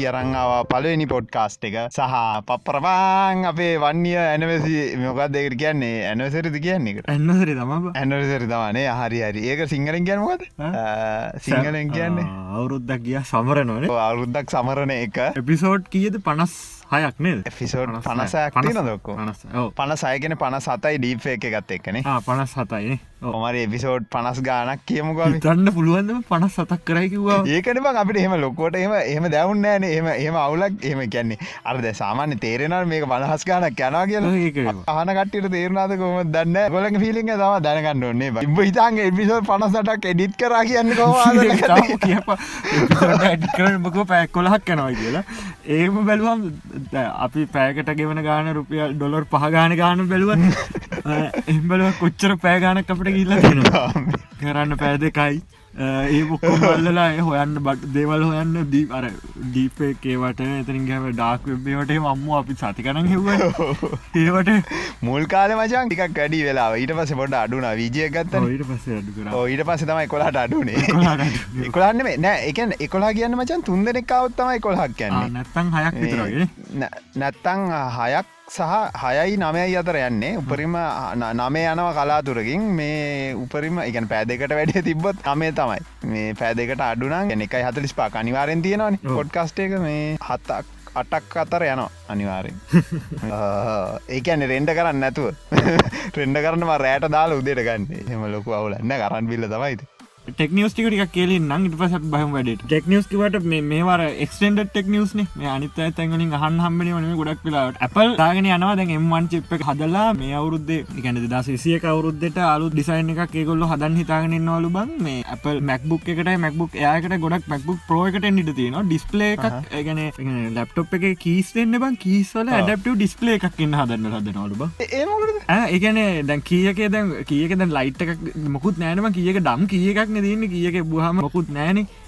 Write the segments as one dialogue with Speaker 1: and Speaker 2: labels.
Speaker 1: අපි අරංආවා පලවෙනි පොඩ්කාස්ට් එක. සහ පප්පරවාං අපේ වන්නිය ඇනවසි මොකක් දෙකට කියන්නේ? ඇනවසරිද කියන්නේ
Speaker 2: ඇන්නසරි තම
Speaker 1: ඇනවසරි තමානේ හරි හරි. ඒක සිංහලෙන් ගැනමොද සිංහලෙන් කියන්නේ.
Speaker 2: අවුරුද්දක් ගිය සමරනවන.
Speaker 1: අවුරුද්දක් සමරණ එක.
Speaker 2: එපිසෝඩ් කියද? පනස් හයක් නේද?
Speaker 1: එෆිසෝඩ් පනසයක් නදොක්කෝ
Speaker 2: පනස් ඔව්.
Speaker 1: පනසයගෙන පන සතයි ඩීප එක ගත්ත එක්කනේ
Speaker 2: පනස් සතයින
Speaker 1: ඔමරි එපිසෝඩ් පනස් ගානක් කියමුකම
Speaker 2: තන්න පුළුවන්දම පනස් සතක් කරයි කිව්වා?
Speaker 1: ඒකන බං අපිට එහෙම ලොකෝට එම එහම දැවන්නෑන එහම එහම අවුලක් එහම කියන්නේ. අරද සාමාන්‍ය තේරෙනල් මේක බනහස් ගානක් යනා කියලා.
Speaker 2: ඒක
Speaker 1: අහන කටට තේරනාද කොම දන්න ගොලක පිලිින් තම දැනගන්න ඔන්නේ ඉබ හිතාන්ගේ එපිසෝඩ් පනසටක් එඩිත් කර කියන්න කෝ
Speaker 2: කියප කරමකෝ පැක් කොලහක් යනවා කියලා. ඒම බැලුවම් අපි පෑකට ගෙවන ගාන රුපියල් ඩොලර් පහගාන ගාන බැලුව. එම්බලුව කොච්චර පෑගානක් අපට දෙනවා කරන්න පෑ දෙකයි ඒ බොක්කොමල්ලලා ඒ හොයන්න බට දේවල් හොයන්න දී අර දීපේකේවට එතරින් ගැව ඩාක් වෙබ්බේවට අම්ම අපි සතිකනන් හෙව ඒවට
Speaker 1: මුල් කාල මචන් ටිකක් වැඩි වෙලා ඊට පස පොඩ අඩුන විජය ගත්ත
Speaker 2: ඔයිට පස්සේ අඩු කර.
Speaker 1: ඊට පස තමයි කොලාට අඩුනේ එකොලන්න මේ නෑ එකන් එකොලා කියන්න මචන් තුන්දෙනෙක්කාවත් තමයි කොල්හක් කියන්නේ.
Speaker 2: නැත්තං හයක් විතරගෙන
Speaker 1: නැත්තං හයක් සහ හයයි නමයයි අතර යන්නේ. උපරිම නමේ යනව කලාතුරකින්. මේ උපරිම එකන පෑදකට වැඩිය තිබ්බොත් අමේ තමයි. මේ පෑදකට අඩුනම් එකයි හතලිස් පාක අනිවාරෙන් තියෙනවන. පොඩ්කස්ට එක මේ හත්තක් අටක් අතර යනවා අනිවාරෙන් ඒකැන රෙන්ඩ කරන්න නැතුව. රෙන්ඩ කරනවා රෑට දාලා උදේට ගන්න. එම ලොකු අවුලන්න කරන්න බිල්ල තමයිද
Speaker 2: ටෙක්නිියස් ටික කෙල නං ඉට පසත් බහම වැඩ ටෙක්නිියස් කිවට මේවාර එක්ස්ටෙන්ඩ ටෙක්නිියස් න. මේ අනිත තැන්ගලින් අහන් හම්බනි වන ගොඩක් වෙලාට අපල් දාගෙන යනවා. දැන් එම්වන් චිප් එක හදලා මේ අවුරුද්දේ එකන දස් සිය කවරුද්දට අලු ඩිසයින් එක ඒගොල්ල හදන් හිතාගෙනන්නවලු බං. මේ අපල් මැක්බුක් එකට මැක්බුක් එයාකට ගොඩක් මැක්බුක් ප්‍රෝයකට නිට තියෙන ඩිස්පලේ එකක් ඒගන ලප්ටොප් එක කීස්තෙන්න්න බං. කීස්වල ඇඩප්ටව ඩිස්පලේ එකක් ඉන්න හදන්න හදනවලු බ. ඒගන දැන් කියක දැන් කියක දැන් ලයිට් එකක් මොකුත් නෑනම කියක ඩම් කිය එකක් නදන්න කියක බුහම මොකුත් නෑන මේ
Speaker 1: ඔව්.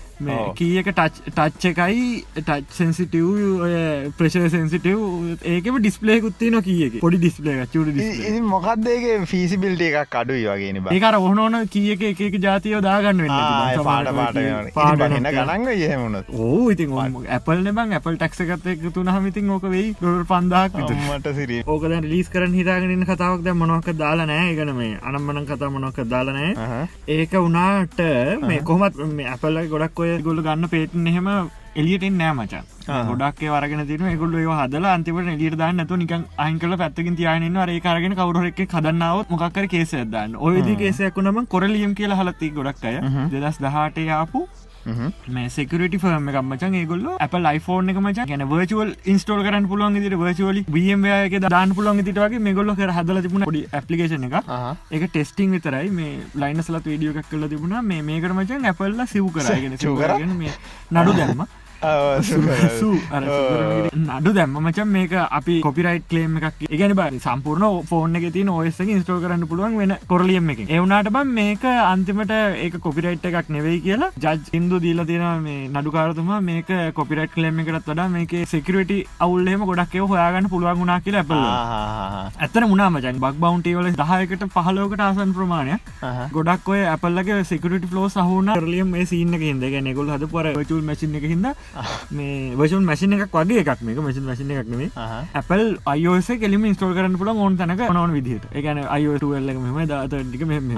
Speaker 2: කියක ටච් එකයි ටච් සෙන්සිටව් ප්‍රශ සෙන්සිටව් ඒකම ඩිස්පලේ කුත්තින කියක පොඩි ඩිස්පලේ
Speaker 1: ඉ මොකක්දේගේ ෆිසිබිල්ට එකක්. අඩුයි වගේන බ.
Speaker 2: ඒකර ඔහනෝන කියක එක ජාතියෝ දාගන්න වෙන්න
Speaker 1: පාට පාට එන ගනන්ග එහෙමුණත්
Speaker 2: ඕ ඉතින් ඇපල් බං. ඇපල් ටක්ස ගත්ත එක තුන හමිතින් ඕක වෙයි. ඩොල් පන්දාක් විතර.
Speaker 1: මට සිරී
Speaker 2: ඕකද ලිස් කරන හිතාගෙනන්න කතාවක් දැ මොනොක දාලා නෑ ගන මේ අනම්මනන් කතා මොනොක දාලනෑ ඒක වනාට මේ කොමත් මේ අපල්ල ගොඩක් ඔය ගොල්ල ගන්න පේටන් එහෙම එලියටෙන් නෑ මචන්. ගොඩක් වරගෙන තින ගොල්ල හදල අන්තිවට එලියට දාන්න නතු නිකන් අහිංකල පැත්තකින් තියන ඒ කරගෙන කවර එක කදන්නාවත් මොකක්කර කේසය දන්න. ඔයදි කේසයක් වුනම කොරලියම් කියලා හලත්ති ගොඩක් අය. දෙදස් දහට යාපු මේ සෙකරට ෆර්ම එක මචන් ඒගොල්ල අප ලයිෆෝන් එක මචන් ගැන වර්චුවල් ඉන්ස්ටෝල් කරන්න පුළුවන් දිට වර්චුවලි බම්ක දාන්න පුළුවන් තිටවගේ මෙගොල්ල කර හදල තිබුණ. ඩි පපිේෂන එක ඒක ටෙස්ටිං විතරයි. මේ ලයිනසලත් වීඩියෝ එකක් කල තිබුණ. මේ මේකට මචන් ඇපල්ල සිව් කරගෙන නඩු දැම්ම නඩු දැම්ම මචන් මේක අපි කොපිරයිට් කලේම් එකක් ඉගැන බරි සම්පූර්ණ ෆෝන් එක තින ඔයස ඉස්ටෝ කරන්න පුළුවන් වෙන කොරලියම් එක එවුනාට බම් මේක අන්තිමට ඒක කොපිරයිට් එකක් නෙවෙයි කියලා ජජ් ඉන්දු දීල තියෙන මේ නඩුකාරතුමා. මේක කොපිරයිට් කලේම් එකටත් වඩා මේක සෙකරට අවුල්ලේම ගොඩක් එව හොයාගන්න පුළුවන් වුණනා කියලා ඇපල ඇත්තන මුණමචන් බක් බවන්ටේවල දහයකට පහලෝකට ආසන් ප්‍රමාණයක්. ගොඩක් ඔය ඇපල්ලගේ සිකට ෆලෝ සහන කරලියම් මේ සින්න හිද ගැනෙකුල් හද පර චුල් මසින එක හිද මේ වශන් මැසින එකක් වගේ එකක් මේක මසින් මසින එකක් නෙේ Apple iOS කෙලිම ඉස්ටෝල් කරන්න පුළ ඕන් තැනක නොන විදිහට. එකන iOටල්ල මෙම දාතටික මෙම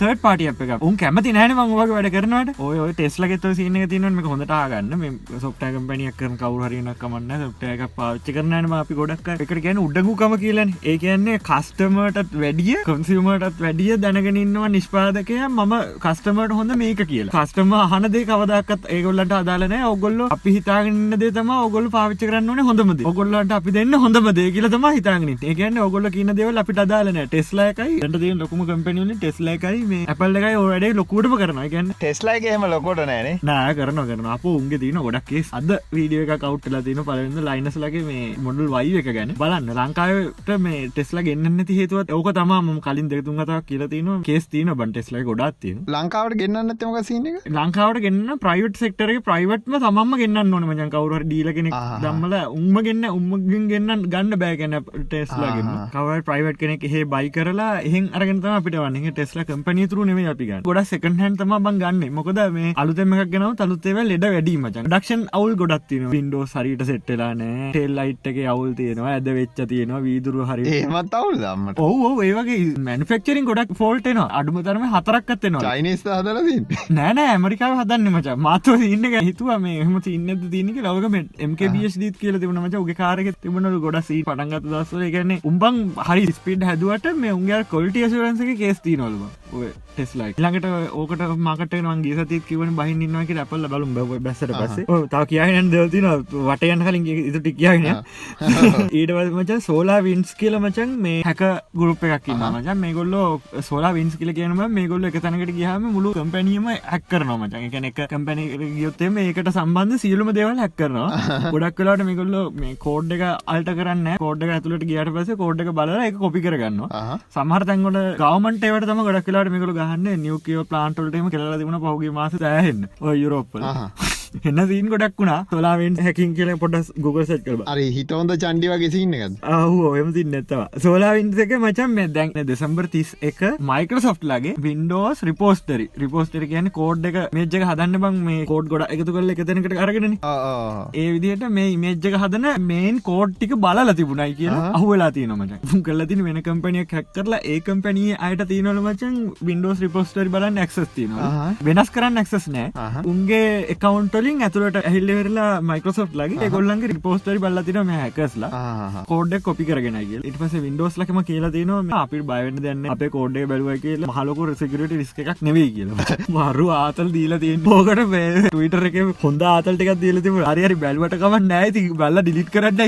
Speaker 2: තර්ට පාට එක උන් කැමති නෑන මංවාගේ වැඩ කරනට ඔය ටෙස්ල ෙත සින තින මේ හොඳට ආගන්න සොප්ට කම්පනියක් කරන කවුහරින කමන්න සොප්ට එක පාච්ච කරනම අපි ගොඩක් එකට ගැන උඩගුකම කියලන්. ඒ කියන්නේ කස්ටමටත් වැඩිය කොන්සිමටත් වැඩිය දැනගෙනන්නවා නිෂ්පාදකය මම කස්ටමට හොඳ මේක කියලා. කස්ටම හනදේ කවදක්ත් ඒගොල්ලට අදාලන ඔගොල්ල අපි හිතාගන්න දේ තම ඔගොල් පාවිච්ච කරන්න හොඳමද ඔගොල්ලට අපි දෙන්න හොඳම දේ කියල තම හිතාගෙන ඒකන්න ඔගොල්ල කියන දෙවල් අපිට අදාලන ටෙස්ලාකයි ට දේ ලොකුම කම්පනියන ටෙස්ලකයි මේ අපල් එකයි ඕඩේ ලොකුටම කරන ගැන්න
Speaker 1: ටෙස්ලයිගේම ලොකොට නෑනේ
Speaker 2: නෑ කරන කරන අප උන්ගේ තින ගොඩක්ේ අද වීඩිය එක කවට්ල තින පලන්න ලයිනස්ලගේ මේ මොඩල් වයි එක ගැන. බලන්න ලංකාවට මේ ටෙස්ලා ගන්න හේතුවත් ඕක තම කලින් දෙතුන් කතා කියලතින කේස් තින බන් ටෙස්ලයි ගොඩත් තින
Speaker 1: ලංකාවට ගෙන්න්න තමක සින
Speaker 2: ලංකාවට ගන්න ප්‍රයිවට් සෙක්ටරේ ප්‍රයිවට්ම තමම ගන්න ඕන මචන් කවුර ඩීල කෙනෙක්. දම්මල උම්ම ගන්න උම්මගින් ගන්න ගන්න. බෑගැන ටෙස්ලාගන්න. කවයි ප්‍රයිවට් කෙනෙක් එහෙ බයි කරලා එහෙන් අරගතම අපිට වන්නේ ටෙස්ලා කම්පනී තුරු නෙම අපිගන්න ගොඩ සෙකන් hän තම බං ගන්න. මොකද මේ අලුතෙමක් ගෙනව තලුත්තේව ලෙඩ වැඩීම ඩක්ෂන් අවුල් ගොඩත්තින වින්ඩෝ සරිට සෙට්ටලානෑ ටෙල් එක අවුල් තියෙනවා. ඇද වෙච්ච තියෙනවා. වීදුරු හරි.
Speaker 1: ඒමත් අවුල් දම්මට.
Speaker 2: ඔහු ඒවගේ මැනිෆෙක්චරින් ගොඩක් ෆෝල්ටන අඩුමතරම හතරක්කත්තෙනවා
Speaker 1: චයිනිස් හදලදී
Speaker 2: නෑනෑ ඇමරිකාව හදන්න මච. මාතව ඉන්න හිතුව මේ එහම ඉන්න තිනක එම්කබියස් දීත් කියල තිබුණ මච. උගේ කාරක තිබුණු ගොඩසී පටන්ගත දස්සල ගැන්නේ උඹන් හරි ස්පිඩ් හැදුවට මේ උන්ගේ කොල්ටිය සුරන්සක කේස්ති නොල්ව ටෙස්ලයි ළඟට ඕකට මකට වන්ගේ සති කිවන බහින්නවාක ඇපල්ල බලුම් බ. බැසට පස්සේ. තාව කියන්න දවතින වටයන් කලින් ඉතුටි කියන ඊටවල් මචන් සෝලා වින්ස් කියල මචන් මේ හැක ගුරුප් එකක් මචන් මේ ගොල්ලෝ සෝලා වින්ස් කියල කියනම මේ ගොල්ල එක තැනකට ගහම මුළු කම්පැනීම හැක්කරන මචන් එක කම්පැනි ගියොත්තේ මේකට සම්බන්ධ සියලුම දේවල් හැක්කරනවා ගොඩක් කලාට මේගොල්ල මේ කෝඩ් එක අල්ට කරන්න කෝඩ් ඇතුලට ගියට පස කෝඩ් එක බල එක කොපි කරගන්න සමහර තැන්ගොට ගවමන්ට ඒවට තම ගොඩක් කලාට මේකළ ගහන්න. නියකෝ ප්ලාන්ටල්ටම කෙලා තිබුණ පහුගේ මාස ඇහෙන් යුරෝප්පල එන්න දීන් ගොඩක් වුණා. සොලාවෙන් හැකින් කියල පොඩස් ගුගල් සට් කරබ
Speaker 1: අරි හිතවොඳ චන්ඩි වගේ සින්න එකද
Speaker 2: අහු ඔයම තින්න ඇත්තවා සෝලාවින්සක මචන් මේ දැන් දෙසම්බර් තිස් එක මයිකරසොෆ්ට් ලගේ වින්ඩෝස් රිපෝස්ටරි රිපෝස්ටර කියන කෝඩ් එක මේජ්ක හදන්න බං මේ කෝඩ් ගොඩ එකතු කල එකතනකට අරගෙන ඒ විදිහට මේ මේජ්ක හදන මේන් කෝඩ් ටික බලල තිබුණයි කියලා අහුවෙලා තියනමට කල්ල තින වෙන කම්පනියක් හැක් කරලා ඒ කම්පනිය අයට තියනොල මචන් වින්ඩෝස් රිපෝස්ටරි බලන්න ක්සස් තියනවා වෙනස් කරන්න ක්සස් නෑ. උන්ගේ එකකවන්ට ලින් ඇතුලට ඇහිල්ලවෙරලා මයිකෝසොට් ලගේ ගොල්ලන්ගේ රිපෝස්ටරි බල්ලතින හැකස්ලා කෝඩ කොපි කරගෙනගේ ඉට පස වින්ඩෝස් ලකම කියලා. තින අපි බයවන්න දන්න අප කෝඩේ බැලුව කියල හලක රසිකට රිස්ක එකක් නෙවේ කියලා. මරු ආතල් දීල තිය බෝකට ටවිටර එක හොඳ ආතල්ටික දීල තිබ අරරි බැල්වට කම නෑති බල්ල ඩිලිට කරන්න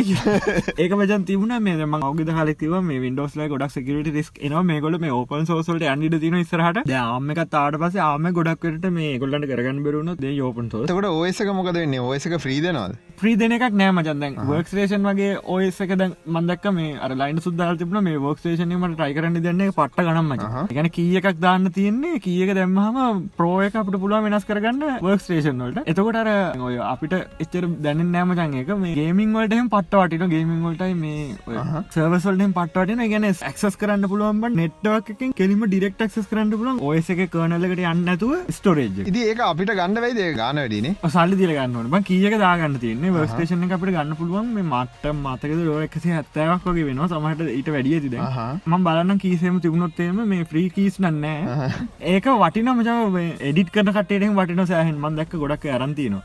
Speaker 2: ඒක මජන් තිබුණ මේ ම ගද හලතිව මේ වින්ඩෝස්ල ගොඩක් සකට රිස්ක් එන මේ ගොල මේ ඕපන් සෝසල්ට අන්ඩිට තින ස්රහට යාම එක තාට පස ආම ගොඩක්කට මේ ගොල්ලන්ට කරගන්න බරුණ දේ යෝපන් සෝ
Speaker 1: ඔයසක මොකද වෙන්න? ඔයසක ්‍රීදනවල් ්‍රී
Speaker 2: දෙන එකක් නෑ මචන්දැන් වර්ක්ස්ටේෂන් වගේ ඔයසක දැන් මන්දක් මේ අර ලයින් සුද්දාල් තිබන මේ වර්ක්ස්ටේෂනීමට ටයි කරන්න දෙන්නේ පට්ට ගනම්ම ගැන කිය එකක් දාන්න තියන්නේ. කියක දැම්මහම ප්‍රෝයක අපට පුළුව වෙනස් කරගන්න වර්ක්ස්ටේෂන් වලට. එතකොට අර ඔය අපිට එච්චර දැන නෑමචන් එක මේ ගේමින් වලටම පට්ට වටින ගේමින් වලටයි මේ සර්වසල්ටෙන් පට්ටන ගැන ක්සස් කරන්න පුළුවන් නෙට්වක් කෙලිම ඩිරෙක්ට ක්ස් කරන්න පුලන් ඔයස එක කනලකට යන්න ඇතුව ස්ටෝරේජ්
Speaker 1: ඒ අපිට ගන්න වෙයිද ගාන වැඩිනේ
Speaker 2: සල්ලි දිල ගන්නට බ කියක දාගන්න තියන්නේ. වර්ස්ටේෂන අපට ගන්න පුළුවන් මේ මට මතක ලෝ එකසි හැත්තෑවක් වගේ වෙනවා. සමහට ඊට වැඩිය තිද ම බලන්න කීසේම තිබුණොත්තේම මේ ෆ්‍රී කීස් නන්නෑ ඒක වටින මචාව එඩිට කරන කටේෙන් වටින සෑහන් මන් දැක්ක ගොඩක් අරන්තින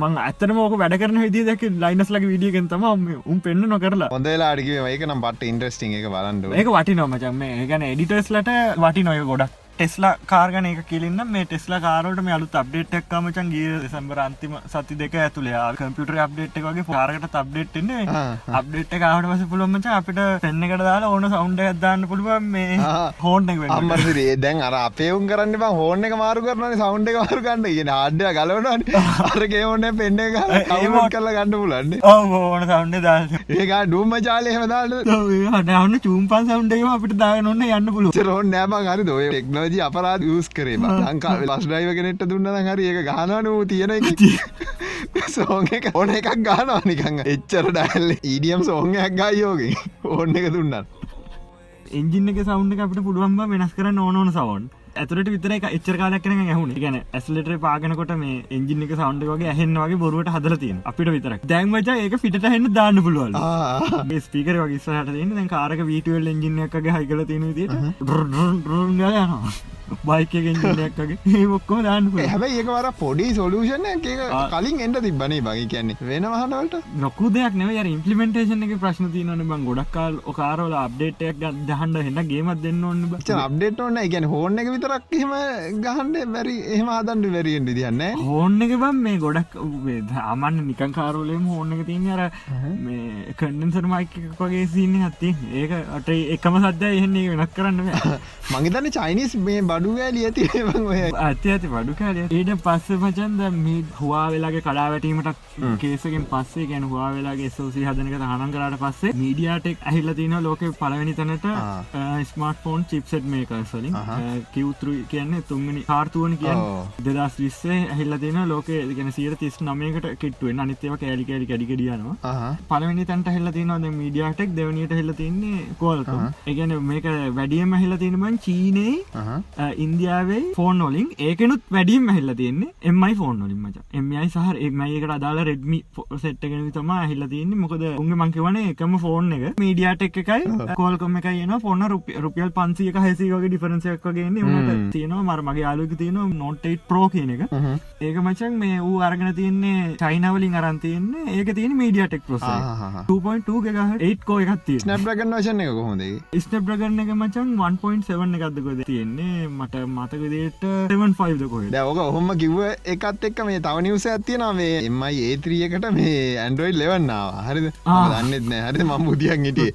Speaker 2: මං ඇතන මෝක වැඩ කරන විදි දැක ලයිනස් ලගේ විඩියගෙන් තම උන් පෙන්න්න නොකරලා.
Speaker 1: හොඳලා අඩිගේ ඒක නම් පට ඉන්ට්‍රස්ටිං එක බලන්ඩ
Speaker 2: ඒක වටි නොමචන් මේ ගැන එඩිටර්ස්ලට වටි නොය ගොඩක් ටෙස්ලා කාර්ගන එක කියලන්න මේ ටෙස්ලා කාරට මේ අලු අප්ඩේට් එක්කමචන් ගිය දෙසම්බර අන්තිම සති දෙක ඇතුළේ කම්පියුටර අප්ඩේට් එක වගේ පාරකට අප්ඩේට්න්නේ අප්ඩේට් කාට වස පුළොමච අපිට පෙන්න්න එකට දාලා ඕන සෞන්ඩ ඇදදාන්න පුළුවන් මේ හෝන්
Speaker 1: අම්මරේ දැන් අර අපේවුම් කරන්න බ හෝන එක මාරු කරන සෞන්් එක මාරු කන්න කියෙන ආඩ්‍ය ගලවන අරගේ ඕන්න පෙන්න්න ඒමෝට කල්ල ගන්න පුලන්න
Speaker 2: ඕන සෞන්ඩ දා
Speaker 1: ඒක ඩුම්ම ජාලය හමදාන්න
Speaker 2: හටන්න චූම්පන් සෞන්්ඩේ අපිට දාගන්න ඔන්න යන්න පුළුව
Speaker 1: රෝන් නෑම හරි දොය ටෙක්නෝජ අපරාධ යස් කරේ ලංකා ලස්්ඩයිව කෙනෙට දුන්න හරි ඒක ගානනු තියෙන සෝන් එක ඕන එකක් ගානවා නිකං එච්චර ඩැල්ල ඊඩියම් සෝංයක් ගායෝගේ ඕන්න එක දුන්නන්න
Speaker 2: එන්ජින්න එක සෞන්් එක අපට පුළුවන්බ වෙනස් කරන්න ඕනෝන සවන් ඇතුරට විතර එක එච්චර කාලක් කරන ඇහුණ ගැන ඇස්ලට පාගනකොට මේ එන්ජින එක සෞන්් වගේ ඇහෙන් වගේ බොරුවට හදලතින් අපිට විතර දැන්වච ඒක පිට හන්න දාන්න පුළුවන් ස්පිකර වගේ සහට දැන් කාරක වීටුවල් එන්ජින එකගේ හයිකල තියෙන ති යනවා. බයිකගෙන්ජනයක්ගේ ඒ ඔක්කෝ දාන්න
Speaker 1: හැබයි ඒක වර පොඩි සොලූෂන කලින් එන්ට තිබනේ බගේ කියන්නේ වෙන වහනවලට
Speaker 2: නොකු දෙයක් නව ඉම්පලිමෙන්ටේෂන එක ප්‍රශ්න තියනන බං. ගොඩක්කාල් ඔකාරවල අප්ඩේටයක් දහන්ඩ එන්න ගේමත් දෙන්න ඔන්න
Speaker 1: අප්ඩේට ඔන්න ගැන හෝන එක විතරක් එහෙම ගහන්ඩ බැරි එහෙම ආදන්ඩ වැරියෙන් දියන්න
Speaker 2: හෝන්න එක බම් මේ ගොඩක් අමන්න නිකන් කාරෝලේම හෝන්න එක තින් අර මේ කඩන්සර මයික වගේ සින්න හත්ති ඒක අට එකම සද්‍ය එහෙන්නේ වෙනක් කරන්න
Speaker 1: මගේතන්න චයිනිස් මේ බඩු ගෑලිය ඇති
Speaker 2: ඇති ඇති බඩු කාලය ඊට පස්ස මචන්ද මේ හවා වෙලාගේ කඩා වැටීමට කේසකෙන් පස්සේ ගැන හවා වෙලාගේ සෝසි හදනක හනන් කරට පස්සේ මීඩියටෙක් ඇහිල්ල තින ලෝක පලවෙනි තැනට ස්මර්ට ෆෝන් චිප්සෙට් මේකස්වලින් කිව් යුතුරුයි කියන්නේ තුන්ගනි කාර්තුවන
Speaker 1: ඕ.
Speaker 2: දෙදස් විස්සේ ඇහිල්ල තින ලෝක ගැන සිර තිස් නමයකට කිට්ටුවෙන් අනිත්‍යව කෑලි කෑලි කඩිකඩියනවා පලවෙනි තැන්ට හෙල්ල තිනවද මීඩියටෙක් දෙවනියට හෙල්ල තින්නේ කෝල්කම එකන මේක වැඩියම හෙල්ල තිනබන් චීනයේ ඉන්දියාවේ ෆෝන් ොලින් ඒකනුත් වැඩියම් හිල්ල තියන්නේ එමයි ෆෝන් ොලින් මච. එමයි සහ එමයිකට අදාලා රෙඩ්මි සෙට්ගෙන තම හිල්ල තියන්නේ. මොකද උන්ගේ මංකිවන එකම ෆෝන් එක. මීඩියාට එකයි කෝල්කොම එක කියන ෆෝන රුපියල් පන්සියක හැසිවගේ ඩිෆරන්සයක් වගේන්නේ උනට තියෙනවා. මර මගේ යාලුක තියෙන නොට්ටයිට් ප්‍රෝ කියන එක. ඒක මචන් මේ වූ අරගෙන තියන්නේ චයිනවලින් අරන්තියන්නේ ඒක තියෙන මීඩියටෙක් ප්‍රොස 2.2 ගහ 8 කෝ එකක් තිය
Speaker 1: ස්නප්‍රගන් වශන එක කොහොඳ
Speaker 2: ස්ටප් ප්‍රගන්න එක මචන් 1.7 එකක්දකොද තියෙන්නේ? මට මතකදේට 75ද කොහ
Speaker 1: දැවක ඔහොම කිව්ව එකත් එක්ක මේ තව නිවස ඇතියෙන මේ එමයි ඒත්‍රියකට මේ ඇන්ඩරෝයිඩ් ලෙවන්නාව හරිද? දන්නෙත් නෑ. හරි මම් බුදියන් හිටිය.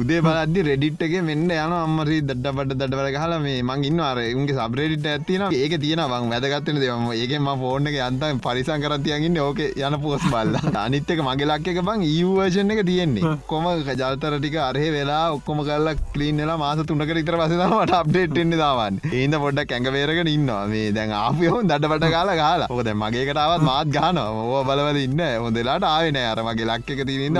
Speaker 1: උදේ බලද්දි රෙඩිට්ගේ මෙන්න යන අම්මරි දඩ බඩ දඩවල හලා මේ මං ඉන්න අර උන්ගේ සබ්‍රේඩිට ඇතින ඒක තියෙන වන් වැදගත්තන දෙවම ඒකම ෆෝර්න එක අන්තම පරිසං කරතියගන්න ඕක යන පෝස් බල්ල. අනිත්තක මගේ ලක්ක එක බං ඒවර්ෂණ එක තියෙන්නේ. කොම ජල්තර ටික අරහ වෙලා ඔක්කොම කල්ල කලීන්ලා මාස තුනක ඉතර පසමට අප්ඩේට්ෙන්න්න දාවන් ඒද පොඩ්ඩක් ඇඟවේරගෙන ඉන්නවා. මේ දැන් ආපියහුන් දඩපට කාලා කාලා ඕක දැ මගේකටාවත් මාත් ගාන ඕ බලවල ඉන්න හොඳලාට ආවෙන අර මගේ ලක්ක එක තිරන්න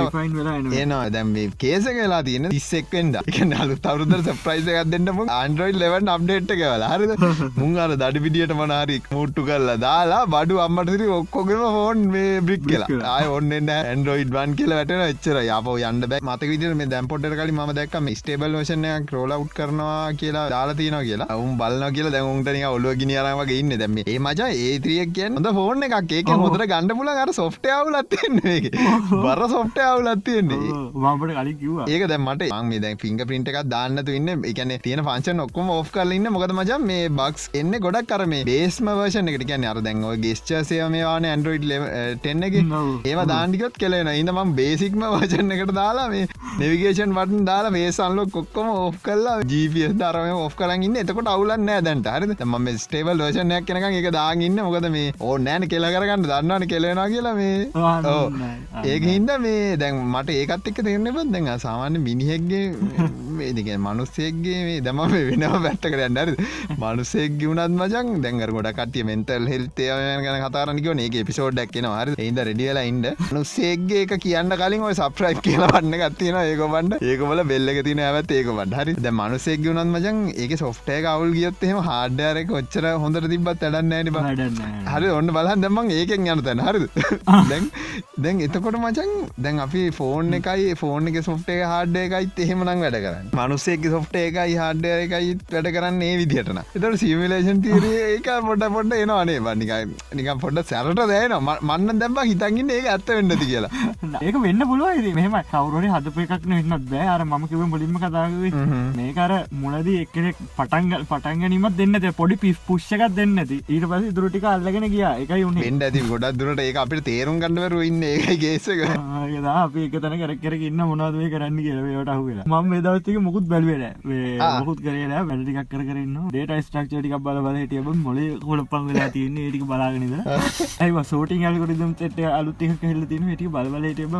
Speaker 1: ඒනවා දැම් මේ කේසක වෙලා තියෙන තිස්සෙක්වෙන්ද එක අලු තවරුදර සප්‍රයිස එකක් දෙන්නම අන්ඩරෝයිඩ් ලෙවන් අප්ඩේට් කවලා හරිද? මුං අර දඩි පිඩියට මනාරික් මුට්ටු කරලා දාලා බඩු අම්මටසිරි ඔක්කොගෙම ෆෝන් මේ බ්‍රික් කියලා ආය ඔන්න ඇන්ඩරෝයිඩ් වන් කියල වැටන එච්චර යප යන්න බැ. මත විදිර මේ දැම්පොට කලි ම දැක්කම ස්ටේබල් වශනයක් රෝල උට් කරනවා කියලා දාලා තියන කියලා. අවුම් බලන්න කියලා දැවුන්ටනික ඔලුව ගිනිියරමගේ ඉන්න. දැම ඒ මචා ඒත්‍රියක් කිය හොඳ ෆෝර්න එකක්. ඒක හොදර ගණඩ පුල අර සොෆ්ට අවුලත්තින්නේ බර සොෆ්ට අවුලත්තියන්නේ
Speaker 2: මට කලි කිව්වා.
Speaker 1: ඒක දැමට මේ දැ ෆිංග පින්ට එකක් දාන්නතු ඉන්න. එකන තියෙන පංචන් ඔක්කොම ඔෆ් කරලන්න මොකද මචන් මේ බක්ස් එන්න ගොඩක් කර මේ බේස්ම වර්ෂණ එකට. කියන්න අර දැන්ව ගෙස්්චසය මේවාන ඇන්ඩරෝයිඩ් ටෙන්නගේ ඒවා දාන්ටිකත් කෙලෙන ඉඳම බේසික්ම වචන එකට දාලා මේ නවිගේෂන් වටන් දාලා මේ සල්ලො කොක්කොම ඔෆ් කල්ලා ජීපස් දරම ඔෆ් කරන්න එතකොට අවුලන්න දැන්ට. හරි ම ස්ටේබල් වර්ෂණයක් කෙනක එක දාගන්න මොකද මේ ඕ නෑන කෙලකරගන්න දන්නන කෙලෙන කියලා මේ. ඒක හින්ද මේ දැන් මට ඒකත් එක්ක තෙරන්න බත් දැන් සාමාන්‍ය මිනිහෙක්ගේ මේදික මනුස්සෙක්ගේ මේ දම වෙනම පැත්ත කරන්න මනුසෙක් ගුණත් මචන් දැන්ගර ගොඩ කටිය මෙන්තල් හෙල්තය ගැන කතාරනික ඒ පිසෝඩ්ඩක් හරි. එයිද රෙඩියලා ඉන්ඩ නුස්සේක්ගේ එක කියන්න කලින් ඔය සප්‍රයි් කියලා වන්න ගත්තියෙන ඒක බන්ඩ ඒකබල බෙල්ලක තින ඇත් ඒක බඩ හරි. ද මනුසෙක් ගුණත් මචන් ඒක සොෆ්ටේ කවුල් ගියොත් එෙම හාඩ්ඩරක ඔච්චර හොඳට තිබත් ඇඩන්න න හරි. ඔන්න බලන් දෙමන් ඒකෙන් යන තැන. හරි දැන් දැන් එතකොට මචන් දැන් අපි ෆෝන් එකයි ෆෝන් එක සොෆ්ටේ හාඩ්ඩ එකයිත් එහෙමනං වැඩ කරන්න. මනුස්සෙක් සොෆ්ට එකයි හාඩ්ඩ එකයි වැඩ කරන්න ඒ විදිහටන එතට සිමිලේෂන් තීරය ඒක පොඩ පොඩ එනවා අනේ බන්නිකයි නික පොඩ සැරට දෑන මන්න දැම්ම හිතන්ගන්න ඒ ඇත්ත වෙන්නති කියලා.
Speaker 2: ඒක වෙන්න පුළුව මෙහම කවරුණ හදප එකක් වෙන්නත් බෑ. අර මම කිව මුලින්ම කතාවේ මේකර මුලදී එක්කෙනෙක් පටන්ගල් පටන්ගනීමත් දෙන්නත පොඩි පිස් පුෂ්කත් දෙන්නති ඊට පස දුරටික අල්ලගෙන ගිය. එකයි උන්න
Speaker 1: එන්ඩ ඇති. ගොඩක් දුරට ඒ අපිට තේරුම් ගන්නවරු ඉන්න ඒකයි ගේසක
Speaker 2: දා. අප එක තන කර කර ඉන්න මොනාදේ කරන්න කියලවට හුවෙලා ම දවතික මුකුත් බැල්වෙල මුකුත් කරලා වැඩටික් කර කරන්න ඩේට ස්ට්‍රක්ෂටික බල බල හිටියබ මොල හොලපන් වෙලා තියන්නේ. ඒටික බලාගෙනද ඇයි සෝටිං අල්කරදම් ට අලුත්තික කෙල්ල තින ටික බලබල හිටබ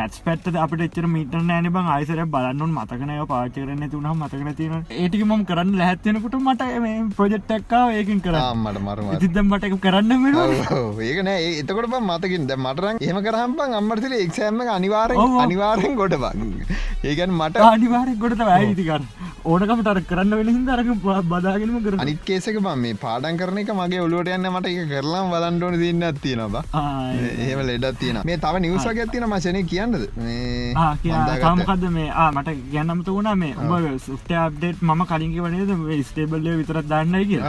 Speaker 2: නැස් පැත්ත අපට එච්චර මීට නෑන බං. අයිසර බලන්න මතකනය පාචරන්න තුන මතකන තියෙන ඒටික මම කරන්න ලැහත්වෙනකුට මට ප්‍රජෙක්්ටක්කා ඒකින් කර
Speaker 1: මට මරුම
Speaker 2: ඉතිදම් මට කරන්න
Speaker 1: ඒක නෑ. එතකොට මතකින්. ද මටරන් එහම කරහම්පන් අම්මටතිල එක්ෂෑම අනිවාර අනිවාරෙන් ගොඩ බං. ඒගැන් මට
Speaker 2: අනිවාරෙක් ගොඩට ඇයිතිකන්න ඕනකමට කරන්න වෙන හිදරක බදාගෙනම කර
Speaker 1: අනිත් කේසක බම් මේ පාඩන් කරන එක මගේ ඔලුවට යන්න මට එක කරලාම් වලන්ඩෝන දින්න තියෙනවා ඒම ලෙඩත් තියෙන මේ තව නිවසක ඇතින මශනය කියන්නද?
Speaker 2: තමකද මේ? මට ගැන්නමත වුණ මේ ඔබ සුට්ට අප්ඩේට් ම කලින්ගේ වනේද ස්ටේබල්ල විතරත් දන්නයි කිය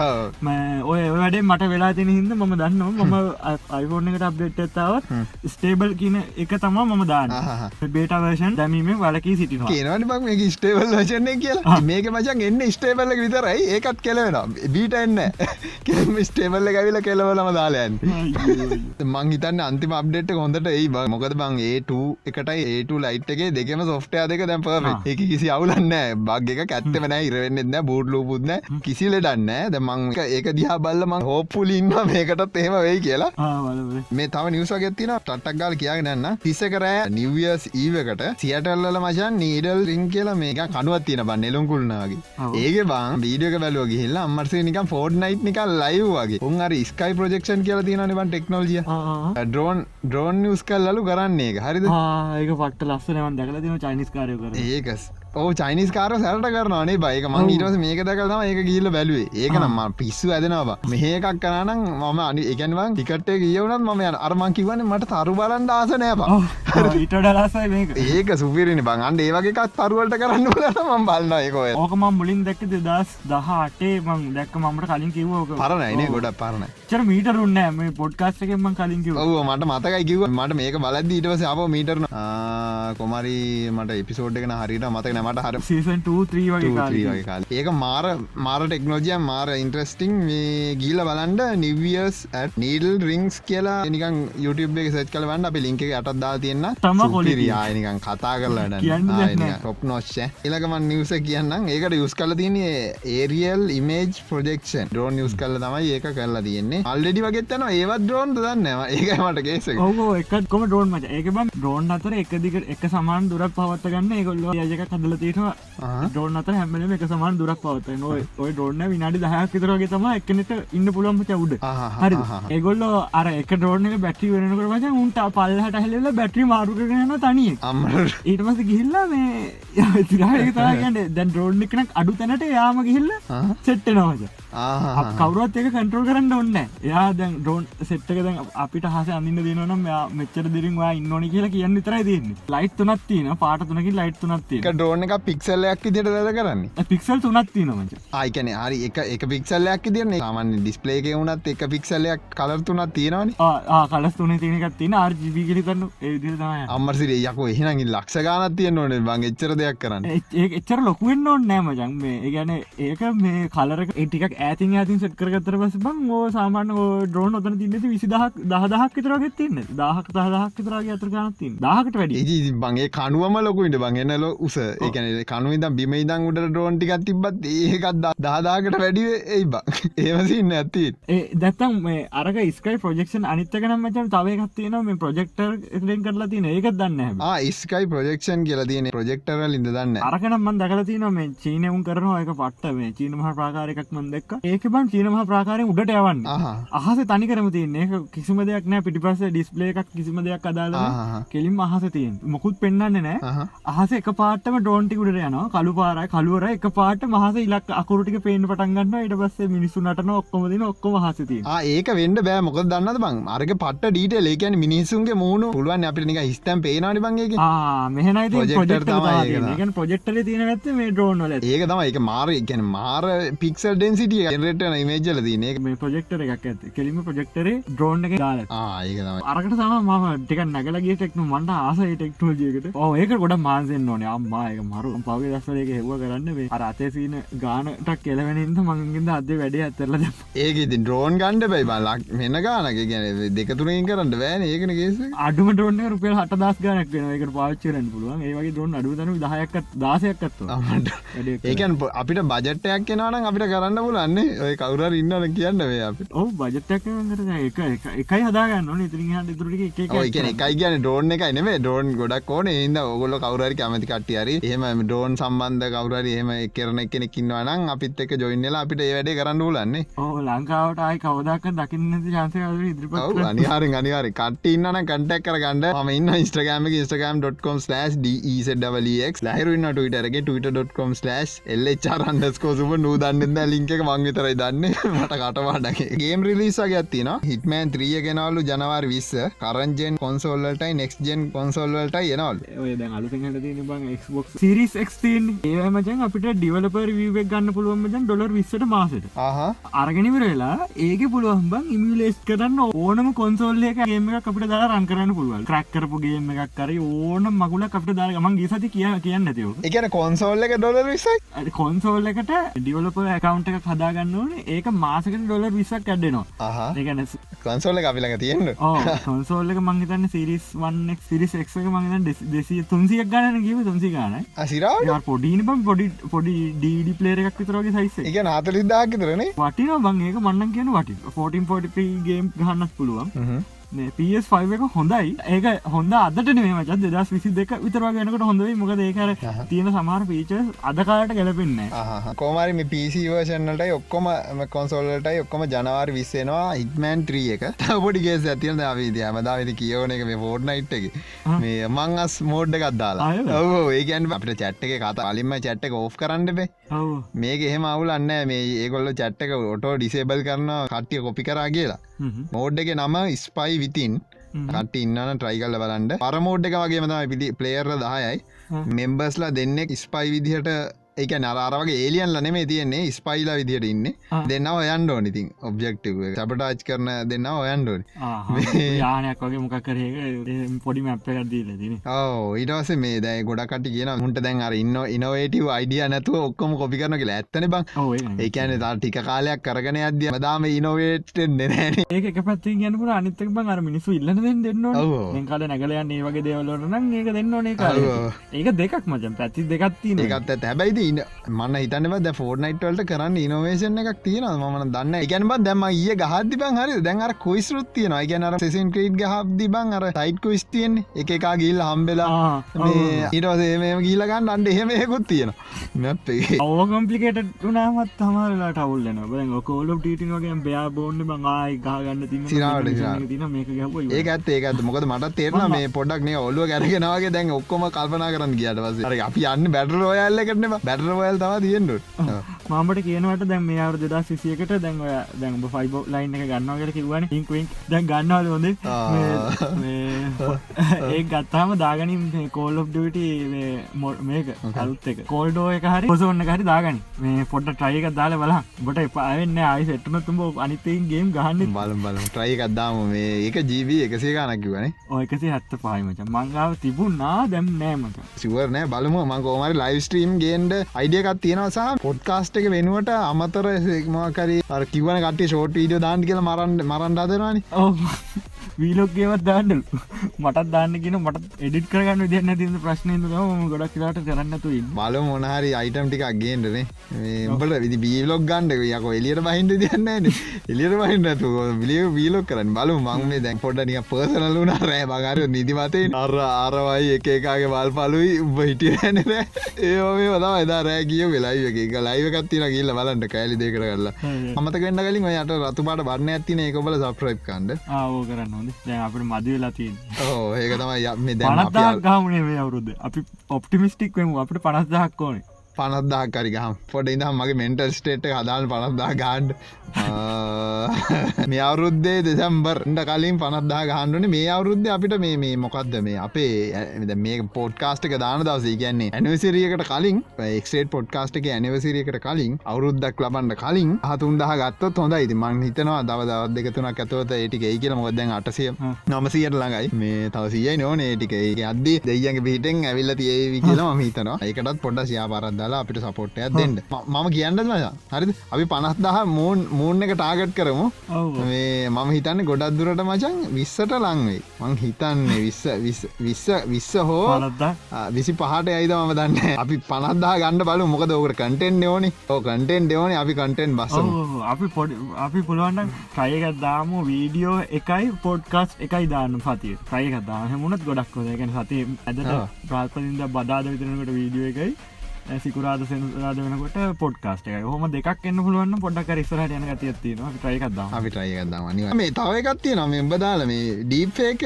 Speaker 2: ඔය වැඩේ මට වෙලා තින හිද ම දන්න මම අයිෆෝර්න එකට අප්ඩේට් ඇත්තාවත් ස්ටේබල් කියන එක තමා මම දාන්න. බේට වර්ෂන් දැමීම වලකී සිටිනවා.
Speaker 1: කියනවට බක් මේ ස්ටේබල් වචනය කියලා. මේක මචන් එන්න ස්ටේබල්ල විතරයි ඒකත් කෙලවෙන බීට එන්න කෙම ස්ටේබල්ල ඇවිල කෙලවලම දාලයන් මං හිතන්න අන්තිම අප්ඩේට් හොඳට ඒ මොකද බං ඒට එකටයි ඒට ලයිට් එක දෙකම සොෆ්ටය දෙක දැම් පම එක කිසි අවුලන්න බග් එක ඇත්තමන ඉරවෙන්න්න බෝඩ් ලෝපුත්න කිසි ලෙඩන්න ද මං ඒක දිහා බල්ල මං හෝපුලින්න මේකටත් එහෙම වෙයි කියලා. මේ තව නිවසගත්තින ටටක් ගල් කියගෙනන්න තිස්ස කරෑ නිවියස් ඊවකට සියටල්ල මචන් නීඩල් රිං කියලා මේක කනුවත් තියෙන බන්න
Speaker 2: ඔව්.
Speaker 1: ඒක බං වීඩියක බැලුව ගහිල්ලා අම්මර්සේ නික ෆෝඩ් නයිට් නික ලයි වගේ. උන් අර ස්කයි ප්‍රජෙක්ෂන් කියලා තියෙනනිවන් ටෙක්නෝජිය ඩ්‍රෝන් ඩ්‍රෝන් නිියස් කල්ලලු කරන්නේ හරිද?
Speaker 2: ඒක පට ලස්සනවන් දැකල තින චයිනිස් කාරය කර
Speaker 1: ඒකස් ඕ චයිනිස් කාර සැරට කරනනේ බයික මං ඊටස මේක දැකලම ඒක ගිල්ල බැලුවේ. ඒක නම් පිස්සු ඇදෙනවා මෙහකක් කරනම් මම අනි එකන්වන් ටිකටේ කියවනත් මම යන අරමං කිවන මට තරු බලන් ආස නෑබා ඒක සුපිරිනි බං. ඒවගේකත් තරුවලට කරන්න ම බලන්න ඒකොය
Speaker 2: ඕකම මුලින් දැක්ක දෙදස් දහ අටේ මං දැක්ක මමට කලින් කිවෝක
Speaker 1: පරණයිනේ ගොඩක් පරණ
Speaker 2: චර මීටරුන්න මේ පොඩ්කාස්ට එකෙන්ම කලින් කිව
Speaker 1: මට මතකයි කිව මට මේක බලද ඊටවස අප මීටරන කොමරි මට එපිසෝඩ් එකන හරිට මතක නමට හර
Speaker 2: සීසන් 2 වගේ කාලේ.
Speaker 1: වගේ කාල ඒක මාර මාර ටෙක්නෝජිය මාර ඉන්ට්‍රස්ටිං මේ ගීල බලන්ඩ නිවියස් නීල් රිංස් කියලා නිකන් YouTube එක සච් කල වන්න අපි ලිංක අටත් දා තියන්න
Speaker 2: තම කොලිටි.
Speaker 1: යානිකන් කතා කරලට
Speaker 2: කියන්න.
Speaker 1: ටොප් නොශ්ෂ එලකමන් නිවස කියන්නම්. ඒකට යුස් කල තියන්නේ aerial image projection drone use කල්ල තමයි ඒක කරලා තියෙන්නේ. අල්ලඩි වගේත්තන ඒවත් ඩෝන් දන්නවා ඒකමට කේස
Speaker 2: ඔහෝ එකත් කොම ඩෝන් මච. ඒක බම් ඩෝන් අතර එක දිකට එක සමාන් දුරක් පවත්ත ගන්න. ඒගොල්ල යජක කදල තියෙනවා. ඩෝන් අතර හැමලම එක සමාන් දුරක් පවත නොයි ඔය ඩෝන්න විනාඩි දහයක් විතරගේ තම එකනට ඉන්න පුළොම චවුඩ හරි ඒගොල්ල අර එක ඩෝන එක බැටි වෙනකට වච උන්ට පල්ලහට හැලල බැටරි මාරුකරන තනිය ඊටමස ගිහිල්ලා මේ තිරාගතාගන්න දැන් ඩෝන් එකනක් අඩු තැනට යාම ගිහිල්ල සෙට්ට නවජ කවරුවත් එක කන්ට්‍රෝල් කරන්න ඔන්න එයා දැන් ඩෝන් සෙට්ක දැන් අපිට හස අඳන්න දෙනනම් මෙච්චර දිරින්වා ඉන්නඕනි කියලා කියන්න විතරයි තියන්නේ ලයිට් තුනත් තියන පාට තුනකින් ලයිට් තුනත් තිය
Speaker 1: ඩෝන එක පික්සල්ලයක් විදිට වැද කරන්නේ.
Speaker 2: පික්සල් තුනත් තියනමච
Speaker 1: ආයිකන හරි. එක එක පික්සල්ලයක් තිරන්නේ සාමන් ඩිස්පලේක වුණත් එක පික්සල්ලයක් කලර තුනත් තියෙනවන.
Speaker 2: කලස් තුන තියනකත් තින ආර්ජිබි ගලි කරන්න ඒදිර තමයි.
Speaker 1: අම්මර්සිරේ යකෝ එහෙනගින් ලක්ෂ ගානත් තියන්න ඕන. බං එච්චර දෙයක් කරන්න.
Speaker 2: එච්චර ලොකුවෙන්න ඕන්න නෑම ජං මේ ඒගැන ඒක මේ කලරක ඒටිකක් ඇතින් ඇතින් සෙට් කරගත්තර පස බං ඕ සාමාන ඩෝන් ඔතන තින්නති විසිදහක් දහදහක් විතරගෙත් තින්න. දහක් දහදහක් විතරගේ අතර ගනත්තින් දහකට වැඩි
Speaker 1: බගේ කනුවම ලොකුයිට බංගන්නල උස. ඒකන කනුවදම් බිමයිදං උඩ ඩෝන්ටිකත් තිබත් ඒකත් දහදාකට වැඩි ඒ බක් ඒවසින්න ඇති
Speaker 2: ඒ දැත්තම් මේ අරක ස්කයි ප්‍රජෙක්ෂන් අනිත්තකනම් මචන් තවයකත් තියෙන මේ ප්‍රජෙක්ටර් එලෙන් කරලා තින ඒකත් දන්න
Speaker 1: ස්කයි ප්‍රජෙක්ෂන් කියල තියෙන ප්‍රජෙක්ටරල් ඉඳ දන්න
Speaker 2: අරකනම් මන් දකල තින මේ චීනවුන් කරනවා. එක පට්ට මේ චීනමහ ප්‍රාකාරයක් මන් දෙක්ක ඒක බන් චීනමහ ප්‍රාකාරය උඩට යවන්න. අහස තනි කරම තියන්නේ. ඒක කිසිම දෙයක් නෑ. පිටිපස්ස ඩිස්පලේ එකක් කිසිම දෙයක් අදාල කෙලින් අහස තියෙන් මොකුත් පෙන්න්නන්නේ නෑ. අහස එක පාටම ඩෝන්ටි උඩට යනවා. කළු පාරයි කළුවර එක පාට මහස ඉලක් අකුරටික පේන පටන්ගන්න ඉට පස්සේ මිනිස්සු නටන ඔක්කොමදින ඔක්කොම හසති
Speaker 1: ඒක වෙන්ඩ බෑ. මොක දන්න බං? අරක පට ඩීට ලේකැන මිනිසුන්ගේ මූුණු. පුළුවන් අපිට නික හිස්තම් පේනනි බංගේ
Speaker 2: මෙහනයි
Speaker 1: ප්‍රජෙක්ටර
Speaker 2: තියෙන ඇත්ත මේ ඩෝන් වල
Speaker 1: ඒක තම එක මාර එකැන මාර පික්සල් ඩෙන්සිටිය ජනරට මේජල එක.
Speaker 2: මේ ප්‍රජෙක්ටර එකක් ඇත කෙලිම ප්‍රජෙක්ටරේ ඩ්‍රෝන් එක දාල අරකට තම ම ටික නැගලගේ ටෙක්නු මන්ට ආස ටෙක්නෝජයකට ඒක ගොඩ මාන්සෙන් ඕන. අම්මායක මරු. පවගේ දස්වලක හෙව කරන්න. වේ අර අතේසින ගානටක් කෙලවෙනින්ද මංගින්ද අද වැඩේ ඇතරලද
Speaker 1: ඒක ඉතින් ඩ්‍රෝන් ගණ්ඩ බයි බලක් මෙන්න ගානක ගැන දෙකතුරින් කරන්න බෑන. ඒකන ගේස
Speaker 2: අඩුම ඩෝන්න රුපේ හට දස් ගනක් වෙන එක පාච්චරන්න පුළුවන්. ඒවගේ ඩෝන් අඩුතන දහයක්ත් දාසයක්කත්ව
Speaker 1: ඒකන් අපිට බජට්ටයක් කෙනනම් අපිට කරන්න පුලන්නේ ඔය කවුර ඉන්නන කියන්න වේ අපිට
Speaker 2: බජට්ටක් එක එකයි හදාගන්න ඉතිරි එක
Speaker 1: එකන එකයි කියන ඩෝන් එක නේ ඩෝන් ගොඩක් ඕන. ඉද ඔගොල කවරරි කමති කටියරි එහම ඩෝන් සම්බන්ධ කවරරි එහම කරන කෙනෙ කින්නවනම් අපිත් එක ජොයින්නලා අපිට ඒ වැඩේ කරන්න ලන්නේ
Speaker 2: ඕ ලංකාවට අයි කවදක් දකින්න ජාන්සය ඉදිරිප
Speaker 1: අනිහාරි අනිවාරි කට ඉන්න කටක් කරගන්න. ම ඉන්න ස්ට්‍රගම ස්ටගම්.com ඩක් ලහිරන්න ටටරගේ ටට.com එල්චරන්ඩස්කෝ සුප නූ දන්න ලින්ක මං විතරයි දන්න. මට කටවාඩගේ ගේම් රිලිසගේ ඇතින හිටමෑන් ත්‍රිය කෙනවලු ජනවාර් විස්ස. කරන්ජෙන් කොන්සෝල්ලටයි නෙක්ස් ජෙන් කොන්සෝල්වලට යනවල්
Speaker 2: ක්බොක් සිරිස් එක්න් ඒමචන් අපිට ඩිවලපර් වීවක් ගන්න පුළුවන්මචන් ඩොලර් විස්සට මාසට. අරගෙනවරලා ඒක පුළුවන්බන් ඉමිලේස් කරන්න ඕනම කොන්සෝල්ලක ගේම එක අපිට දර රන් කරන්න පුළුවන්. ක්‍රක්කරපු ගේම එකක් කර ඕන මගුල අපට දාගමන් ගේ සති කිය කියන්න ඇතිව
Speaker 1: එකන කොන්සෝල්ල එක ඩොලර් විසයි
Speaker 2: කොන්සෝල් එකට ඩිවලප කවන්ට එක හදාගන්න ඕන. ඒක මාසකට ඩොලර් විසක් ඇඩෙනවා ඒගැන
Speaker 1: කොන්සෝල්ල අපිලඟ තියෙන්න්න
Speaker 2: මංගතන්න සිරිස් වන්නෙක් සිරිස් එක්ක මංගත දෙසිය තුන්සියක් ගන්න කිව තුන්සි ගන
Speaker 1: අසිරා
Speaker 2: පොඩින බම් පොඩි පොඩි ඩීඩි පලේර එකක් විතරගේ සයිස
Speaker 1: එක නාතලිදාකිතරනේ
Speaker 2: වටින බංඒක මන්නන් කියන වටි ෆෝටන් පොඩිගේ ගහන්නත් පුළුවන් PS5 එක හොඳයි. ඒක හොඳ අදට නේ මචන් දෙදස් විසි දෙක විතරවාගෙනකට හොඳයි මොකද ඒකර තියෙන සමහර පීච අදකාලට ගැලපෙන්න
Speaker 1: කෝමරි පිසි වර්ෂන්ලටයි ඔක්කොම කොන්සෝල්ලටයි ඔක්කොම ජනවාර විස්සෙනවා ඉක්මෑන් ත්‍රිය එක. පොඩිගේ ඇතියන දවිද අමදාවිද කියවන එක මේ ෆෝඩ් නයිට් එක මේ මං අස් මෝඩ් එකක් දාලා. ඔ ඒකන් අපට චට්ක කත අලින්ම චට්ක ඕ් කරන්න බේ. මේක එහෙම අවුලන්න මේ ඒගොල්ල චට්ක ඔටෝ ඩිසේබල් කරන කට්ටිය කොපි කරා කියලා මෝඩ් එක නම ස්පයි විතින් කට ඉන්නන ට්‍රයිකල්ල බලන්ඩ පරමෝඩ් එක වගේ මතම පිටි ප්ලේර්ල දායයි මෙම්බස්ලා දෙන්නෙක් ස්පයි විදිහට එක නරාරගේ ඒලියන් ලනෙමේ තියෙන්නේ ස්පයිලා විදිහට ඉන්න. දෙන්න ඔයන්ඩ ඕනිතින් ඔබ්ෙක්ටව සපටාච් කරන දෙන්න ඔයන්ඩෝන්
Speaker 2: යානයක් වගේ මොකක් කරේ පොඩි මැප්පකක් දීල දින
Speaker 1: ඕ ඉටවස මේ දැයි ගොඩකට කියන මුන්ට දැන් අර ඉන්න ඉනවේටව අයිඩිය නැතුව ඔක්කොම කොපි කරන කියලා. ඇත්තන බං. ඒකන තා ටික කාලයක් කරගෙන අද්‍ය මදාම ඉනොවේට් නෙනෑන
Speaker 2: ඒක පැත්ති ගැනපුර අනිත්තක බං අර මිනිසු ඉල්ලන දෙන්න කාල නැගලයන් ඒ වගේ දේවලට නම් ඒක දෙන්න ඕනේ ඒක දෙකක් මචන් පැති දෙකත්ති
Speaker 1: එකත් හැබැයිද ඉන්න මන්න හිතනව ද ෆෝර්නයිට්වල්ට කරන්න ඉනවේෂන් එකක් තියෙන මන දන්න එකැනබ දැම ඒ ගහදදි බං හරි දැන් අර කොයිස්රුත් තියෙන ගැනර සෙසන් ක්‍රීට් ගහබදි බං අර ටයිට් කොයිස්තියෙන් එක එකා ගිල් හම්බෙලා ඉටසේ මේ ගීලගන්න අන්ඩ එහෙම එකුත් තියෙන මැපේ
Speaker 2: ඕකම්පලිකට වනාමත් තමරලා ටවල්ලන බ කෝල ටීටි වගේ බයා බෝන්න බං ආයි ගාගන්න ගැප
Speaker 1: ඒක ඇත් ඒකත් මොකද මට තේරන මේ පොඩක් නේ ඔල්ලුව ගැරගෙනවාගේ දැන් ඔක්කොම කල්පනා කරන්න ගියට පස අපි යන්න බැටර ඔයල්ල කරන බැටරවල් තම තියෙන්ඩුට
Speaker 2: මාමට කියනවට දැන් මේ අවර දෙදා සිසියකට දැන් ඔය දැන් ෆයිබෝ ලයින් එක ගන්නවාගල කිවන ඉංකුවෙන් දැන් ගන්නවද හොඳ? ඒ ගත්තාම දාගනින් කෝල් ඔ් ඩට මේක කලුත් එක. කෝල්ඩෝ එක හරි පොසොන්න හරි දාගනි මේ පොට ට්‍රයික දාල බලා බොට එපාවෙන්න අයි සෙට්ටන තුඹ අනිතයෙන් ගේම් ගහන්න.
Speaker 1: බලම් බලම්. ට්‍රයිකක්දාම මේ ඒක ජීවී එකසේ ගනකිවනේ
Speaker 2: ඔයකසේ හත්ත පහමච මංගාව තිබුණනා දැම් නෑමට
Speaker 1: සිවරනෑ බලමු මං කෝමරි ලයිස්ට්‍රීම් ගේන්ඩ අයිඩියකත් තියෙනවසා පොඩ්කාස්ට් එක වෙනුවට අමතර සෙක්මකරි කිවන කට ෂෝට් වීඩියෝ දාන් කියල මරන්න මරන්ඩ අදරවානි
Speaker 2: ඕ වීලොක්ගේවත් දාන්නලු මටත් දාන්නගෙන මට එඩිට කරගන්න දෙන්න තින ප්‍රශ්නය ම ගොඩක් කියලාට කරන්නතු
Speaker 1: බල මොනහරි අයිටම් ටිකක් ගේන්ටනේ උඹට විදි බීලොක් ගන්ඩ යක එලියට බහින්ට දන්න එලියට බහින්නතු බිලිය වීලොක් කරන්න. බලු මංේ දැන් පොඩ්ඩනික පර්සනලුන රෑ. බගර නිදිමතේ අර ආරවයි එක එකගේ වල් පලුයි උඹ හිටියනද ඒෝේ වදා එදා රෑ කිය වෙලායි එක ලයිවකත්තින කියල්ල බලන්ට කෑලි දෙකට කරලා මතකෙන්න්න කලින් ඔයට රතුපාට බන්න ඇතින එකබල සප්‍රයිප් කන්ඩ
Speaker 2: ආවෝ කරන්න. දැන් අපට මදවෙලා තින්
Speaker 1: ඕ ඒක තමයි යම
Speaker 2: පනත්දා ගාමනේ මේ අවුරුද්ධ අපි ඔප්ටිමිස්ටික් වම. අපට පනස්දහක් ඕනේ
Speaker 1: පනත්දා කරිගහම් පොට ඉදම් මගේ මෙන්ටල් ස්ටේට් හදාල් පනත්දා ගාඩ් මේ අවුරුද්දේ දෙසම්බර්ට කලින් පනත්දා ගහන්ඩුන මේ අවුරුද්ධ අපිට මේ මේ මොකක්ද මේ අපේ මේ පොඩ්කාස්ටක දාන දවසේ කියන්නේ ඇනිවසිරියකට කලින් එක්ේට පොඩ්කාස්ටක ඇනිවසිරියකට කලින් අවුරුද්දක් ලබන්න කලින් හතුන් දහ ගත්තත් හොඳ ඉති මං හිතනවා දව දවත් දෙකතුනක් ඇතවත ඒටික ඒ කියල. මොදැන් අටසය නමසියට ළඟයි. මේ තවසියයි නෝන ඒටික ඒ අද්දි දෙයගේ පිටෙන් ඇවිල්ල තියේවි කියලා හිතනවා. ඒකටත් පොඩ සියා පරද්දාලා අපිට සපෝට්ටයක් දෙන්න. මම කියන්නද හරි අපි පනස්දහ මූන් මූන් එක ටාගට් කරමු. මේ මම හිතන්න ගොඩක් දුරට මචන් විස්සට ලංවෙයි මං හිතන්නේ විස්ස විස්ස විස්ස හෝ විසි පහට ඇයිද මම දන්න අපි පනත්දා ගන්න බලු මොකද ඕකට කටෙන් ඕනි? ඕ කටෙන් දෙවන අපි කටෙන් බස
Speaker 2: අපි පොඩි අපි පුළුවන්න්න ටයකත් දාම. වීඩියෝ එකයි පොඩ්කස් එකයි දාන්න පතිය ටයකත් දාම මුණත් ගොඩක් කොදගෙන සතේ ඇදට ප්‍රාපතින්ද බදාද විතරනකට වීඩියෝ එකයි සිකුරාද සෙනරාද වෙනකොට පොඩ්කාස්ට එක හොම දෙකක් එන්න පුළුවන් පොඩ්ඩක් රිස්සරට යන ගතියත්තින ටයිකක්ද
Speaker 1: අපි ටයිකක්දම මේ තව එකත්තිය නම එබදාල මේ ඩීප්ේ එක.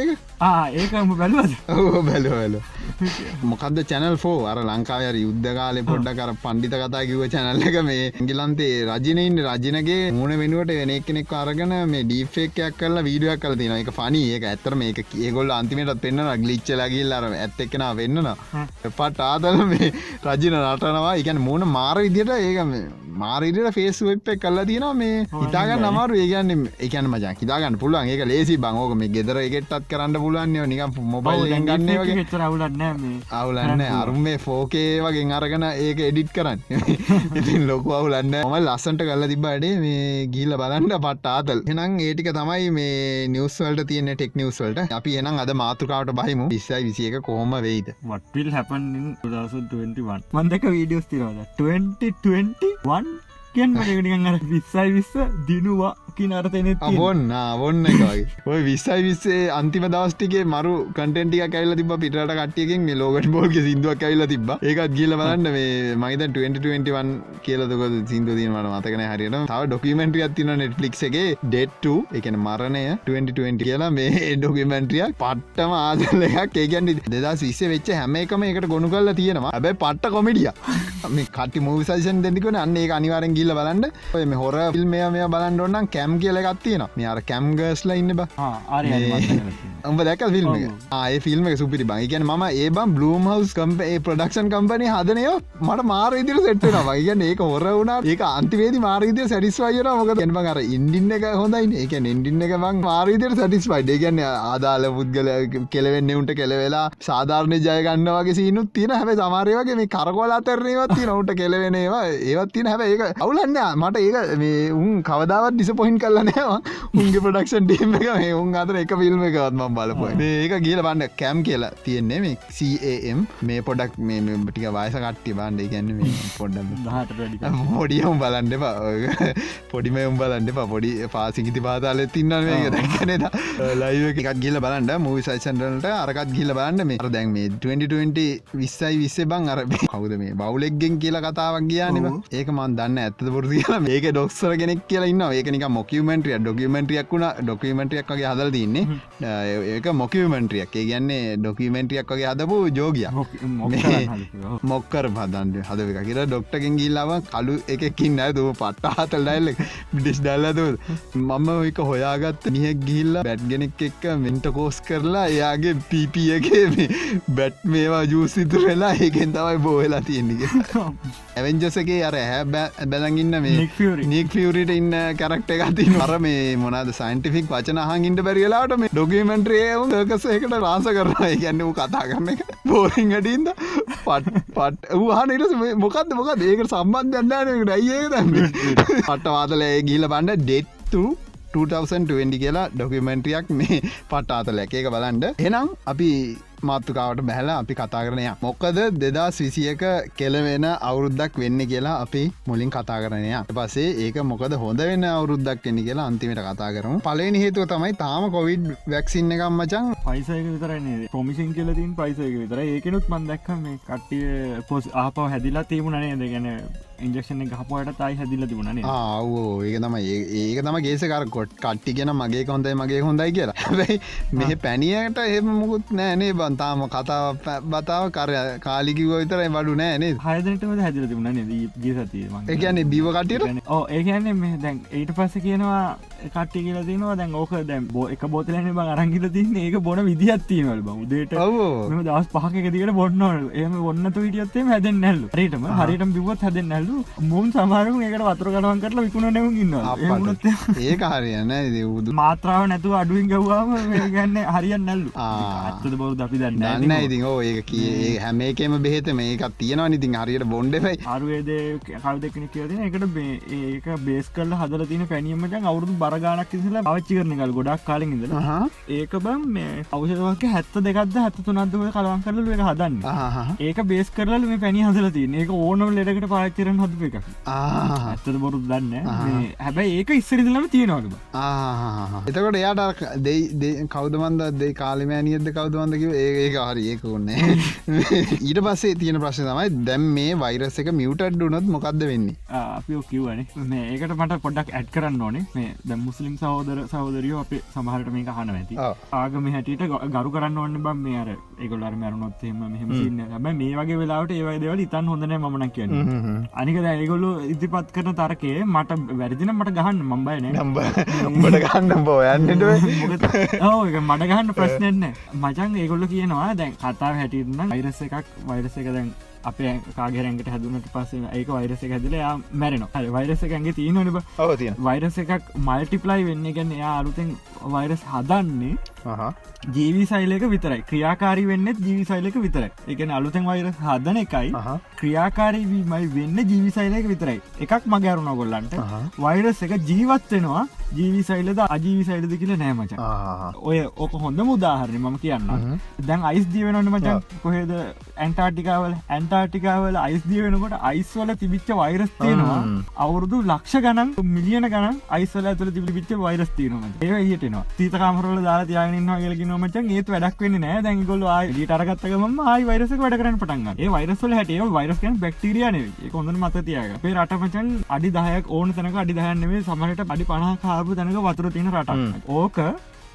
Speaker 2: ඒකම බැලුවද?
Speaker 1: ඕ බැලුවල මොකද චැනල් අර ලංකාවර යුද්ධකාල පොඩ්ඩ කර පණ්ඩිත කතා කිව චැනල්ල එක මේ ගිලන්තේ රජනයින් රජනගේ මුණ වෙනුවට වෙන කෙනෙක් අරගෙන මේ ඩීෆෙක්යක් කරලා වීඩියක් කල තින එක පනි ඒක ඇත්තර මේ ඒගොල්ල අන්තිමටත් පෙන්න්න ගලිච්චලගිල් අර ඇත් එක්කෙන වෙන්නන පට ආදල මේ රජන නටනවා එකන මුණ මාර විදිට ඒක මාරිට ෆේස් වෙප් එක කල්ලා තියෙනවා. මේ හිතාගන්න අමාරු ඒගන්න එකන මජා හිතාගන්න පුළුවන්. ඒක ලේසි බංෝක මේ ගෙදර එකෙටත් කරන්න පුළුවන්න්නේ නික මොබයිල් ගන්න වගේ.
Speaker 2: අවුලන්න
Speaker 1: අවුලන්න අරුම් මේ ෆෝකේ වගේ අරගෙන ඒක එඩිට් කරන්න. ඉතින් ලොකු අවුලන්න ම ලස්සන්ට කල්ල තිබ්බඩේ මේ ගීල බලන්ට පට්ට ආතල්. එනම් ඒටික තමයි මේ නිවස්වල්ට තියෙන ටෙක් නිවස්වල්ට අපි එනම් අද මාතෘකාවට බහිමු. විස්සයි විසියක කොහොම වෙයිද?
Speaker 2: වටවිල් හැපන් 2021 මන්දක වීඩියෝස් තිරවද 2021 කියන්න මටකටිකන් අර විස්සයි විස්ස දිනුවා කිනර්තනෙත්
Speaker 1: ඔන්න ඔන්න එකගේ ඔය විස්සයි විස්සේ අන්තිම දවස්ටිගේ මරු කටෙන්ටිය කැල්ල තිබ පිට කටියකින් මේ ලෝකට බෝල්ග සිින්දුවක් කැල්ල තිබ ඒකත් ගිල බලන්න මේ මයිත 2021 කියලදක සිින්දු දීමට මතකන හරියට. තව ඩොකමෙන්ට්‍රිය තින නෙට්ලික් එකගේ ඩෙට්ට එකන මරණය 2020 කියලා මේ ඩොකමෙන්ට්‍රියක් පට්ටම ආදල එකක්. ඒකන් දෙදා විස්සේ වෙච්ච හැම එකම එකට ගොුණු කල්ල තියෙනවා. ඇබැයි පට්ට කොමිඩිය මේ කට මූවිසේෂන් දෙනිකන අන්න ඒ අනිවාරෙන් ගිල්ල බලන්න. ඔය මේ හොර ෆිල්ම් මේ බලන්න ඔන්නම් කැම් කියල ගත්තියෙන මේ අර කැම්ගස්ල ඉන්න බ. උඹ දැක ෆිල්ම් ආය ෆිල්ම් සුපිරි බං. ගැන ම ඒ බම් බ්ලූම් හවස් කම්ප ඒ ප්‍රඩක්ෂන් කම්පනය හදනයෝ මට මාර ඉදිර සෙට්ටෙන වගන්න ඒක හොර වුණා ඒක අන්තිවේද මාරීදය සැටිස්වයන මොක ගැනම අර ඉන්ඩින්න එක හොඳයි ඒක ඉන්ඩින්න එක බං මාරීදර සටිස්වයිඩ ගැන්න ආදාල පුද්ගල කෙලවෙන්න උන්ට කෙලවෙලා සාධාරණය ජයගන්න වගේ සිනුත් තින හැබ සමාරයවගේ මේ කරකොල අතරනවත් තින උට කෙලවෙනවා ඒවත් තින හැබ ඒක අවුලන්න මට ඒක මේ උන් කවදාවත් ඩිස පොහින් කරලනෑවා උන්ගේ ප්‍රඩක්ෂන් ටීම එක මේ උන් අතර එක ෆිල්ම් එකත්ම බලපුයි. ඒක කියල බන්න කැම් කියලා තියෙන්නේ මේ CAM මේ පොඩක් මේ ටික වයස කට්ටි බන්ඩ ගැන්න පොඩ්ඩ පොඩියම් බලන්ඩ පොඩිම උම් බලන්ඩ පොඩි පාසිකිති පාතාල තින්න මේක දැක්කනද ලයිව එකක් ගිල බලන්ඩ මූවි සයිසන්ටලට අරකත් ගිල බලන්න මේ. දැන් මේ 2020 විස්සයි විස්සේ බං අර කවුද මේ? බවුලෙක්ගෙන් කියලා කතාවක් කියනම ඒක මන් දන්න ඇත්ත පුරදි කියලා මේක ඩොක්සර කෙනෙක් කියලා ඉන්න ඒකනික මොකමෙන්ටිය ඩොකමෙන්ටියක් වුණ. ඩොකමෙන්ටියක් වගේ හදල් තින්නේ. ඒක මොකමෙන්ට්‍රියක් ඒ කියන්නේ ඩොකමෙන්ටියක් වගේ හදපු ජෝගිය. මොක්කර පදන්ට හදක කියලා ඩොක්ටකින් ගිල්ලාව කලු එකකින් ඇ තුම පට්ට හතල් ඩයිල්ල ඩිස් ඩල්ලතු මම එක හොයාගත්ත නිහෙක් ගිල්ල බැට්ගෙනෙක් එක්ක මෙන්ට කෝස් කරලා එයාගේ පීපියගේ බැට් මේවා ජූසිතුර වෙලා ඒකෙන් තමයි බෝවෙලා තියෙන්නක ඇවෙන්ජසගේ අර හැ බැලගන්න මේ නික් ියරිට ඉන්න කරක්ට එකති මර මේ මොනද සයින්ටිෆික් වචන හඟින්ට බැරිලාට මේ ඩොකමෙන්ට්‍රේවුම් කසේකට රාස කරනවා. ගැන්න වූ කතා කරන එක. බෝරිං අඩින්ද පට් පට් වහනට මොකක්ද මොක ඒකට සම්බන්ධන්නනකට අයිඒ දන්න පට්ට වාතලය ගීල බන්ඩ ඩෙත්තු 2020 කියලා ඩොකමෙන්ට්‍රියක් මේ පට්ට අතල එක එක බලන්ඩ එනම් අපි මාත්තුකාවට බැහලා අපි කතා කරනය මොක්කද දෙදා විසියක කෙලවෙන අවුරුද්දක් වෙන්න කියලා අපි මුලින් කතා කරනය පසේ ඒක මොකද හොඳ වෙන්න අවුරුද්දක් එන්න කියලා අන්තිමට කතා කරමු. පලනි හේතුව තමයි තාම කොවිඩ් වැක්සින්න එකම් මචන්
Speaker 2: පයිසයක විතරන්නේ ප්‍රමිසින් කියලතින් පයිසයක විතර ඒකනුත් මන්දක්ක මේ කට්ටිය පොස් ආපව හැදිලා තිබුණනේ දෙගැන ඉන්ජක්ෂන ගහපුයට තයි හැදිල තිබුණනේ
Speaker 1: ආවෝ ඒක තම ඒක තම ගේසකර කොට් කට්ටි ගෙන මගේ කොඳයි මගේ හොඳයි කියලා. හැබයි මෙහ පැනියට එහෙම මුකුත් නෑනේ බන්තාම කතාව බතාව කර කාලිකිව විතරයි බඩු නෑනේ
Speaker 2: හයදනටම හැදිල තිබුණන ගේ සතිය
Speaker 1: ඒගැන්නේ බීව කටියට
Speaker 2: ඕ ඒකන්නේ මේ දැන් ඒට පස්ස කියනවා කට්ටි කියලා තිනවා දැන් ඕක දැම් බෝ එක බෝතලන බ අරංගිල තින්න ඒක බොන විදිහත්තිීනවල බවදේට
Speaker 1: ඔවෝ.
Speaker 2: දස් පහක දිකට බොන්නවල්. එම ඔන්න තුවිටියත්තේ හැදෙන් නැල්ලු. හරිටම හරිටම බිවත් හැදෙන් නැල්ලු මුන් සමාරු ඒකට වතුර කටවන් කරලා විකුණ නැවුම් ඉන්න
Speaker 1: ඒක හරියන්න දවුදු
Speaker 2: මාත්‍රාව නැතුව අඩුවෙන් ගව්වාම ගන්න හරියන් නැල්ලු. අත්තද බවු අපි දන්න
Speaker 1: දන්න ඉතින් ඕ ඒක කිය හැමේකෙම බෙහෙත මේකත් තියෙනවා ඉතින් හරියට බොන්්ඩෙයි
Speaker 2: අරුවේද කල් දෙකන කියද එකට ඒක බේස් කල් හදල තින පැනීමට අවුරුදු බරගානක් ඉසල අවච්චි කරනකල් ගොඩක් කාලින් ඉදල ඒක බම් මේ අවෂදවක හැත්ත දෙකක්ද හැත්ත තුනත්දුව කලවන් කරලු එක හදන්න. ඒක බේස් කරල මේ පැනි හදල තින ඒක ඕනම ලෙඩකට පාච්චරන හදප එක ඇත්තද බොරු දන්න හැබැයි ඒක ඉස්සරිදලම තියෙනවලු
Speaker 1: එතකොට එයාට දෙයි කෞදමන්ද දෙයි කාලිමෑනියද කවදවන්දකිව ඒක හරි ඒක ඔන්නේ ඊට පස්සේ තියෙන ප්‍රශ්න තමයි දැම් මේ වෛරස එක මියටඩ් වනොත් මොකක්ද වෙන්නේ?
Speaker 2: අපි කිව්වනේ. මේ ඒකට මට පොඩක් ඇඩ් කරන්න ඕනේ. මේ ද මුස්ලිම් සහෝදර සහෝදරියෝ අප සමහරට මේක හන ඇති. ආගම හැටියට ගරු කරන්න ඕන්න බම් මේ අර ඒගොල්ලර මැරුණොත්හෙම මෙහමසින්න හැබ මේ වගේ වෙලාට ඒවයි දෙවල ඉතන් හොඳන මනක් කියන්න අනික දැගොල්ලු ඉදිපත් කරන තරකේ මට වැරදින මට ගහන්න මම්බයින
Speaker 1: නම්බට ගන්න බෝයන්නට
Speaker 2: ඕ මට ගහන්න ප්‍රශ්නන්න මචන් ඒගොල්ල කියනවා දැන් කතාව හැටිරන්න වෛරස එකක් වෛරස එක දැන් අපේ කාගරැන්ට හැදුනට පස්සේ ඒක වෛරස හැදල යා මැරෙන වෛරස එකන්ගේ
Speaker 1: අවතිය
Speaker 2: වෛරස එකක් මල්ටිපලයි වෙන්න ගැන්න එයා අලුතෙන් වෛරස් හදන්නේ ජීවි සයිලක විතරයි. ක්‍රියාකාරී වෙන්න ජීවි සයිලක විතර එකන අලුතෙන් වෛරස් හදන එකයි ක්‍රියාකාරීවීමයි වෙන්න ජීවිසයිලක විතරයි. එකක් මගැරුණ ගොල්ලන්ට වෛරස් එක ජීවත්වෙනවා ජීවි සයිලද අජීවි සයිලද කියල නෑමච ඔය ඕක හොඳ මුදාහරණය මම කියන්න දැන් අයිස් දීවෙනට මචන් කොහෙද? ඇන්ටාටිකාවල ඇන්ටාටිකාවල අයිස් දීවෙනකොට අයිස්වල තිබිච්ච වෛරස් තියෙනවා. අවුරුදු ලක්ෂ ගණන් මිලියන ගන අයිස්වල ඇතුල තිබිච්ච වෛරස් තියනවා ඒ හිටනවා තීතකාමරල දාලා තියාගෙන කියලගෙන මචන් ඒත් වැඩක් වෙන්න නෑ. දැගොල ආයි ටරගත්තකම ආයි වෛරස වැඩ කරන පටන්ග ඒ වෛරස්වල හැට වෛරස්කන් බක්ටරියන කොඳ මත තියක පේ රටමචන් අඩි දහයක් ඕන තැනක අඩි දහයන්නෙේ සමහට අඩි පනා කාපු තැනක වතුර තියෙන රට ඕක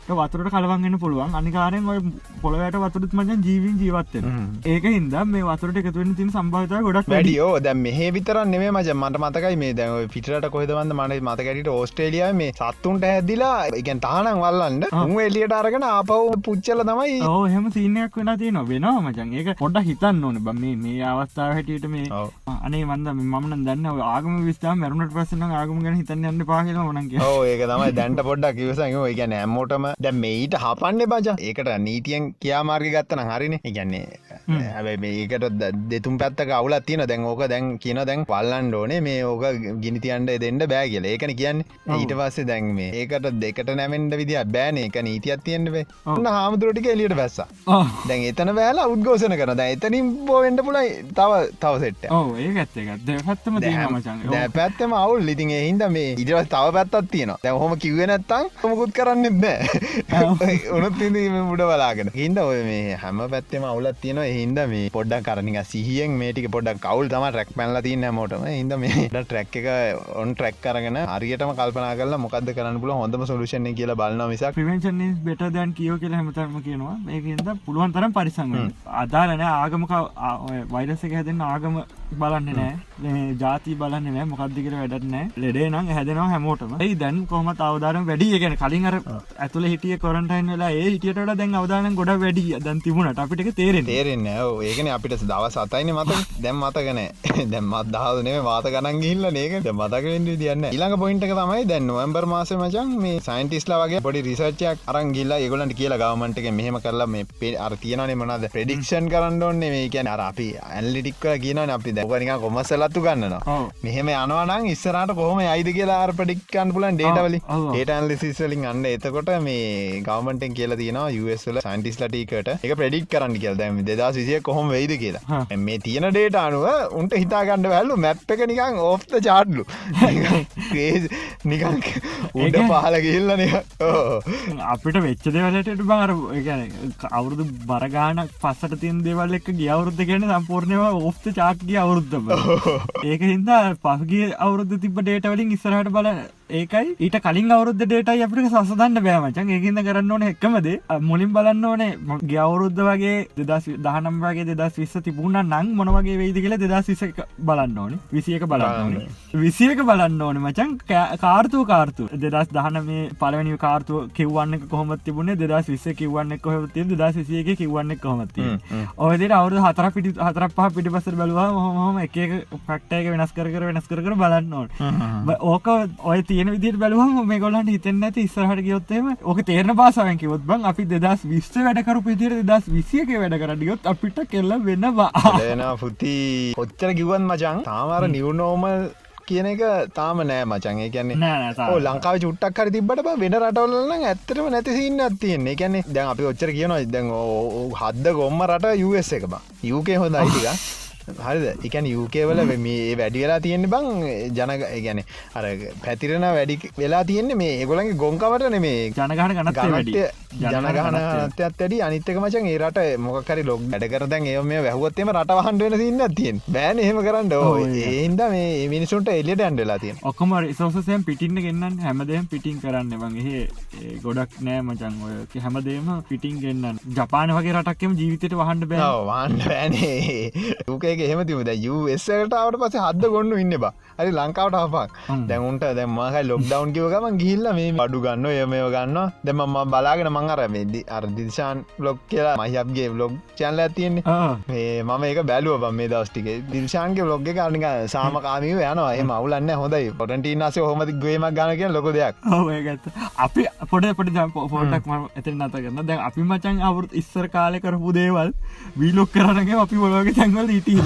Speaker 2: වතුරට කලවන්න පුළුවන්. අනිකාරයෙන් ඔය පොළොවට වතුරත් මචන් ජීවින් ජීවත්තෙන ඒක හින්ද මේ වතුරට එකතුවෙන තින් සම්භාතය ගොඩක්
Speaker 1: වැඩියෝ. දැ මේ විතරන්න මේ මජ මට මතකයි මේ දැව පිටට කොහෙදවන්න මන මතකැට ඕස්ට්‍රේලියයා මේ සත්තුන්ට හැදිලා එකන් තානක් වල්ලන්න උන් එලියට අරගෙන ආපව් පුච්චල තමයි
Speaker 2: ඕ හෙම සිීනයක් වෙන තියන වෙනවා මචන් ඒක පොඩ හිතන්න ඕන. බ මේ මේ අවස්ථාව හැටියට මේ අනේ වන්ද මමන දන්න ආගම විස්ථා මැරුණට පස්සන ආගම ගැන හිතන්න යන්න පාහල වනගේ
Speaker 1: ඕ ඒක තමයි දැන්ට පොඩ්ඩක් කිවසඟ එක නෑමෝටම දැ මේට හපන්න බජ ඒකට නීතියෙන් කියාමාර්ග ගත්තන හරින. ඉගන්නේ හැබයි මේකට දෙතුම් පැත්තක අවුලත් තියෙන දැන් ඕක දැන් කියන දැන් පල්ලන් ඩෝනේ මේ ඕක ගිනිතියන්ට දෙන්න බෑ කියල. ඒකන කියන්න. ඊට පස්සේ දැන් මේ ඒකට දෙකට නැමෙන්ට විදි බෑන. එක නීතියක් තියෙන්ටේ ඔන්න හාමුදුරටික එලියට බැස්ස දැන් එතන බෑල උද්ගෝසන කරන එතනින් බෝවෙන්ට පුලයි තව තවසෙට්ට
Speaker 2: ඒ ඇත්තක දෙපත්තම මචන්
Speaker 1: දැ පැත්තම අවුල්. ඉතින් එහින්ද මේ ඉදිරස් තව පැත්තත් තියෙනවා. දැ හොම කිවෙනත්තං මොකුත් කරන්න බෑ උනත් මුඩ බලාගෙන. හින්ද ඔය මේ හැම පැත්තම අවුලත් තියෙන හින්ද මේ පොඩ්ඩක් කරනික සිහියෙන් මේටික පොඩක් කවුල් තම ට්‍රක් පැල්ල තින්න මෝටම හිද මේ ට්‍රැක් එක ඔන් ට්‍රැක් කරගෙන අරියටම කල්පනා කරලා මොකද කරන්න පුල හොඳම සොලුෂණ කියලා බලන්න මිසක්.
Speaker 2: ප්‍රවෙන්ශන බෙට දැන් කියෝ කියලා හැමතරම කියනවා. ඒකද පුළුවන් තරම් පරිසංග අදාලන ආගමක වෛරසක හැදෙන් ආගම බලන්න නෑ ජාති බලන්න නෑ මොකක්දිකට වැඩත් නෑ ලෙඩේ නම් හැදෙනවා හැමෝටම. ඒ දැන් කොහම අවදාරම් වැඩිය ගැන කලින් අර ඇතුළ හිටිය කොරන්ටයින් වෙලා ඒ හිටියට දැන් අවදාන ගොඩ වැඩි. දැන් තිබුණට අපිට තේරෙන
Speaker 1: තේරෙන්න. ඒකන අපිට දවස් අතයින මත දැම් මතකන දැම්මත් දහදනේ වාත ගනන් ගිල්ල ඒක මතකෙන් දියන්න ඉළඟ පොයින්ටක තමයි දැන් නොවම්බර් මාස මචන් මේ සයින්ටිස්ලා වගේ පොඩි රිසර්චයක් අරන් ගිල්ලා ඒගොලන්ට කියලා ගවමන්ටක මෙහම කරලා මේ පේ අර තියනේ මනද ප්‍රඩික්ෂන් කරන්න ඕන්නේ මේ කියන අර අපි ඇල්ලිටික්ව කියන අපි. දැවනික කොමසලත්තු ගන්නවා මෙහෙම යනවනං ඉස්සරට කොහම අයිද කියලා ආර පඩික්කන් පුලන් ඩේටවලි ඩේට ඇල්ලිසිස්වලින් අන්න එතකොට මේ ගවමටෙන් කියලා තියෙන යුස්ල සන්ටිස් ලටීකට එක ප්‍රඩික් කරන්න කියල. දැම දෙදා විසිය කොහොම වෙයිද කියලා. මේ තියෙන ඩේට අනුව උන්ට හිතාගන්න වැල්ලු මැප් එක නිකං ඕෆ්ත චාට්ලු නිකං උඩ පහල ගිල්ලන
Speaker 2: අපිට වෙච්ච දෙවලට බාර අවුරුදු බරගානක් පස්සට තින් දෙවල් එක ගියවුරුද්ධ කියන සම්පූර්ණයවා ඔෆ්ත චාට්ගිය අවුරුද්ධම ඒක හින්දා පහගේ අවුරුද්ධ තිබ ඩේටවලින් ඉස්සරහට බල ඒකයි. ඊට කලින් අවුරුද්ධ ඩේටයි අපිට සසදන්න බෑමචන් ඒකින්ද කරන්න ඕන එක්කමද මුලින් බලන්න ඕනේ ගවරුද්ධ වගේ දෙදස් දහනම් වගේ දෙදස් විස්ස තිබුණ නං මොනවගේ වෙයිද කියලා දෙදස් විස බලන්න ඕනේ. විසියක බලන්න විසියක බලන්න ඕන මචන් කාර්තුව කාර්තු දෙදස් දහන මේ පලවනි කාර්තුව කිව්වන්න කොහොමත් තිබුණේ? දෙදස් විස්ස කිවන්න කොහොත් දස් විසියක කිවන්න කොහොමත් ඔයදට අවුදු හතර පිටි හතර පහ පිටි පසර බලවා හොම එක පක්ටයක වෙනස් කර වෙනස් කර බලන්න ඕන. ඕක ඔය තියෙන විදිට බලුවම මේ ගොලන්ට හිතෙන් ඇති ඉස්සරහට ගයොත්තේම ඕක තේරන පාසාවෙන් කිවොත් බං අපි දෙදස් විස්ස වැඩකරු පිදිර දස් විසියක වැඩ කරඩියොත් අපිට කෙල්ල වෙනවා.
Speaker 1: එන පුති ඔච්චර කිවන් මචන් තාමර නිවනෝමල් කියන එක තාම නෑ මචන්ගේ කියන්නේ ලංකාව චුට්ටක් හරි තිබට වෙන රටවල්ලන්න ඇත්තටම නැතිසින්න ඇතියන්නේ කියන්නේ දැන් අපි ඔච්චර කියනවා දැන් හද්ද ගොම්ම රට යස් එක බා. යුකේ හොඳ අයිතික හරිද? එකන් යුකේවල මේ වැඩි වෙලා තියෙන්නේ බං ජන ගැන අර පැතිරෙන වැඩි වෙලා තියෙන්නේ මේ ඒගොලගේ ගොංකවට නෙමේ.
Speaker 2: ජනගහන ගනට
Speaker 1: ජනගහනතත් ඇඩි අනිත්තක මචන් ඒ රට මොකරි ලොක් වැඩ කරදැන් ඒ මේ වැහුවත්තේම රට වහන්ඩුවෙන සින්න තියෙන් බෑන එහෙම කරන්න. ඒන්ද මේ මිනිසුන්ට එලියට ඇන්ඩලා තියෙන්
Speaker 2: ඔක්කොම රිසෝසසයන් පිටින්න ගන්න හැමදේම පිටිං කරන්න වගේ ගොඩක් නෑ මචන් ඔය හැමදේම පිටිං ගන්න ජපාන වගේ රටක්කම ජීවිතයට වහන්ඩ බෑ.
Speaker 1: වන්න බෑනේ ඒක එහෙමතිම ද යසටාවට පස හද ගොන්න ඉන්න බා හරි ලංකාවට හපක් දැමුන්ට දැම්මහ ලොක්ඩවන් කිවගම ගිල්ල මේ අඩු ගන්න යමය ගන්න දෙම ම බලාගෙන මංහර වෙදදි අර්දිශාන් බ්ලොග් කියලා මහිපගේ බ්ලොග් චැන්ල ඇතියන්නේ මේ මම ඒක බැලුව මේ දස්ටික දිර්ශාන්ගේ බ්ලොග් කාරනික සාමකාමීව යනවා. ඒ මවුලන්න හොඳයි. පොටන්ටීනසේ හොමති ගේමක් ගනක ලොක දෙයක්.
Speaker 2: අපි පොඩ පොඩි පෝටක් ම ඇති නත කරන්න දැන් අපි මචන් අවුත් ඉස්සර කාලය කරපු දේවල් වීලොක් කරනගේ අපි බොලෝගේ තැන්වල ඉටීද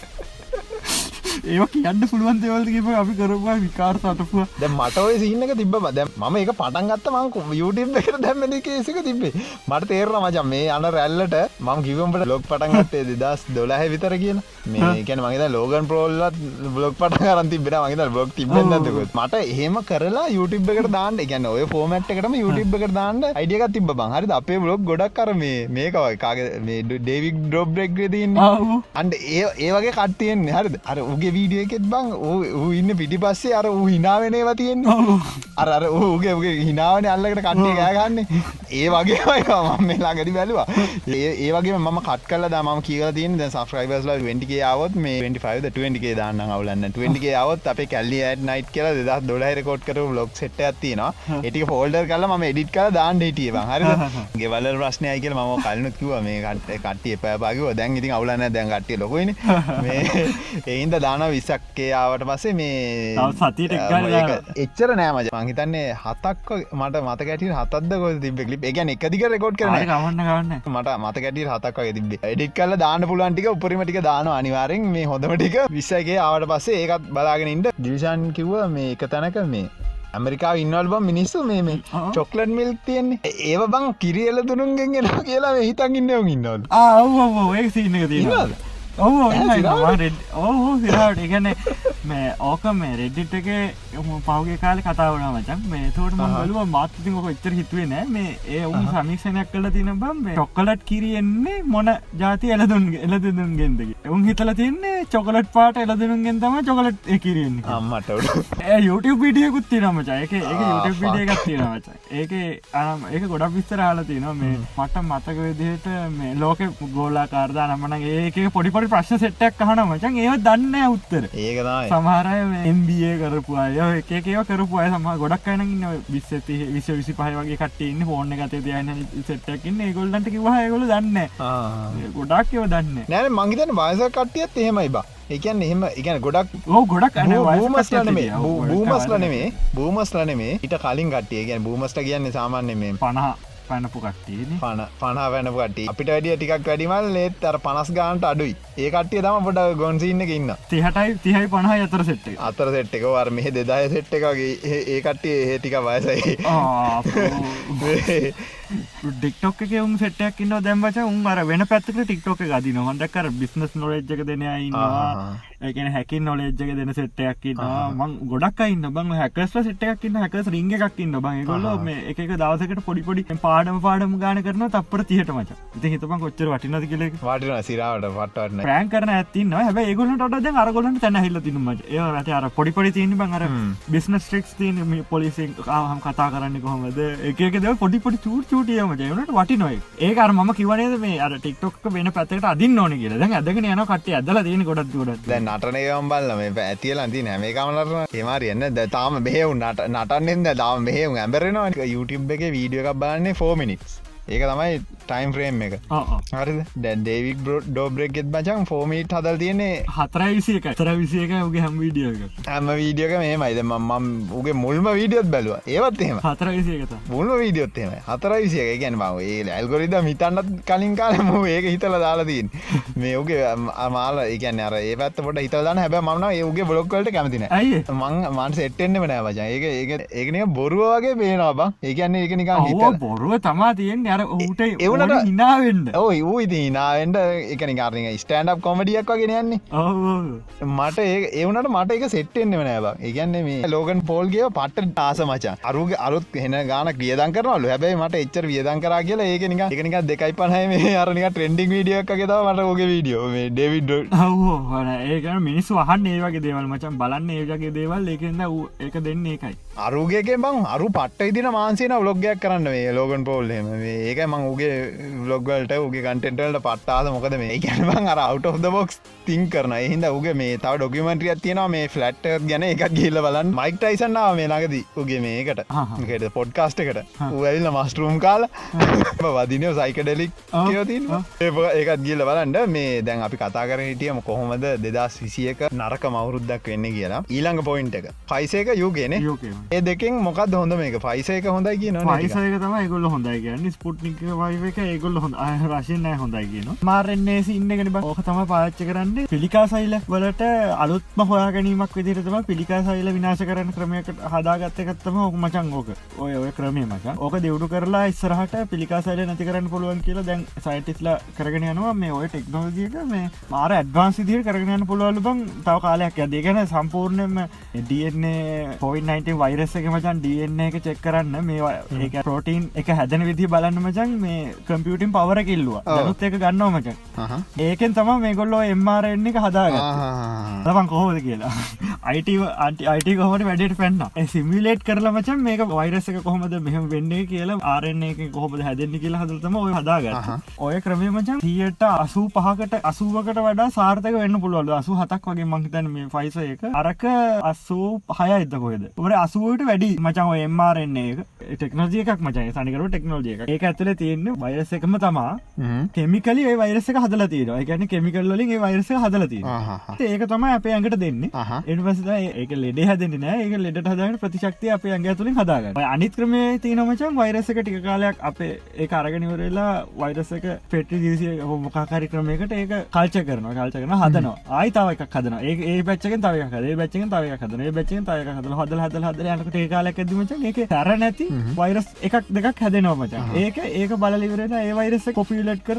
Speaker 2: ඒ කියන්න පුළුවන් දෙවල්ගේම අපි කරවා විකාර සටපුවා.
Speaker 1: ද මට ඔය සින්නක තිබ දැ ම එක පටන් ගත්ත මං YouTube එකට දැම්මද කේසික තිබේ මට තේරන මචන් මේ අන රැල්ලට මං කිවම්ට ලොක් පටන් ගත්තේ දෙදස් දොලහ විතර කියන. මේ එකන මගේ ලෝගන් ප්‍රෝල්ලත් බ්ලොක් පට කරන් තිබෙන මගේ බ්ලොක් තිබෙන්න්නදකුත් මට එහෙම කරලා YouTube එකට දාන්න. එකන්න ඔය ෆෝමට් එකටම YouTube එකට දාන්න අයිඩියක තිබ බංහරි අපේ බ්ලොග් ගොඩක් කර මේ මේකවයි කාගේ ඩේවික් ඩොබ් රෙක්්‍රදන්න අන්ඩ ඒ ඒවගේ කට්තියෙන් හරි අර උගේ වීඩිය එකෙත් බං ඉන්න පිටි පස්සේ අර ඌ හිනාවෙනවා තියෙන අර ඌගේ ගේ හිනාවන අල්ලකට කට්ටිය ගෑගන්න ඒ වගේ මම මේලා ගඩි බැලවා. ඒ වගේ ම කත් කල දම කියල තින් සස්ක්‍රයිබස්ල 20ගේ අවත් මේ 25 20ගේ දාන්න අවුලන්න 20ගේ අවත් අප කැල්ලි ඇත් නයිට් කියල දෙදස් දොලහ රකෝට් කර ලොක් සෙට ඇතිනවා ඒටික ෆෝල්ඩර් කල ම එඩිට කල දාන්න හිටිය හරි ගෙවල ප්‍රශ්නය කියල ම කලනු කිව මේ කට කට්ටිය පැබාගව දැන් ඉතින් අවුලන්න දැන් කට්ටිය ලොකයින. එයින්ද දාන විසක්කේ ආවට පස්සේ මේ
Speaker 2: සතියට
Speaker 1: එච්චර නෑමජ මහිතන්නේ හතක් මට මත කැට හතද ගො තිබ කලිප් එක එකදික රෙකෝඩ් කරන
Speaker 2: ගවන්න ගන්න
Speaker 1: මට මත කැට හතක් තිබ එඩික් කල දාන්න පුලන්ටික උපරිමටික දාන අනිවාරෙන් මේ හොඳමටික විස්සගේ ආවට පස්සේ ඒකත් බලාගෙනට දිවිෂන් කිව්ව මේ එක තැනක මේ ඇමරිකා ඉන්නවල් බම් මිනිස්සු මේ චොක්ලට් මිල් තියෙන්නේ. ඒව බං කිරියල තුරුන්ගෙන් එෙන කියලා හිතන් ඉන්නව ඉන්නවල්.
Speaker 2: ආ ඒ සින්න තිීනවාද ඔහු ඔහු සිරාට ඉගන මේ ඕක මේ රෙඩ්ඩිට් එක පහුගේ කාල කතාවන මචන් මේ තෝට මලුව මාතතින් ොක එච්චර හිතුවේ නෑ. මේ ඒ උන් සමික්ෂණයක් කල තින බම් චොක්කලට් කිරියෙන්නේ මොන ජාති එලදුන් එලදදුන් ගෙන්දගේ උන් හිතල තින්නේ චොකලට් පාට එලදනුන්ගෙන් තම චොකලට් කිරෙන්නේ
Speaker 1: අම්මට
Speaker 2: ඒ YouTube පිටියකුත් තිනමචා එක ඒ YouTube පිටිය එකක් තියෙනවච ඒක අනම් ඒක ගොඩක් විස්තර හලා තිනවා මේ මට මතක විදිහට මේ ලෝක ගෝලා කාර්දා නමන ඒක පොඩිපොඩි ප්‍රශ්න සෙට්ටක් කහන මචන් ඒ දන්න උත්තර.
Speaker 1: ඒකතයි
Speaker 2: සමහරය MBA කරපු අය එකකව කරපු අය සම ගොඩක් අයනගන්න විස්සති විස විසි පහ වගේ කටන්න ෆෝර්න ගත දයන සෙට්ටකින්න ඒගොල්ලන්ට කිවහයගොල දන්න ගොඩක් එව දන්න
Speaker 1: නෑන මංගේතන වාස කට්ටියත් එහෙමයි බා. එකන් එහෙම එකන ගොඩක්
Speaker 2: ගොඩක්
Speaker 1: බූමස්ලනේ බූමස්ලනේ බූමස්ලනේ ඉට කලින් කට්ටිය ගැන බූමස්ට කියන්නේ සාමාන්‍ය මේ
Speaker 2: පණහා පැනපු කට්ටේන
Speaker 1: පන පනා වැැනපු කට අපිට වැඩිය ටිකක් වැඩිමල් ඒත් අර පනස් ගාන්ට අඩුයි. ඒ කට්ටිය තම පොට ගොන්සින්න ඉන්න
Speaker 2: තිහටයි තිහයි පණහා අතර සෙට්ට
Speaker 1: අතර සෙට් එක. වර් මෙහ දෙදාය සෙට් එකගේ ඒ කට්ටිය ඒ ටික වයසයි
Speaker 2: ඩෙක්ටොක් එක උන් සෙටයක් න්න දැම්වච උන් අර වෙන පැත්තක ටික්ටෝක ගදි නොහොඳකර බිස්නස් නොරජ්ක දෙනයින්නවා ඒකන හැකින් නොලෙජ්ජක දෙන සෙට්ටයක් මං ගොඩක් ඉන්න බං හැකස් සෙට්ටයක් න්න හැකස් රිංග එකක් ඉන්න බං ගොල්ල මේ එක දවසකට පොඩිපොඩි පාඩම පාඩම ගාන කරන තපර තියට මච ඉති හිතම කොච්චර වටිනද කියල
Speaker 1: වටින සිරාවට පටවන්න
Speaker 2: ප්‍රෑන් කරන ඇතින්න හැ ඒගොලට ද අරගොලට තැන හිල්ල තිනම ඒ රට අර පොඩිපොඩි තියන බං අර බිස්නස් ටෙක්ස් තියන පොලිසි හම කතා කරන්න කොහොමද? එකක ද පොඩිපොඩි චූට චූටියම ජයනට වටිනොයි. ඒකර ම කිවනේද මේ අර ටික්ටොක් වෙන පැත්තට අදින් ඕන කියල. දැ ඇදගෙන යන කට ඇදල තියෙන ගොඩත් ගොඩත්
Speaker 1: දැන් නටනයම් බල්ල මේ ඇතියල අති නැමේ කමලරන ඒමාරයන්න ද තාම බෙහෙවු නට නටන්නෙද දාම මෙහෙවු ඇබරෙනවා YouTube එක වීඩියෝ එකක් බලන්නේ 4 මිනිස් ඒක තමයි ටයිම් ෆ්‍රේම් එක. හරි දැ ඩේවික් බ්‍රෝඩ් ඩෝබ්‍රෙක්ෙත් බචන් ෆෝමීට් හදල් තියන්නේ
Speaker 2: හතර විසිය එක තර විසිය එක උගේ හැම් වීඩියෝක
Speaker 1: ඇම වීඩියෝක මේ මයිද මම් උගේ මුල්ම වීඩියොත් බැලවා. ඒවත් එෙම
Speaker 2: හතර විසියකත
Speaker 1: මුල්ම වීඩියොත් එම හතර විසිය ගැන බව ඒ ඇල්ගොරිද හිතන්නත් කලින් කාලම ඒක හිතල දාලාදීන් මේ ඕගේ අමාල ඒකන අර ඒ පැත් පොට හිතලන්න හැබ මන ඒගේ බොලොක්වලට කැමතින
Speaker 2: ඇයි
Speaker 1: මං මන් සෙට්ටෙන්න්න වනෑ වචා ඒක ඒක ඒකන බොරුවගේ පේනවා බං. ඒකන්නේ ඒක නිකා හිත
Speaker 2: බොරුව තමා තියෙන් අර ඔහුට
Speaker 1: එවනට
Speaker 2: හිනාවෙන්ඩ
Speaker 1: ඕ වූ ඉති හිනාවෙන්ට එකනි කාරන ස්ටන්ඩ් කොමඩියක් වගෙන යන්නේ. මට ඒ ඒවනට මට එක සෙට්ටෙන්න්න වනෑබ ඒගන්නේ මේ ලෝගන් පෝල්ගේ පට්ට ආස මචා. අරුගේ අරුත් හෙන ගාන ක්‍රියදන් කරනලු හැබයි මට එච්චර වියදන් කර කියලා ඒකනික එකනික දෙකයි පහයි මේ අරනික ට්‍රෙන්ඩික් වීඩියක් ගෙත මට ඕගේ වීඩියෝ මේ ඩෙවිඩ්
Speaker 2: ඒක මිනිස් වහන් ඒවගේ දේවල් මචන් බලන්න ඒජගේ දේවල්. ඒකෙන්ද ඒක දෙන්න ඒකයි.
Speaker 1: අරුගේ බං. අරු පට්ට ඉදින මාන්සේන බ්ලොග්ගයක් කරන්න මේ ලෝගන් පෝල්හෙම ඒක මං උගේ බ්ලොග්වලට උගේ කටෙන්ටල්ට පට්ටාද මොකද මේ? ගැනබං අර අවට් the බොක්ස් තිං කරන එහින්ද උගේ මේ තව ඩොකිමටිය තියෙනවා. මේ ෆලට් ගැන එකක් ගිල්ල බලන් මයික් ටයිසන්නාව මේ ළඟදී උගේ මේකට කට පොඩ්කාස්ට එකට. උඇල්ල මස්ටරූම් කාල වදිනය සයිකඩෙලික් කියතින් ඒකත් ගිල්ල බලන්ඩ මේ දැන් අපි කතා කර හිටියම කොහොමද දෙදස් විසියක නරක මවුරුද්දක් වෙන්න කියලා. ඊළඟ පොයින්ට එක. පයිසේක යුගෙන ඒ දෙකින් මොකක් හොඳ මේක? පයිසේක හොඳයි කිය
Speaker 2: පයිසයක තම ගොල්ල හොඳයි කියන්න. ස්පුට ස්පුට්නික වයික ඒගොල්ල හොඳ රශයෙන් නෑ හොඳයි කියන මාරෙන්නේ ඉන්නගෙන බ. ඕක තම පාච්ච කරන්න. පිළිකා සයිල වලට අලුත්ම හොයා ගැනීමක් විදිරතම පිළිකා සයිල විනාශ කරන ක්‍රමයකට හදාගත්තකත්තම ඕක මචන් ඕක. ඔය ඔය ක්‍රමය මචන් ඕක දෙවුඩු කරලා ඉස්සරහට පිළිකා සයිල නැති කරන්න පුළුවන් කියලා දැන් සයිටිස්ලා කරගෙන යනවා. මේ ඔය ටෙක්නෝජියක මේ මාර ඇඩ්වාන්ස් දිර කරගෙන පුළුවලු බං. තව කාලයක් ඇදගෙන සම්පූර්ණයම ඩන්නේ පොයි 19 වෛරස එක මචන් ඩන්න එක චෙක් කරන්න මේ ඒක පෝටීන් එක හැදන විදි බලන්න මචන් මේ කම්පියටින් පවර කිල්ලවා දනුත් එක ගන්නව මචන්. ඒකෙන් තම මේ ගොල්ලෝ එම්මාරෙන් එක හදාග ලබන් කොහෝද කියලා. අයිට අයිට කොහට වැඩට පෙන්න්න සිමිලේට් කරලා මචන් මේක වෛරසක කොහොමද මෙහම වෙන්නේ කියලා ආරෙන් එක කොහොමද හැදෙන්න්න කියලා හදතම ඔය හදාග ඔය ක්‍රමය මචන් තියට අසූ පහකට අසුවකට වඩා සාර්ථක වෙන්න පුළුවල අසු හතක් වගේ මංහිතන් මේ ෆයිස එක. අරක අස්සූ පහය එත කොයද ඔට අසුවට වැඩි මචන් ඔය එම්මාරෙන්නේ එක. ටෙක්නෝජිය එකක් මචයි සනිකරු ටෙක්නෝජිය එක ඇතුල තියෙන්නේ වෛරස එකම තමා. කෙමිකලි ඒ වෛරසක හදල තියෙන එකන කෙමිකල්ලින් වෛරස හදලති ඒක තම අපේ ඇඟට දෙන්නේ. එනිවස ඒක ලෙඩ හදන්න ඒක ලෙඩ හදන ප්‍රතිශක්තිය අප ඇඟ තුළින් හදාගන්න. අනිත් ක්‍රමේ තියනමචන් වෛරසක ටික කාලයක් අපේ ඒ අරගෙනවරලා වෛරසක පෙට්‍රි දිසිය මොකාකාරි ක්‍රමයකට ඒක කල්ච කරන කල්ච කරන හදනවා. ආයිතාව එකක් හදන ඒ ඒ බච්චක තව ඒ බච්චක තව හදන බච්චක තව හදල හදල හදල හදල යනකට ඒ කාලයක් ඇදමච ඒක තර නැති වෛරස් එකක් දෙකක් හැදෙනවා මචන් ඒක ඒක බලලිවරෙන ඒ වෛරස කොපිලට් කර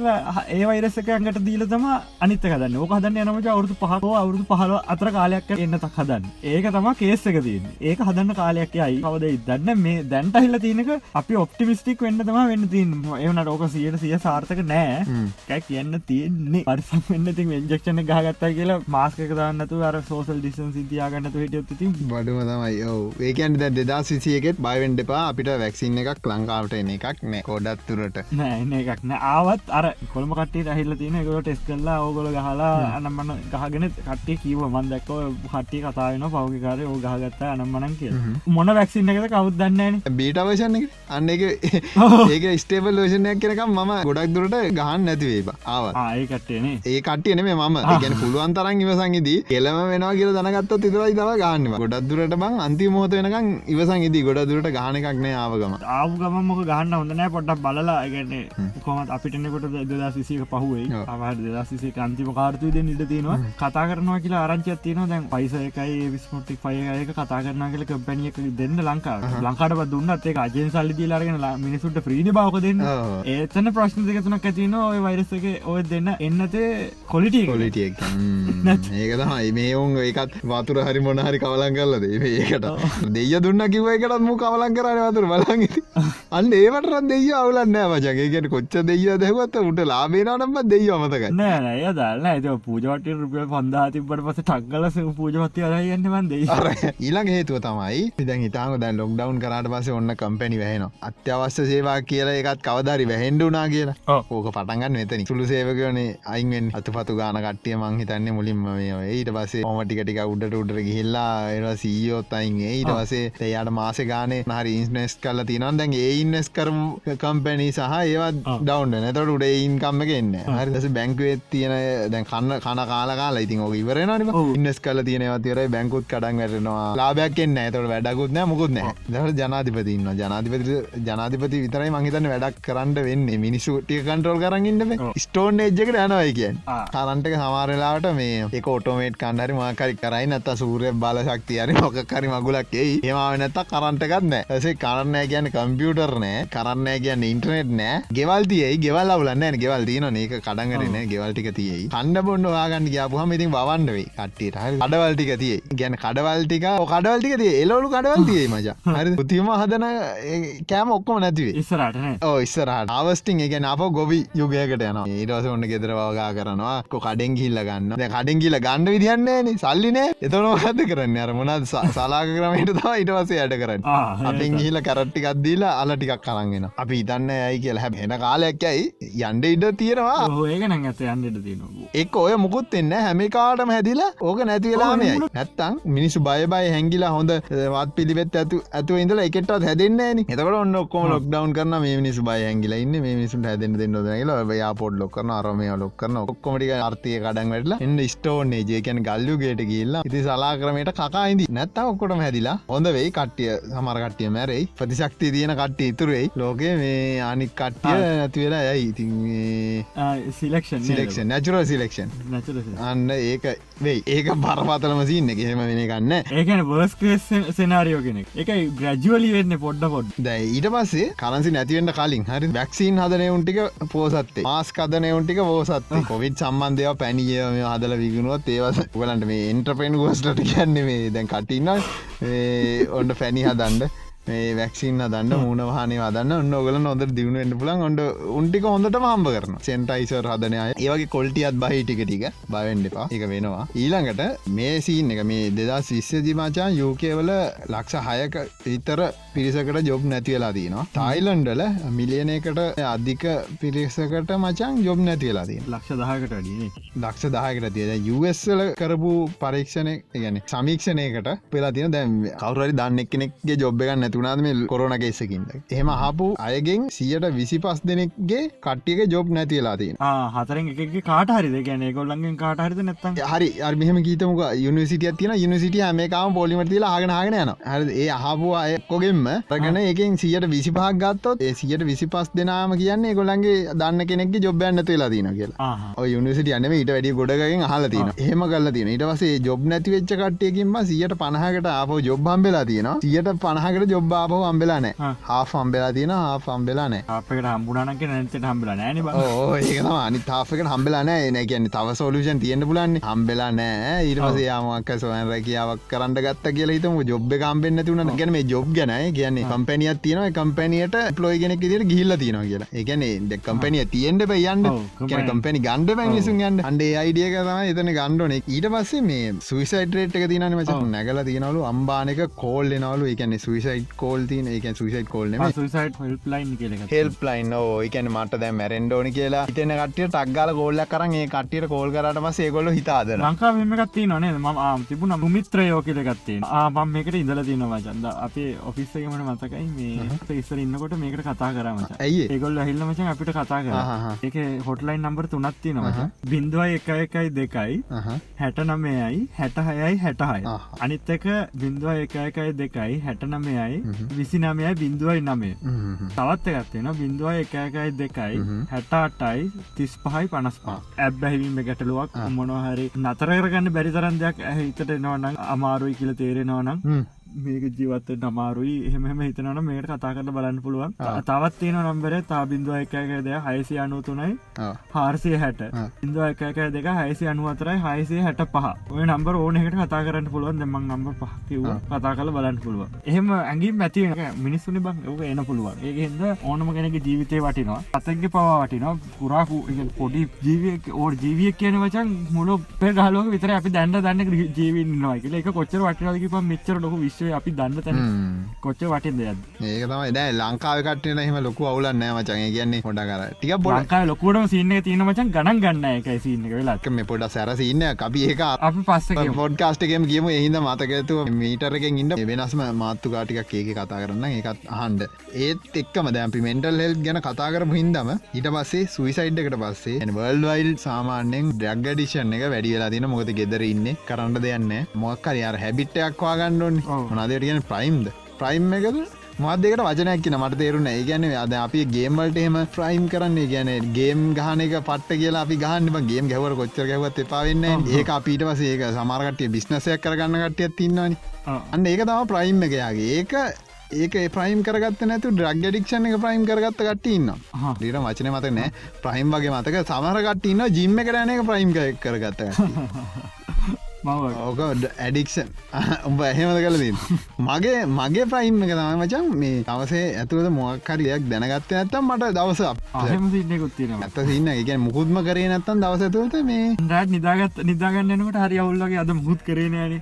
Speaker 2: ඒ වෛරසක ඇඟට දීල තම අනිත හදන්න. ඕක හදන්න යනමච අවුදු පහකෝ අවුදු පහල අතර කාලයක් එන්න තක් හදන්න. ඒක තම කේස් එක තින් ඒක හදන්න කාලයක් යයි. කවද දන්න? මේ දැන්ට හිල්ල තියනක අපි ඔප්ටිමිස්ටික් වෙන්න තම වෙන්න තින් එවනට ඕක සියට සිය සාර්ථක නෑ. කැ කියන්න තියෙන්නේ. පරිසම් වෙන්න ති වෙන්ජක්ෂණ ගහගත්තා කියලා මාස්ක දාන්නතු අර සෝසල් ඩිසන් සිතියාගන්නතු හිටියත් ති
Speaker 1: බඩුම තමයි. යෝ ඒකන් දෙදා සිසියගෙත් බයිවෙන්ඩ එපා. අපිට වැක්සින්න එකක් ලංකාවට එන එකක් නෑ. කොඩත් තුරට.
Speaker 2: නෑ එකක් නෑ. ආවත් අර කොළම කටේ රහිල්ල තියෙන එකක ටෙස් කරලා ඕගොල ගහලා අනම්මන ගහගෙන කටේ කීව මන් දැක්කෝ කට්ටිය කතාාවෙන පෞගකාරය ඕ ගහගත්තා අනම්මනන් කිය මොන වැක්සින්න එකද කවුදන්නන
Speaker 1: බීට අවශන්න අන්න එක ඒක ස්ටේබල් ලෝෂණයක් කෙනකම් මම ගොඩක් දුරට ගහන්න නැතිවේ ආව
Speaker 2: ආය කට්ටේනේ
Speaker 1: ඒ කට්ටියන මේ මම. ගැන පුළුවන් තරන් ඉවසංගේදී කෙලම වෙනවා කියල දනගත්ත තිතරයි තව ගන්න ගොඩක් දුරට බං අන්ති මෝත වෙනකං ඉවසං ඉදී. ගොඩ දුරට ගානකක්නේ ආවගම
Speaker 2: ආව ගම මොක ගන්න හොඳනෑ පොට්ටක් බලලා ගැන්නේ කොමත් අපිටනෙකොට දෙදා සිසික පහුවේ අවාට දෙදා සිසේ අන්තිම කාර්තුය දෙ නිට තියෙනවා. කතා කරනවා කියලා ආරංචියක් තියෙනවා. දැන් පයිස එකයි විස්මටික් පයක කතා කරනා කියල කම්පැනියක දෙන්න ලංකාව ලංකාට දුන්නත් ඒ අජෙන් සල්ලි දීලාරගෙන මිනිසුට ප්‍රීණ බවක දෙන්න. ඒතන ප්‍රශ්න දෙකතුනක් ඇතින ඔය වෛරසක ඔය දෙන්න එන්නතේ කොලිටිය
Speaker 1: කොලිටියක් ඒක තමයි. මේ ඔවුන් ඒකත් වතුර හරි මොනහරි කවලන් කල්ලද ඒකට. දෙය දුන්න කිව එකටත් මු කවලන් කරන වතුර බලග අන්න ඒවටත් දෙය අවුලන්න වචගේකට කොච්ච දෙය දැවත්ත උට ලාබේනටම දෙය අමතක
Speaker 2: නෑ ය දන්න ඇත පූජවට රුපියල් පන්දා තිබට පස ටක්ගලස පූජවත්ති අරයන්න දෙ
Speaker 1: ඊළඟ හේතුව තමයි ඉදන් හිතාම දැන් ලොක්ඩවන් කරට පස ඔන්න කම්පැනි වැහෙන අත්‍යවශ්‍ය සේවා කියලා එකත් කවදරි වැහෙන්ඩුනා කියලා. ඕක පටන්ගන්න වෙතනි සුළු සේවකවනේ අයිෙන් අතු පතු ගාන කට්ටිය මං හිතන්නේ මුලින්ම ඊට පසේ ඕමටිකටික උඩට උඩර ගිහිල්ලා එ සීයෝත් අයින්ගේ ඊට පසේ එයාට මාස ගානේ හරි ඉන්ස්නෙස් කල තිනන් දැන් ඒ ඉන්නස් කරම කම්පැනී සහ ඒවත් ඩවන්් නැතට උඩ ඉන්කම්ම එන්න හරිදස බැංකුවත් තියෙන දැන් කන්න කන කාලා කාලා ඉතින් ඕක ඉවරෙනනි ඉන්නස් කල තියෙනවතිර බැංකුත් කඩන් වැටනවා. ලාබයක් එන්න ඇතට වැඩකුත් නෑ මුකුත් නෑ දට ජනාධිපතින්න ජනාධිපති ජනාධිපති විතරයි මහිතන්න වැඩක් කරන්න වෙන්න. මිනිස්සු ටිය කන්ටරෝල් කරගන්නන්න ස්ටෝන් එජ්ජකට යනවයි කියෙන් කරන්ටක සමාරලාට මේ එක ඔටෝමේට් කණ්ඩරි මාකරි කරයි නැත සූරය බල ශක්තියරි මොකරි මගුලක් එයි. ඒමාව නැත කරන්ටකත්න ඇසේ කරන්නෑ කියන්න කම්පියුටර් නෑ කරන්නෑ කියන්න ඉන්ටනෙට් නෑ. ගෙවල්තියයි ගෙවල් අවුලන්න ගෙවල් තියන ඒක කඩන්ගරන ගෙවල්ටික තියයි. කණ්ඩ බොන්ඩ වාගන්න ගයාපුහම ඉතින් බවන්ඩවෙයි කට්ටියට. කඩවල්ටික තිය ගැන කඩවල්ටික කඩවල්ටික තිය එලොලු කඩවල්තියේ මජ හරි පුතිම හදන කෑම ඔක්කොම නැතිවේ
Speaker 2: ඉස්සරට
Speaker 1: ඕ ඉස්සරහට. අවස්ටිං එක අප ගොවි යුගයකට යන ඒටස ඔන්න ගෙදරවාගා කරනවා. කො කඩෙන් කිල්ල ගන්න කඩෙන් කියල ගන්න විදින්නේ සල්ලිනේ එතනෝ හත කරන්න? අර මොනත් සලාක කරමට තම ඉටවසේ යට කරන්න. අපෙන් ගිහිල කරට්ටිකක් දීලා අල ටිකක් කරගෙන අපි ඉතන්න ඇයි කියල හැ එන කාලයක් ඇයි යන්ඩ ඉඩ තියෙනවා.
Speaker 2: ඒකන ඇත යන්නට තියෙනවා.
Speaker 1: එක් ඔය මුකුත් එන්න හැමිකාටම හැදිලා ඕක නැතිවෙලාමයි නැත්තං මිනිසු බය බයි හැංගිලා හොඳ වත් පිළිවෙත් ඇතු ඇතු ඉඳල එකටත් හැදෙන්නේ එතකට ඔන්න ඔක්කොම ලොක්ඩවන් කරන මේ මිනිසු බය හැංගිලා ඉන්න මේ මිනිසුන් හැදෙන දෙන්න ල යාපොඩ් ලොක්කන අරමය ලොක්කන ඔක්කොමටික අර්ථය කඩන් වැටලා එන්න ස්ටෝන්නේ ජේකැන ගල්ලු ගේට කියල්ලා ඉති සලා කරමට කකායිදි නැත්තම් ඔක්කොටම හැදිලා හොඳ වෙයි කට්ටිය සමරකට්ටිය මැරයි ප්‍රතිශක්ති තියෙන කට්ටිය ඉතුරෙයි ලෝකේ මේ මේ අනික් කට්ටිය නැති වෙලා ඇයි ඉතින්
Speaker 2: සිලක්ෂන්
Speaker 1: සිලෙක්ෂන් නැචුරල් සිලෙක්ෂන් අන්න ඒක වෙයි. ඒක බරපතලම සින්න එක. හෙම වෙන ගන්න
Speaker 2: ඒකන වර්ස්කස් සෙනාරියෝ කෙනෙක්. එකයි ග්‍රජුවලි වෙන්න පොඩ්ඩ පොඩ්
Speaker 1: දැයි ඊට පස්සේ කරන්සි නැතිවෙන්ට කලින් හරි වැක්සිීන් හදනයවුන්ටික පෝසත්තේ. මාස් කදනයවුන්ටික පෝසත් කොවිත් සම්බන්ධයව පැනිය හදල විගුණුවත් ඒවස ගලන්ට මේ එන්ට්‍රපෙන් ගෝස්ලට කියන්නේ මේ දැන් කටින්න ඔොන්ඩ පැණි හදන්ඩ මේ වැක්සින්න දන්න මූුණ වානේ වදන්න ඔන්න ඔගල නොද දියුණු එන්න පුලන් ඔොඩ උන්ටික හොඳට හම්බ කරන සෙන්ටයිසර් හදනය ඒවගේ කොල්ටියත් බහි ටික ටික. බවෙන්ඩපා එක වෙනවා. ඊළඟට මේ සීන් එක මේ දෙදස් විශ්්‍යදිමාචා යෝකයවල ලක්ෂ හයක විතර පිරිසකට ජොබ් නැතිවෙලා දීනවා තායිලන්ඩල මිලියනකට අධික පිරිසකට මචන් ජොබ් නැතිවෙලා දී
Speaker 2: ලක්ෂ දහකට අඩිය
Speaker 1: ලක්ෂ දාහකට තියද යුවස්සල කරපු පරීක්ෂණය ගැන සමීක්ෂණයකට පෙලා තින දැම් කවරරි දන්න කෙනෙක්ගේ ජොබ් එකන්න නැතුනාද මේ කොරන කෙස්සකින්ද එහෙම හපු අයගෙන් සියට විසි පස් දෙනෙක්ගේ කට්ටියක ජොබ්
Speaker 2: හතරෙන් එක කාට හරිද? ගැන ගොල්ලන්ගෙන් කාට හරිද නැත්තම්?
Speaker 1: හරි අර්මිහම කීතමක යුනිසිටිය තින යුනිසිටිය මේකාම පොලිමටතිලා ආගෙනගෙන යන හ ඒ අහපු අයකොගෙන්ම රගන එකෙන් සියට විසි පහක් ගත්තොත් ඒ සියට විසි පස් දෙනාම කියන්නේ ගොලන්ගේ දන්න කෙනෙක් ජොබ්යන්න තුවෙලා තින කියලා. යුනිසිට යනම ඊට වැඩි ගොඩගෙන් හල තින හෙම කල තින ඉට පසේ ජොබ් නැති වෙච්ච කට්ටයකින්ම සියට පණහකට ආපෝ ජොබ්බම්බෙලා තියෙන සියට පණහකට ජොබ් ආපහ අම්බෙලානෑ හා. අම්බෙලා තියෙන හා අම්බෙලානෑ
Speaker 2: අපකට හම්බුණනක නැත හම්බලා නෑන
Speaker 1: ඒකන අනි තාපකට හම්බෙලානෑ එන කියන්න තව සෝලූෂන් තියෙන්න්න පුලන්න හම්බෙලා නෑ. ඊරමස යාමක් සොයන් රැකියාවක් කරන්න ගත්ත කියලා හිතම. ජොබ් කම්පෙන්න්න තුන ගැන මේ ජොබ් ගැන කියන්නේ කම්පැනියක් තියෙනව. කම්පැනියට පලෝයි කෙනෙක් දිට ගිල්ල තියෙන කියලා. ද කම්පැනිය තියෙන්ට පයන්න කම්පැනි ගණ්ඩ පැනිසු ගන්න අන්ඩේ අයිඩියක තම එතන ගණ්ඩන ඊට පස්සේ මේ සුවිසයිටරේට් එක තියන මච. නැගල තියනවලු අම්බානක කෝල් එනවලු එකන්නේ සුවිසයිට් කෝල් තින එක සුසයිට් කෝල්න හෙල්ප ලයින් ඕකන මට දැ මැරෙන්ඩෝනි කියලා. හිතන කටිය ටක්ගල ගෝල්ල කරන් ඒ කටියට කෝල් කරටම සේගොල්ල හිතාද
Speaker 2: ලංකාවම ගත්ති නොනේ ම තිබුණ මුමිත්‍රයෝ කියල ගත්තේ ආපම් මේකට ඉඳල තිනවා චන්ද අපේ ඔෆිස්සකමට මතකයි? මේ ඉස්සර ඉන්නකොට මේකට කතා කරම
Speaker 1: ඇයි
Speaker 2: ඒගොල්ල හිල්ලමචන් අපිට කතා කර. ඒක හොටලයින් නම්බර තුනත් තිනවා බින්දුව එක එකයි දෙකයි. හැට නමයයි හැට හයයි හැටහය අනිත් එක බින්දුව එක එකයි දෙකයි හැට නමයයි විසි නමයයි බින්දුවයි නමේ. තවත් එකත්වෙන බින්දුවයි එකකයි දෙකයි. හැටාටයි තිස් පහයි පනස්පා ඇබ් බැහිවීම ගැටලුවක් මොනොහරි නතරගන්න බැරිතරන් දෙයක් ඇහිතට එනවනම් අමාරුයි කියල තේරෙනවනම් මේක ජීවත්ත නමාරුයි එහෙම හිතනන මේට කතා කරට බලන්න පුළුවන්. තවත් තියෙන නම්බර තා බින්දුව එකක දෙය හයිසි අනු තුනයි හාර්සය හැට ඉන්දුව එකක දෙක හයිසි අනුවතරයි හයිසේ හැට පහ ඔය නම්බර ඕනකට කතා කරන්න පුළුවන්. දෙමක් නම්බ පහකිව කතා කල බලන්න පුළුවන්. එහෙම ඇගින් මැති මිනිස්සුනි බං. ඕක එන පුළුවන්. ඒහෙද ඕනම කෙනෙක ජීවිතය වටිනවා. අතගේ පවා වටිනවා. පුරාකු පොඩි ජීවියක් ඕ ජීවියක් කියන වචන් මුල පෙ ගලෝක විතර අපි දැන්න දන්න ජීවින්නවා එක කොච්චර වටිනදක මෙච්චර ලොක විශ්ව අපි දන්න තැන කොච්ච වටින් දෙයක්
Speaker 1: ඒක තමයි. දැ ලංකාව කටන එහෙම ලොකු අවුලන්න මචන් කියන්නේ හොඩ කර ටික
Speaker 2: බොලංකා ලොකුටම සින්න තියන මචන් ගණන් ගන්න එකයි සින්න වෙලාක්
Speaker 1: මේ පොඩ සැරසින්න අපි ඒක
Speaker 2: අපි පස්ස
Speaker 1: පොඩ්කාස්ටකම කියම එහිද මතකඇතු මීටරකින් ඉන්න වෙනස්ම මාත්තු කාටිකක් ඒක කතා කරන්න එකත් අහන්ඩ ඒත් එක්කම දැම්පි මෙන්ටල් හෙල් ගැන කතා කර හින්දම ඊට පස්සේ සුයිසයිඩ්කට පස්සේ වර්ල් වයිල් සාමාන්‍යෙන් ඩ්‍රග්ගඩිෂන් එක වැඩියලා තින මොකද ගෙදර ඉන්න. කරන්න දෙයන්න මොක්කර යාර හැබිට්ටයක් වාගන්නඩොන් මොනාදයට කියන ප්‍රයිම්ද ප්‍රයිම් එකද මදකට වචනයක් කියන? මට තේරුණ ඒ ගැන අද අපි ගේම්වලට එම ෆ්‍රයිම් කරන්නේ ගැන ගේම් ගහනක පට්ට කියලා අපි ගහන්නම ගේම් ගැවර කොච්චර ගැවත් එපාවෙන්න ඒක අපිට පස ඒක සමාරකටය බිස්නසයක් කරගන්න කටියත් තින්නවානි අන්න ඒක තම ප්‍රයිම් එකයාගේ ඒක ඒක ප්‍රයිම් කරගත් නැතු ඩ්‍රක් ඩික්ෂණ එක ප්‍රයිම් කරගත්ත කටඉන්න ඩීට වචන මත නෑ ප්‍රයිම් වගේ මතක. සමරකටඉන්න ජිම්ම කරන එක ප්‍රයිම් කරගත්ත ඕක ඇඩික්ෂන් උඹ එහෙමද කලදී මගේ මගේ ප්‍රයිම් එක තම මචන් මේ තවසේ ඇතුළද මොක්කරියක් දැනගත්ත ඇත්තම් මට දවස ඇත සින්න එක. මුකුත්ම කරේ නැත්තන් දවස ඇතුළත මේ
Speaker 2: රැත් නිදාගත් නිදාගන්නනකට හරි අවුල්ලගේ අද මුහුත් කරේනෑන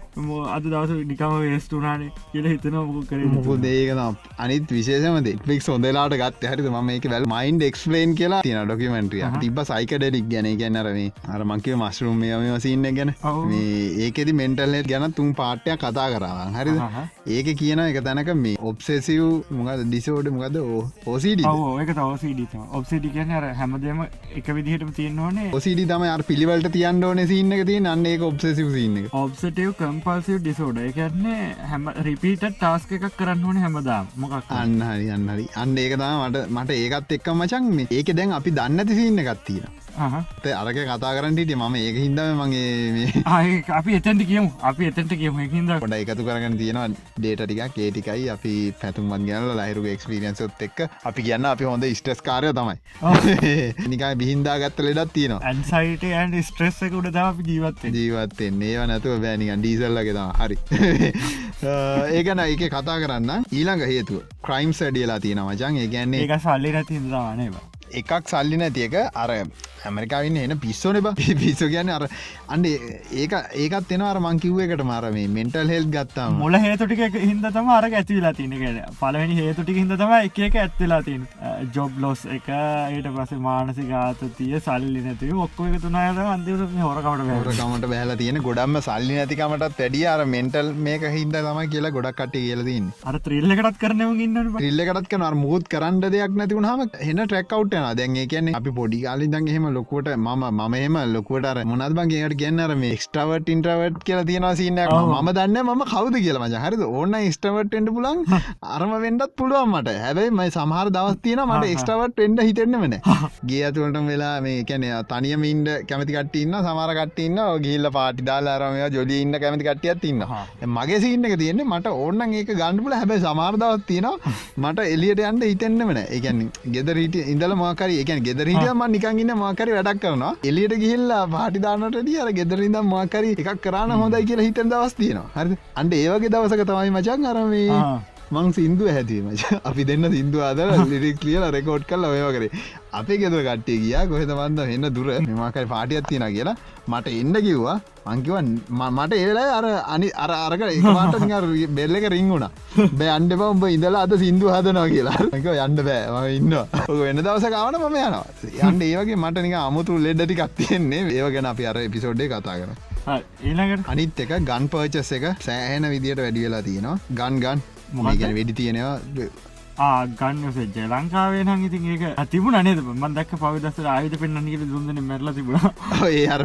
Speaker 2: අද දවස නිකම වෙස්ටුනානේ කියල හිතන මුකු කර
Speaker 1: මුකු දේකනම් අනිත් විශේෂම ලික් සොඳලාට ගත් හරි ම එක වැල් මයින්ඩ එක්ස්පලේන් කියලා තින ඩොකමෙන්ටිය තිබ සයිකඩෙලික් ගැන. ගැන්නරම අර මංකව මස්රුම් මේ සින්න ගැන. මේ ඒකෙදි මෙන්ටල්නෙට් ගැන තුන් පාට්ටයක් කතා කරවන් හරිද? ඒක කියන එක තැනක මේ ඔබ්සෙසිව් මොකද දිසෝඩ මොකද ඕසිඩ
Speaker 2: ඒක තවසිඩ ඔබ්සිඩි කියන හැමදම එක විදිහටම තියෙන්නවනේ
Speaker 1: ඔසිඩි තම අර පිළිවලට තියන්න ඕන සින්න එක තිය අන්න ඔබ්සෙසිව සින්න
Speaker 2: ඔබ්සටව කම්පල්සිව ඩිසෝඩ එකන්නේ හැම රිපීට ටාස්ක එකක් කරන්න ඕන හැමදාම්. මොකක්
Speaker 1: අන්න හරි අන්න හරි. අන්න ඒක තම මට මට ඒකත් එක්ක මචන් මේ. ඒක දැන් අපි දන්නති සින්න ගත්තිීන අරක කතා කරන්නට මම ඒක හින්දම මගේ මේ
Speaker 2: අපි එතැන්ට කියමු අපි එතැන්ට කියමු හිද ොඩ
Speaker 1: එකතු කරගන්න තියෙනවා ඩේට ටික කේටිකයි අපි පැතුම්මත් ගැල ලහිරු එක්ස්පිරියන්සොත් එක් අපි කියන්න අපි හොඳ ස්ටස් කාරය තමයි. නිකයි බිහින්දා ගත්ත ලෙඩත් තියෙනවා.
Speaker 2: ඇන්සයිට ඇන් ස්ට්‍රෙස් එක උඩ අපි ජීවත්
Speaker 1: ජීවත්තෙන් ඒව නැතුව බෑනිකන් ඩීසල්ලගේ තම හරි. ඒකන එක කතා කරන්න ඊළඟ හේතුව. ක්‍රයිම් සඩියලා තියෙන මචන් ඒ ගැන්නේ
Speaker 2: ඒක සල්ලි රැති දවානවා
Speaker 1: එකක් සල්ලි නැතියක අර ඇමරිකාවන්න එන පිස්සෝන පිස්සෝ කියන්න අර අන්ඩ ඒක ඒකත් එෙන අර මංකිව්ව එකට මාර මේ මෙන්ටල් හෙල් ගත්තාම.
Speaker 2: මොල හේතුටික හිද තම අර ඇතිවෙලා තිනකට පලවෙනි හේතුටික හිද තම එක එක ඇත්වෙලා තින් ජොබ් ලොස් එක ඒට පස මානසිකාත තිය සල්ලි නැතිව ඔක්කො එක තුනායට අන්තිව හොරකට
Speaker 1: හොරකමට බැහල තියෙන ගොඩම්ම සල්ලි නැතිකමටත් වැඩිය අර මෙන්ටල් මේක හින්ද තම කියලා ගොඩක් කට කියලදන්න
Speaker 2: අර ත්‍රිල්ලකටත් කරනව ඉන්න ිල්ලකටත්
Speaker 1: කන මුත් කරන්න දෙයක් නැතිවුණහම එන්න ට්‍රැක්කවට් යන දැන් කියන්නේ අපි පොඩි කාලි දන් එහෙම ලොකුවට මම මම එම ලොකුවට මොනත් බංගේට කියන්නර මේ ස්ටවට ඉන්ට්‍රවට් කියලා තියෙන සින්න ම දන්න ම කවද කියලා මජ හරිද? ඕන්න ස්ටවට්ට පුලන් අරම වෙන්ඩත් පුළුවන් මට. හැබයි මයි සමහර දවස් තියෙන මට එක්ස්ටවට එන්ඩ හිතෙන්න්න වෙන ගේ ඇතුවලට වෙලා මේ කැන තනියම ඉන්ඩ කැමති කටන්න සමර කටන්න ගිල්ල පාටි දාලාරමය ජොලි ඉන්න කැමති කටියත් ඉන්න මගේ සින්න එක තියෙන්නේ මට ඕන්න ඒක ගණඩපුල හැබයි සමාර්දාවත් තියෙනවා මට එලියට යන්න හිතෙන්න්න වෙන එකන් ගෙදරීට ඉඳල මාකර එක ගෙදරීටම නිකංගන්න මාකර වැඩක් කරනවා. එලියට ගිල්ලා පාටිදානට අර ගෙදරින්ද මාකරි එකක් කරන්න හොඳයි කියලා හිතන් දවස් තියෙනවා. හරි අන්ඩ ඒවගේ දවසක තමයි මචන් අරමේ මං සිින්දුව හැතිීම අපි දෙන්න සිින්දු අදර ලිරික් ලියල රෙකෝඩ් කල් ඔයව කරේ අපේ ගෙතුව කට්ටිය ගියා කොහෙත බන්ද එන්න දුර. මෙමකයි පාටියත් තියෙන කියලා මට එන්න කිව්වා. මංකිවන් මට ඒලා අර අනි අර අරක ඒවාට බෙල්ල එක රිංගුණ බෑ අන්ඩ පම්ඹ ඉඳලා අද සිින්දු හදනවා කියලා. එක යන්න බෑ ඉන්න ඔක වෙන්න දවස කාවන මම යනවා. යන්න ඒවගේ මට නික අමුතු ලෙඩ්ඩටි කත්තියෙන්නේ ඒවගෙන අපි අර එපිසෝඩ්ඩේ කතා කර
Speaker 2: ඊළඟට?
Speaker 1: අනිත් එක ගන් පර්චස් එක සෑහන විදියට වැඩි වෙලා තියෙනවා. ගන් ගන් මොගැන වෙඩි තියෙනවා.
Speaker 2: ගන්න සෙජ්ජ ලංකාවේ නම් ඉතින් ඒක තිබුණ නේද? මන් දක් පවිදස්සර ආයුධ පෙන්න්නගේ දුන්දන මැරල තිබුණ.
Speaker 1: ඒ අර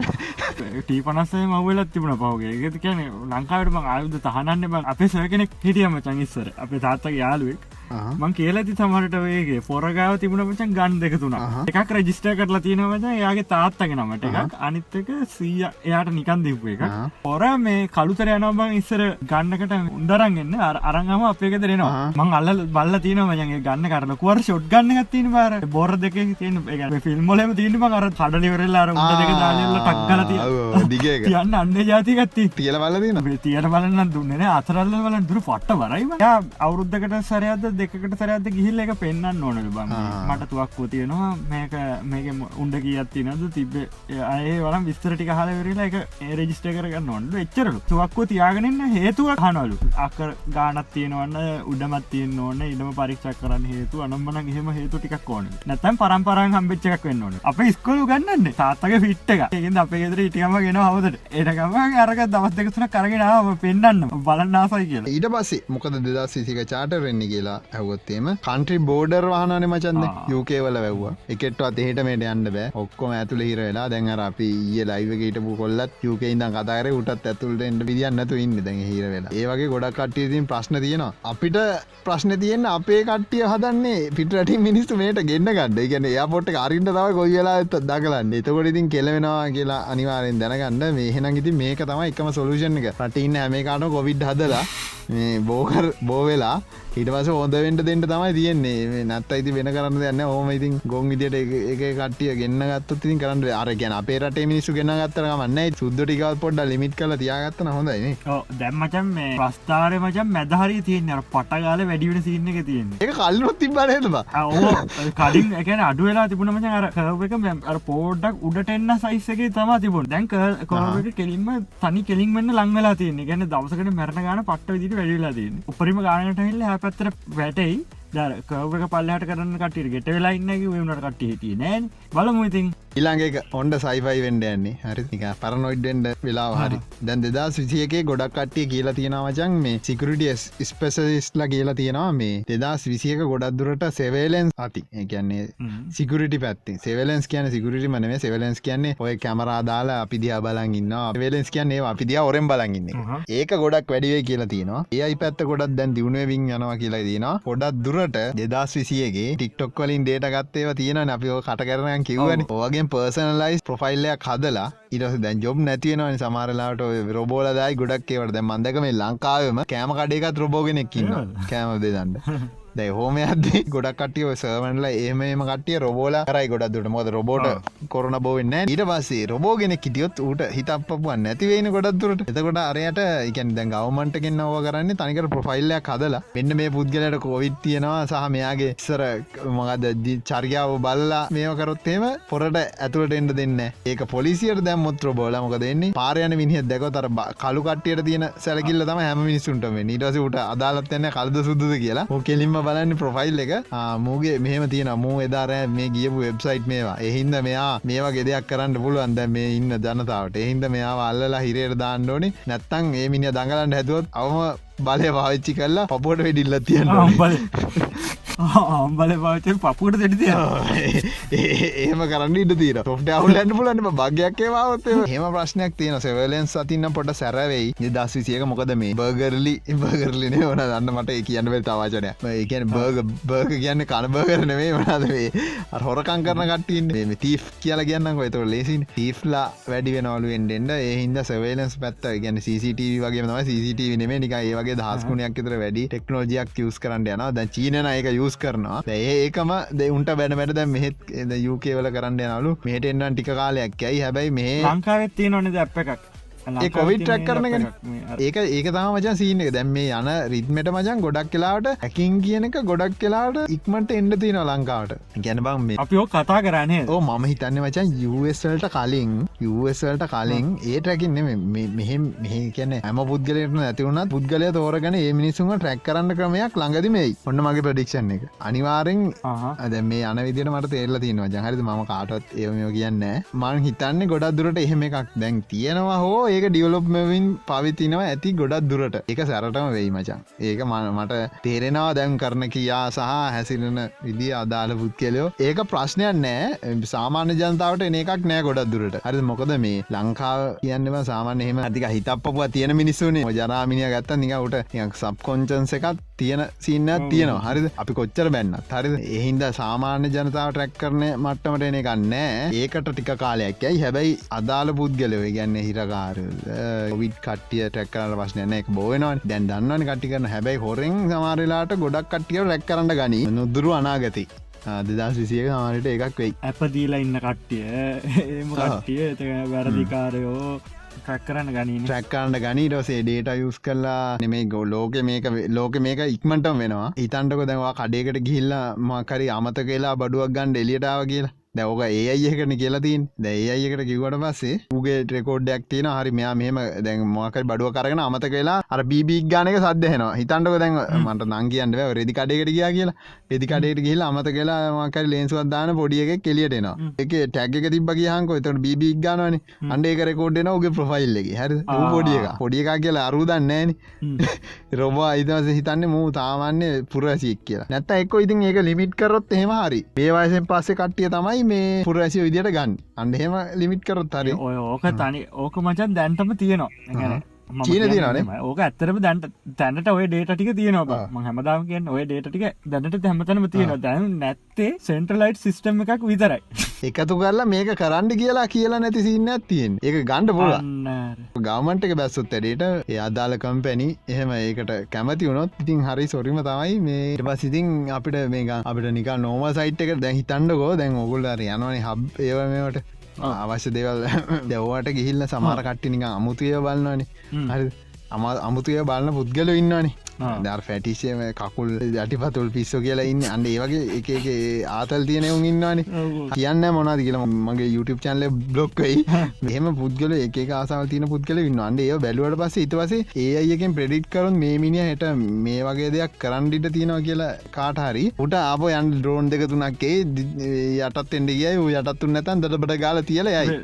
Speaker 2: ටී පනස්සේ මවලත් තිබුණ පවගේ ඒගති කියන ලංකාවටම ආයුධ තහනන්න බ අපේ සයකනෙක් හිටියම චංගිස්සර අපේ තාත්තක යාලුවෙක් මං කියලති සමට වේගේ පොරගාව තිබුණ පචන් ගන් දෙක තුන එකක් රජිස්ට කරලා තියෙනවච යාගේ තාත්තගෙන නමට එකක් අනිත්තක සීය එයාට නිකන් දෙපු එක පොර මේ කළුතර යනබං ඉස්සර ගන්නකට උන්දරන්ගන්න අරංගම අපේක දෙරෙනවා මං අල්ල බල්ල තියන මයගේ ගන්න කරන කුවර ෂොට් ගන්න තින බර බොර දෙක තියන ෆිල්ම්මොලම තියන අර කඩලිවරල්ලා අර උට දෙක දාලල්ල ටක්කලති
Speaker 1: දිගේ
Speaker 2: කියන්න අන්න ජාතිකත්ති
Speaker 1: තියල බලදින
Speaker 2: තියන බලන්න දුන්නන අතරල්ල වල දුර පට්ට වරයි අවුරුද්ධකට සරයද දෙකට සරඇද ගිහිල්ල එක පෙන්න්න ඕනල බ. මට තුවක්කෝ තියෙනවා. මේක මේක උන්ඩ කියත් නද තිබ අය වලම් විස්තරටි හල වෙරලා එක රජිස්ට කරගන්න ඔොන්ඩ එච්චරලු. තුවක්කෝ තියාගෙනන්න හේතුව හනලු අක්කර ගානත් තියෙනවන්න උඩමත් තියෙන් ඕන්න ඉඩම පරික්ෂක් කරන්න හේතු අනම්බන හෙම හේතු ටික් ඕන. නැතැම් පරම්පරන් හම්බිච්චක් වෙන්න ඕන. අප ස්කොලු ගන්නන්න තාත්තක ෆිට් එක. ඒද අපේ ෙදර ඉටියම ගෙන හවදට ඒටකම අරක දවස්දකතුන කරගෙනාව පෙන්න්න බලන්නාසයි කියලා.
Speaker 1: ඊට පස්සේ මොකද දෙදස් සිසික චාට වෙන්න කියලා ඇහවොත්තේම කන්ට්‍රි බෝඩර් වාහනන මචන්ද යුකේවල වැැව්වා එකෙට්ව අතහෙට මේට යන්න බෑ. ඔක්කොම ඇතුළ හිරවෙලා දැන්ර අපි ඒ ලයිවගේටපු කොල්ලත් යුකයින්ද කතාර උටත් ඇතුළට එට විදින්නතු ඉන්න දැන් හිරවෙලා ඒවගේ ගොඩක් කට්ටියතින් ප්‍රශ්න තියෙනවා. අපිට ප්‍රශ්න තියන්න අපේ කට්ටිය හදන්නේ පිටට මිනිස්තු මේට ගෙන්න්න ගන්න ගැන යාපොට අරින්ට තව ගොයිලා ඇත් දකලන්න එතකොට ඉතින් කෙලවෙනවා කියලා අනිවාරෙන් දැනගන්න. මේහෙන ඉති මේක තම එකම සොලූෂන් එක. රටඉන්න හැමේකාන කොවිඩ් හදලා බෝකර් බෝවෙලා හිටවස හොඳවෙන්ට දෙන්නට තමයි තියෙන්නේ. නත් අයිති වෙන කරන්න දෙන්න හෝම ඉතින් ගොන් විදිට එක කටිය ගන්න ගත්ත තින් කරන්න අර ගැන අපේ රට මිනිස්සු ගෙන ගත්තරමන්න සුද්දටිකල් පොඩ්ඩ ලිමිට කල තියාගත්තන හොඳයි
Speaker 2: දැම්මචන් මේ ප්‍රස්ථාරය මචන් මැදහරි තියන්න. පටගාල වැඩිවෙන සින්න එක තියෙන
Speaker 1: එක කල්ලොත් තිබනේවා
Speaker 2: කලින් එකන අඩුවෙලා තිබුණම අර කවක අර පෝඩ්ඩක් උඩට එන්න සයිස්සගේ තම තිබුණ. දැන් කොරට කෙලින්ම තනි කෙලින් වන්න ලංවෙලා තියන්න. ගැන දවසකට මැරණ ගන පට්ට විදිට වැඩිලා තියන්න. උපරිම ගානට හිල්ල හැ පැත්තර වැටයි. දර කවක පල්ලට කරන්න කටියට ගෙට වෙලා ඉන්නගේ වුණට කට්ටි හිටිය නෑ බලමු ඉතින්.
Speaker 1: ඉලාගේ ඔොන්ඩ සයිෆයි වෙන්ඩ යන්නේ. හරි නික පරනොයිඩ්ඩෙන්ඩ වෙලා හරි. දැන් දෙදා විසියකේ ගොඩක් කට්ටිය කියලා තියෙනවචන් මේ සිකරටියස් ස්පෙසලිස්ලා කියලා තියෙනවා මේ දෙදස් විසියක ගොඩක් දුරට සෙවේලෙන්ස් අති. ඒකන්නේ සිකරට පැත්ති සෙවලන්ස් කියන සිකරට මනේ සෙවලන්ස් කියන්නේ ඔය කැමරාදාලා අපි දිහා බලන් ඉන්න වෙලෙන්ස් කියන්නේ අපි දිය ඔරෙන් බලගන්න ඒක ගොඩක් වැඩිවේ කියලා තියෙනවා. ඒයි පැත්ත ගොඩක් දැන් දියුණුවවින් යනවා කියලා තියෙනවා. ගොඩක් දුරට දෙදස් විසියගේ ටික්ටොක් වලින් ඩේට ගත්තේව තියෙන අපිෝ කට කරනයන් කිව්වන. ඕගේ පර්සනලයිස් ප්‍රොෆයිල්ලයක් හදලා ඉරස දැන් ජොබ් නැතිවෙනවනි සමාරලාට රොබෝලදයි ගොඩක්කේවට දැ මන්දක මේ ලංකාවම කෑම කඩේකත් රොබෝගෙනෙක්කින්න කෑම දෙදන්න දැ හෝම අද ගොඩක් කටිය සර්මන්ල ඒමම කටිය රොබෝල කරයි ගොඩක් දුට මොද රොබෝට කොරන බෝවෙන්න ඊට පස්සේ රොබෝගෙන කිටියොත් ඌට හිතපපුුවන් නැතිවෙන ගොඩක් දුරට. එතකොට අරයට එකන් දැන් ගවමන්ටකින් නව කරන්න තනිකට ප්‍රොෆයිල්ලයක් හදලා. මෙන්න මේ පුද්ගලට කෝවිත් තියෙනවා සහ මෙයාගේ ඉස්සර මගද චරියාව බල්ලා මේකරොත්තේම පොරට ඇතුළට එන්ඩ දෙන්න ඒක පොලිසියට දැම්මොත් රොබෝල මොක දෙන්නේ පාරයන මිනිහ දැකොතර කලු කටියට තියෙන සැලකිල්ල තම හැම මිනිසුන්ටම නිටසට අදාලත් එන්න කල්ද සුද්ද කියලා. ඕකෙලින්ම බලන්න ප්‍රොෆයිල් එක. මූගේ මෙහම තියෙන මූ එදාරෑ මේ ගියපු වෙබ්සයිට් මේවා. එහින්ද මෙයා මේවා ගෙදයක් කරන්න පුළුවන්ද මේ ඉන්න ජනතාවට. එහින්ද මෙයා අල්ලලා හිරයට දාන්නඩෝනි නැත්තං ඒ මිනි දඟලන්න හැදුවත් අවම බලය පාවිච්චි කරලා පපුට වෙඩිල්ල තියන්න
Speaker 2: අම්බල පාච පපුට දෙටතිය
Speaker 1: ඒම කරන්න ඉට තීර ොට අවුලන්න පුලන්න භගයක් ඒවාවත් හෙම ප්‍රශ්නයක් තියෙන සෙවලෙන් සතින්න පොට සැරවෙයි. දස් විසියක මොකද මේ බර්ගරලි බර්ගරලිනේ වන දන්න මට කියන්න වෙල් තවාචනය ඒකන බර්ග බර්ග කියන්න කනබර්ගරනවේ වනදවේ හොරකං කරන කටින් මේ තීෆ් කියල කියන්න ගොත ලෙසින් තීෆ්ලා වැඩි වෙනවලු එන්ඩෙන්ඩ ඒහින්ද සවේලන්ස් පැත්ත ගැන CCTV වගේ ම CCTV නෙමේ නික ඒවගේ දහස්කුණයක් තර වැඩි ටෙක්නෝජියක් යස් කරන්න යන ද චීනන එක යස් කරනවා. ඒකම දෙඋන්ට බැන වැඩ මෙහෙත් යුකේවල කරන්න යනලු මේට එන්නන් ටික කාලයක්. ඇයි? හැබැයි මේ
Speaker 2: ලංකාවෙත්ති නොනෙද අප එකක්
Speaker 1: ට්‍රක් කරනගෙන ඒක ඒක තම මචන් සීන එක. දැම් මේ යන රිත්මට මචන් ගොඩක් කලාට හැකින් කියන එක ගොඩක් කලාට ඉක්මට එන්ඩ තින ලංකාවට. ගැන බං මේ
Speaker 2: අපිෝ කතා කරන්නේ
Speaker 1: ඕ මම හිතන්න මචන් යවල්ට කලින් යවල්ට කලින් ඒ ටැකින්න මෙහෙම මෙහ කියන ඇම පුද්ගලට ඇතිවුණත් පුද්ගලය තෝරගන ඒ මිනිසුම ට්‍රැක් කරන්න ක්‍රමයක් ළඟදිමයි ඔන්න මගේ ප්‍රඩික්ෂන් එක. අනිවාරෙන් අද මේ අන විදිට මට තේරල තිනවා ජහරිද ම කාටත් ඒමෝ කියන්න මං හිතන්නේ ගොඩක් දුරට එහෙම එකක් දැන් තියෙනවා හෝ ඒක ඩියවලොප්මවින් පවිතිනවා ඇති ගොඩක් දුරට. එක සැරටම වෙයි මචන් ඒක මට තේරෙනවා දැන් කරන කියා සහ හැසිරෙන විදි අදාළ පුද්කෙලයෝ ඒක ප්‍රශ්නයක් නෑ. සාමාන්‍ය ජනතාවට එන එකක් නෑ ගොඩක් දුරට. හරි මොකද මේ ලංකාව කියන්නම සාමාන්‍ය එහෙම ඇතික හිතපපුවා තියෙන මිනිස්සුනේ. ජරාමිනිය ගත්ත නිකවට සබ් කොංචන්ස එකත් තියෙන සින්න තියෙනවා. හරිද? අපි කොච්චර බැන්නත්. හරි එහින්ද සාමාන්‍ය ජනතාව ට්‍රැක් කරන මට්ටමට එන එකන්නෑ ඒකට ටික කාලයක් ඇයි හැබැයි අදාළ පුද්ගලව ගැන්න හිරකාරල් විඩ් කටිය ටැක් කරන්න ප්‍රශ්නයන එක බෝවෙනවා දැන් දන්නවන කටි කරන හැබැයි හොරෙන් සමාරලාට ගොඩක් කට්ටිය රැක් කරන්න ගනි. නොදුරු අනාගති. දෙදස් විසිය මාරට එකක් වෙයි.
Speaker 2: ඇප දීලා ඉන්න කට්ටිය. ඒම කට්ටිය වැරදිකාරයෝ ට්‍රැක්කරන්න ගනී.
Speaker 1: ට්‍රැක්කරන්න ගනී ටසේ ඩේට යුස් කරලා නෙමේ ගෝ ලෝක මේක ලෝක මේක ඉක්මටම වෙනවා. ඉතන්ටක දැවා කඩේකට ගිහිල්ලා මකරි අමත කියලා බඩුවක් ගන්න එලියටාව කියලා දැවක ඒ අයකන කියලතින් දැයි අයකට කිවට පස්සේ උගේ ටෙකෝඩ්ඩයක් තියෙන හරි මෙයා මෙම දැන් මොකයි බඩුව කරගෙන අමත කියලා අර බීබික් ගානක සදහෙනවා හිතන්ටක දැන් මට නංගියන්ට රෙදි කඩේකට ගියා කියලා. එදි කඩේට කියලා අමත කියලා මකර ලේන්සුවත්දාන පොඩිය එක කෙලියටෙනවා එක ටැගක තිබ කියහක එතට බීබික් ගානවන අන්ඩේ කරකෝඩ්ඩන ඔගේ ප්‍රොෆයිල් එක. හරි පොඩිය එක පොඩිය එකක්. කියලා අරුදන්නෑන රොබ අයිදවස හිතන්න මූ තාමන්නේ පුරසික් කියලා. නැත්ත එක්ක ඉතින් ඒක ලිමිට් කරොත් එහෙම හරි. ඒවාසෙන් පස්සේ කට්ටිය තමයි මේ පුරඇසිය විදියට ගන්න. අන්ඩහෙම ලිමිට් කරොත් හරි.
Speaker 2: ඔය ඕක තනි ඕක මචන් දැන්ටම තියෙනවා
Speaker 1: චීන තියනේ
Speaker 2: ඕක ඇත්තරම දැන්ට තැනට ඔය ඩේට ටික තියෙනවා ම හැමදාම කියෙන් ඔය ඩේට ටික දැනට හැමතනම තියෙනවා. දැන් නැත්තේ සෙන්ට්‍රලයිට් සිිස්ටම් එකක් විතරයි.
Speaker 1: එකතු කරලා මේක කරන්න කියලා කියලා නැති සින්න ඇත්තියෙන් ඒක ගණ්ඩ පුල ගවමන්ට එක බැස්සුත් ඇඩට ඒ අදාල කම්පැනි එහෙම ඒකට කැමති වුණොත් ඉතින් හරි සොරිම තමයි මේ පසිතින් අපිට මේක අපිට නික නෝම සයිට් එක දැන් හිතන්ඩකෝ දැන් ඔගුල්ලර යනවන හබ් ඒවමට අවශ්‍ය දෙවල් දැව්වට ගිහිල්ල සමාර කට්ටි නික අමුතුය බලන්නනේ හරි අම අමුතුය බලන්න පුද්ගල ඉන්නවානේ දර් ෆැටිෂම කකුල් යටිපතුල් පිස්සෝ කියලා ඉන්න. අන්න ඒවගේ එක ආතල් තියන උන් ඉන්නවානේ. කියන්න මොනාද කියලා මගේ YouTube චන්ල බ්ලොක්කයි මෙහම පුද්ගල එක ආසාව තින පුද්ගල ඉන්න අන්ඩ ඒ බැලුවට පස ඉතවසේ ඒ අයකෙන් ප්‍රඩිට් කරුන් මේ මිනිිය හට මේ වගේ දෙයක් කරන්ඩිට තියෙනවා කියලා කාටහරි උට ආප යන් ද්‍රෝන් දෙක තුනක්කේ යටත් එෙන්ඩ කියයි යටත්තු නැතන් දටබට ගාල තියල යයි.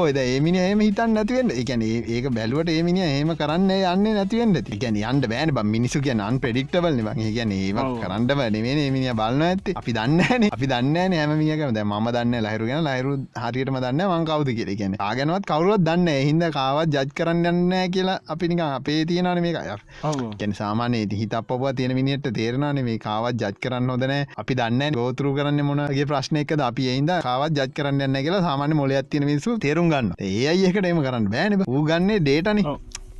Speaker 1: ඕද ඒමිනි ඒම හිතන් නැතිවෙන්න එකන ඒක බැලුවට ඒමිනි ඒම කරන්න යන්න නැතිවෙන්ට තිකැන අන්ට බෑන මිනිසු කිය අන් ප්‍රඩික්ටබල් ගේ කියන ඒ කරන්නව නෙමේ ඒමිනිිය බලන්න ඇති අපි දන්නන අපි දන්න නෑමියක ද ම දන්න ලහිරුගෙන ලහිරු හරියටම දන්න මංකවද කියල. කියන ආගෙනවත් කවරුවත් දන්න හින්ද කාවත් ජජ් කරන්න යන්න කියලා අපිනික අපේ තියෙනන මේ අය කැන සාමානයේ හිත අපපුව තියෙන මිනිට තේරනන මේ කාවත් ජජ් කරන්න හොදන අපි දන්න ගෝතුරු කරන්න මොනගේ ප්‍රශ්නයකද අපි එයින්ද කාවත් ජජ් කරන්න කියලා සාමාන්‍ය මොල ඇතින මිසු තේරුම් ගන්න ඒ අයකට එම කරන්න බෑන ූ. ගන්නේ ඩේටන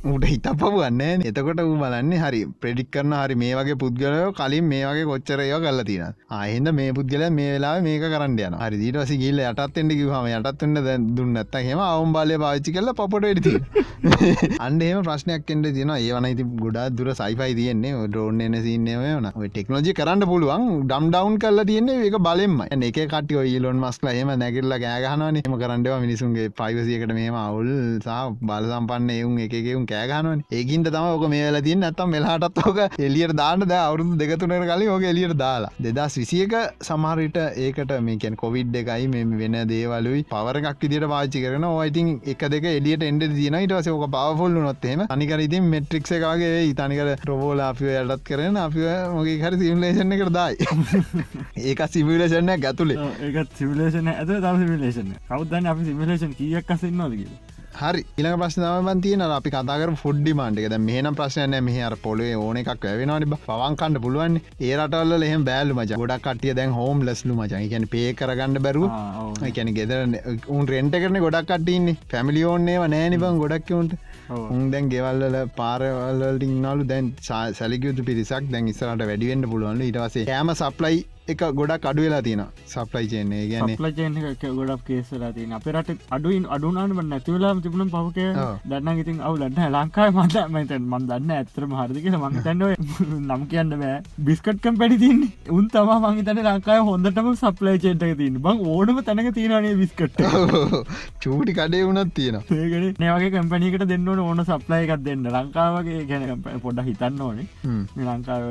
Speaker 1: උට හිතප වන්න එතකොට වූ බලන්නේ හරි ප්‍රඩික් කරන හරි මේ වගේ පුද්ගලයෝ කලින් මේ වගේ කොච්චරයෝ කල්ල තින ආහින්ද මේ පුද්ගල මේ වෙලා මේක කරන්න යන හරි දීටවසි ගිල්ල යටත්තෙන්ට කිවහම යටත්වන්න දුන්නත්ත හෙම අවුම් බාලය පාච්චි කල පොට ඩති අන්ඩේම ප්‍රශ්නයක් එට තින ඒවන ඉති ගොඩා දුර සයිෆයි තියෙන්නේ. ඩෝන් එන සින්නේ වන ටෙක්නෝජි කරන්න පුළුවන්. ඩම් ඩවන් කල්ල තියන්නේ ඒක බලෙම එක කටිය ඉලොන් මස්ල හෙම නැගල්ල ගෑගහනන එම කරන්නව මිනිසුන්ගේ පයිවසියකට මේම අවුල්. සහ බල සම්පන්න එවුන් එකෙවුන් කෑගහනුවන් ඒකින්ට තම ඕක මේ වෙලා තින් ඇත්තම් මෙලාටත් ඕක එලියට දාන්න ද අවුරුදු දෙකතුනර කලින් ඕක එලියට දාලා. දෙදස් විසියක සමහරිට ඒකට මේකන් කොවිඩ් එකයි මෙ වෙන දේවලුයි පවරක් විදිට පාචි කරන ඕයිතින් එක දෙක එලියට එන්ඩ තියන ඉටස ඕක පවෆොල්ලු නොත්තේම අනිකර ඉතින් මෙට්‍රික්ස එකගේ ඉතනිකර ට්‍රබෝල අපිය යටත් කරන අපිය මොගේ හරි සිම්ලේෂණ එකට දායි. ඒක සිමිලේෂණය ඇතුලේ.
Speaker 2: ඒත් සිවිලේෂන ඇත තම සිමිලේෂන කවදන්න අපි සිමිලේෂන් කියක් කසින්න නොදකිල
Speaker 1: හරි. ඉලක ප්‍රශ්නාවන් තියන අපි කතාකර ෆොඩ්ඩි මාන්ටික මේන ප්‍රශ්නය මෙහර පොලේ ඕන එකක් වැවෙනවානි පවන්කන්න පුළුවන් ඒරටල්ල එහ බෑලු මච. ගොඩක් කටිය දැන් හෝම් ලස්ලු මචන් කියන පේ කරගන්න බැරුව. එකැන ගෙදර උන් රෙන්ට කරන ගොඩක් කටන්නේ පැමිලියෝන්නේව නෑනිබං ගොඩක්කවුන්ට උන් දැන් ගෙවල්ල පාරවල්ලින්නාලු දැන් සැලිකයුතු පිරිසක් දැන් ඉස්සරට වැඩිවෙන්ට පුළුවන්ල. ඉටවසේ ෑම සප්ලයි එක. ගොඩක් අඩුවෙලා තින සප්ලයි චයන්නේ ගැන
Speaker 2: ලජන ගොඩක් කේසලා තින අපරට අඩුවන් අඩුනාන නැතිවලා තිබුණ පවක දන්න ඉතින් අවු ලන්න ලංකායි මත මතන් මන් දන්න ඇතරම හරදික මංතන්නව නම් කියන්න බෑ. බිස්කට්කම් පැඩිතින් උන් තම මංතන ලංකාය හොඳටම සප්ලයි චේටක තින් බං ඕනම තැනක තියෙනනේ විස්කට
Speaker 1: චූටි කඩේ වුණත් තියෙන
Speaker 2: ඒකට නවගේ කම්පනීකට දෙන්න ඕන සප්ලයි එකක් දෙන්න. ලංකාවගේ ගැන පොඩ හිතන්න ඕනේ. ලංකාව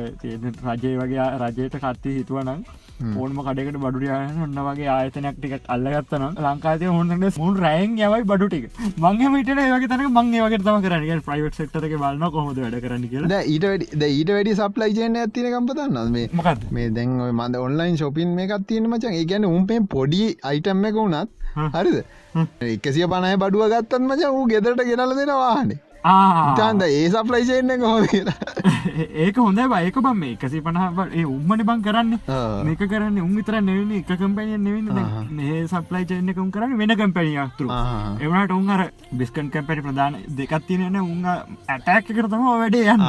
Speaker 2: රජය වගේ රජයට කත්ති හිතුවනම් ඕනම කඩකට බඩුරයන ඔන්න වගේ ආයතනයක් ටිකට අල්ලගත්තන ලංකාතය හොන්නට මුන් රෑන් යවයි බඩු ටික. මංගම ඉට ඒවගේ තන මංගේ වගේ තම කරන්න. ප්‍රයිවට් සෙක්ටරක බලන්න කොහොද වැඩ කරන්න කියලා.
Speaker 1: ඊට ඊට වැඩි සප්ලයි ජයන ඇතින කම්පතන්න මේ
Speaker 2: මොකත්
Speaker 1: මේ දැන් මද ඔන්ලයින් ශොපින් මේ එකක් තියෙන මචන් ඒ ගැන උන්පේ පොඩි අයිටම් එක වුණත් හරිද? එකසිය පණය බඩුව ගත්තත් මච වූ ගෙදරට ගෙනල දෙෙනවානේ චන්ද ඒ සප්ලයිෂයන්න හො
Speaker 2: ඒක හොඳ බයක බම් මේ එකසි පනහ ඒ උම්මන බං කරන්න. මේක කරන්න උන් විතර නෙවන එක කම්පැනිය නෙවන්න මේ සප්ලයි චයන්නකම් කරන්න වෙන කම්පැනියක්තුර එවනට උන් අර බිස්කන් කැපැටි ප්‍රධාන දෙකත් තියෙන උන් ඇටැක් කරතම වැඩේ යන්න.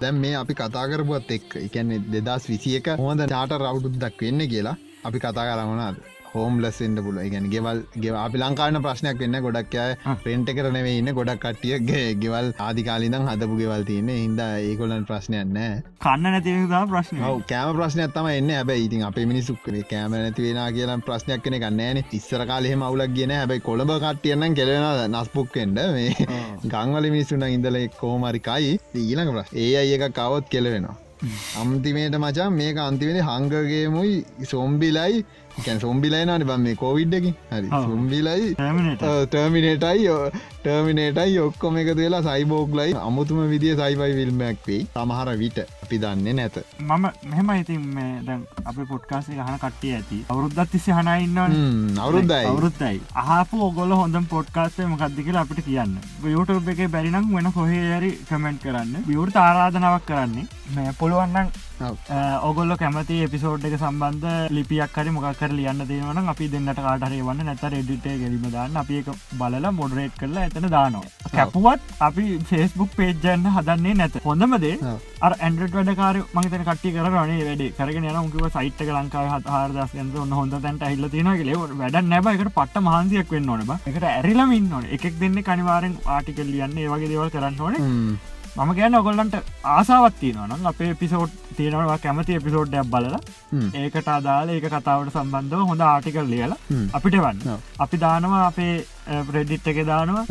Speaker 1: දැම් මේ අපි කතා කරපුත් එක් එකන්නේ දෙදස් විසියක හොඳ ටාට රවුඩුත් දක් වෙන්න කියලා අපි කතා කරමනාද හෝම් ලස්සෙන්ට පුල ගැන ගෙවල් ගෙව අපි ලංකාන ප්‍රශ්නයක් වෙන්න ගොඩක්ය පෙන්ට කරනවේ ඉන්න. ගොඩක් කට්ටියගේ ගෙවල් ආදිකාලිදම් හදපු ගෙවල් තියන්න. හිද ඒකොලන් ප්‍රශ්නයන්න
Speaker 2: කන්න නැතිදා ප්‍රශ්න.
Speaker 1: කෑම ප්‍රශ්නයක් තම එන්න. හැබයි ඉතින් අප මිනිසුක්ේ කෑම නැතිවෙන කියලා ප්‍රශ්නයක් කෙන ගන්නෑන ඉස්සර කාලෙ මවුලක් ගෙන හැබයි කොළඹ කට්ටියන්න කෙලෙන නස්පුක්කෙන්ට මේ ගංවල මිනිස්සුන ඉඳල කෝමරිකයි ඊළඟ ප්‍ර ඒ අය එක කවත් කෙලවෙනවා. අම්තිමේට මචා මේක අන්තිවෙන හංගගේමුයි සොම්බිලයි කැන් සොම්බිලයිනන බම් මේ කෝවිඩ්ඩකින් හරි සොම්බිලයි ටර්මිනේටයි ටර්මිනේටයි ඔක්කොම එක වෙලා සයිබෝග්ලයි අමුතුම විදිිය සයිබයි විල්මයක් වෙයි. සමහර විට අපි දන්නේ නැත.
Speaker 2: මම මෙම ඉතින් දැන් අප පොට්කාසේ හන කට්ටිය ඇති. අවුරුද්දත් තිසි හනයින්න
Speaker 1: අවුරුද්දයි.
Speaker 2: අවුරුත්තයි අහපු ඔගොල හොඳ පොට්කාස්ේ මකක්දි කියලා අපිට කියන්න. යුටබ එක බැරිනම් වෙන කොහේරි කමෙන්ට් කරන්න. බියවෘට ආරාධනාවක් කරන්නේ. මේ පුළුවන්නන් ඔගොල්ල කැමති එපිසෝඩ් එක සම්බන්ධ ලිපියක් හරි මොකක්කර ලියන්න දෙනවන අපි දෙන්නට කාටරේ වන්න නැත රෙඩිටේ ගැලීම දාන්න. අපි එක බලලා මොඩරේට් කරලා ඇතන දානවා. කැපුවත් අපි ෆෙස්බුක් පේජ්ජන්න හදන්නේ නැත. හොඳමදේ අර ඇන්ඩට වැඩකාර මහිතන කට්ටි කරනේ වැඩ. කරගෙන යන උකිව සයිට්ක ලංකාව හාරදස් ගන්ත ඔන්න හොඳ තැන්ට හිල්ල තින ල වැඩ නැබ එකට පට මහන්සියක් වෙන්න ඕන එකට ඇරිලම ඉන්න ඕන. එකක් දෙන්න කනිවාරෙන් ආටිකල් ලියන්න. ඒවගේ දේවල් කරන්න ඕන මම ගැන ඔගොල්ලන්ට ආසාවත්තිය නම් අපේ පිසෝට් තියෙනවා කැමති එපිසෝඩ්ඩයක් බලලා
Speaker 1: හ්ම්.
Speaker 2: ඒකට අදාල ඒක කතාවට සම්බන්ධව හොඳ ආටිකල් ලියලා. අපිට වන්න. අපි දානවා අපේ ප්‍රෙඩිට් එක දානවා.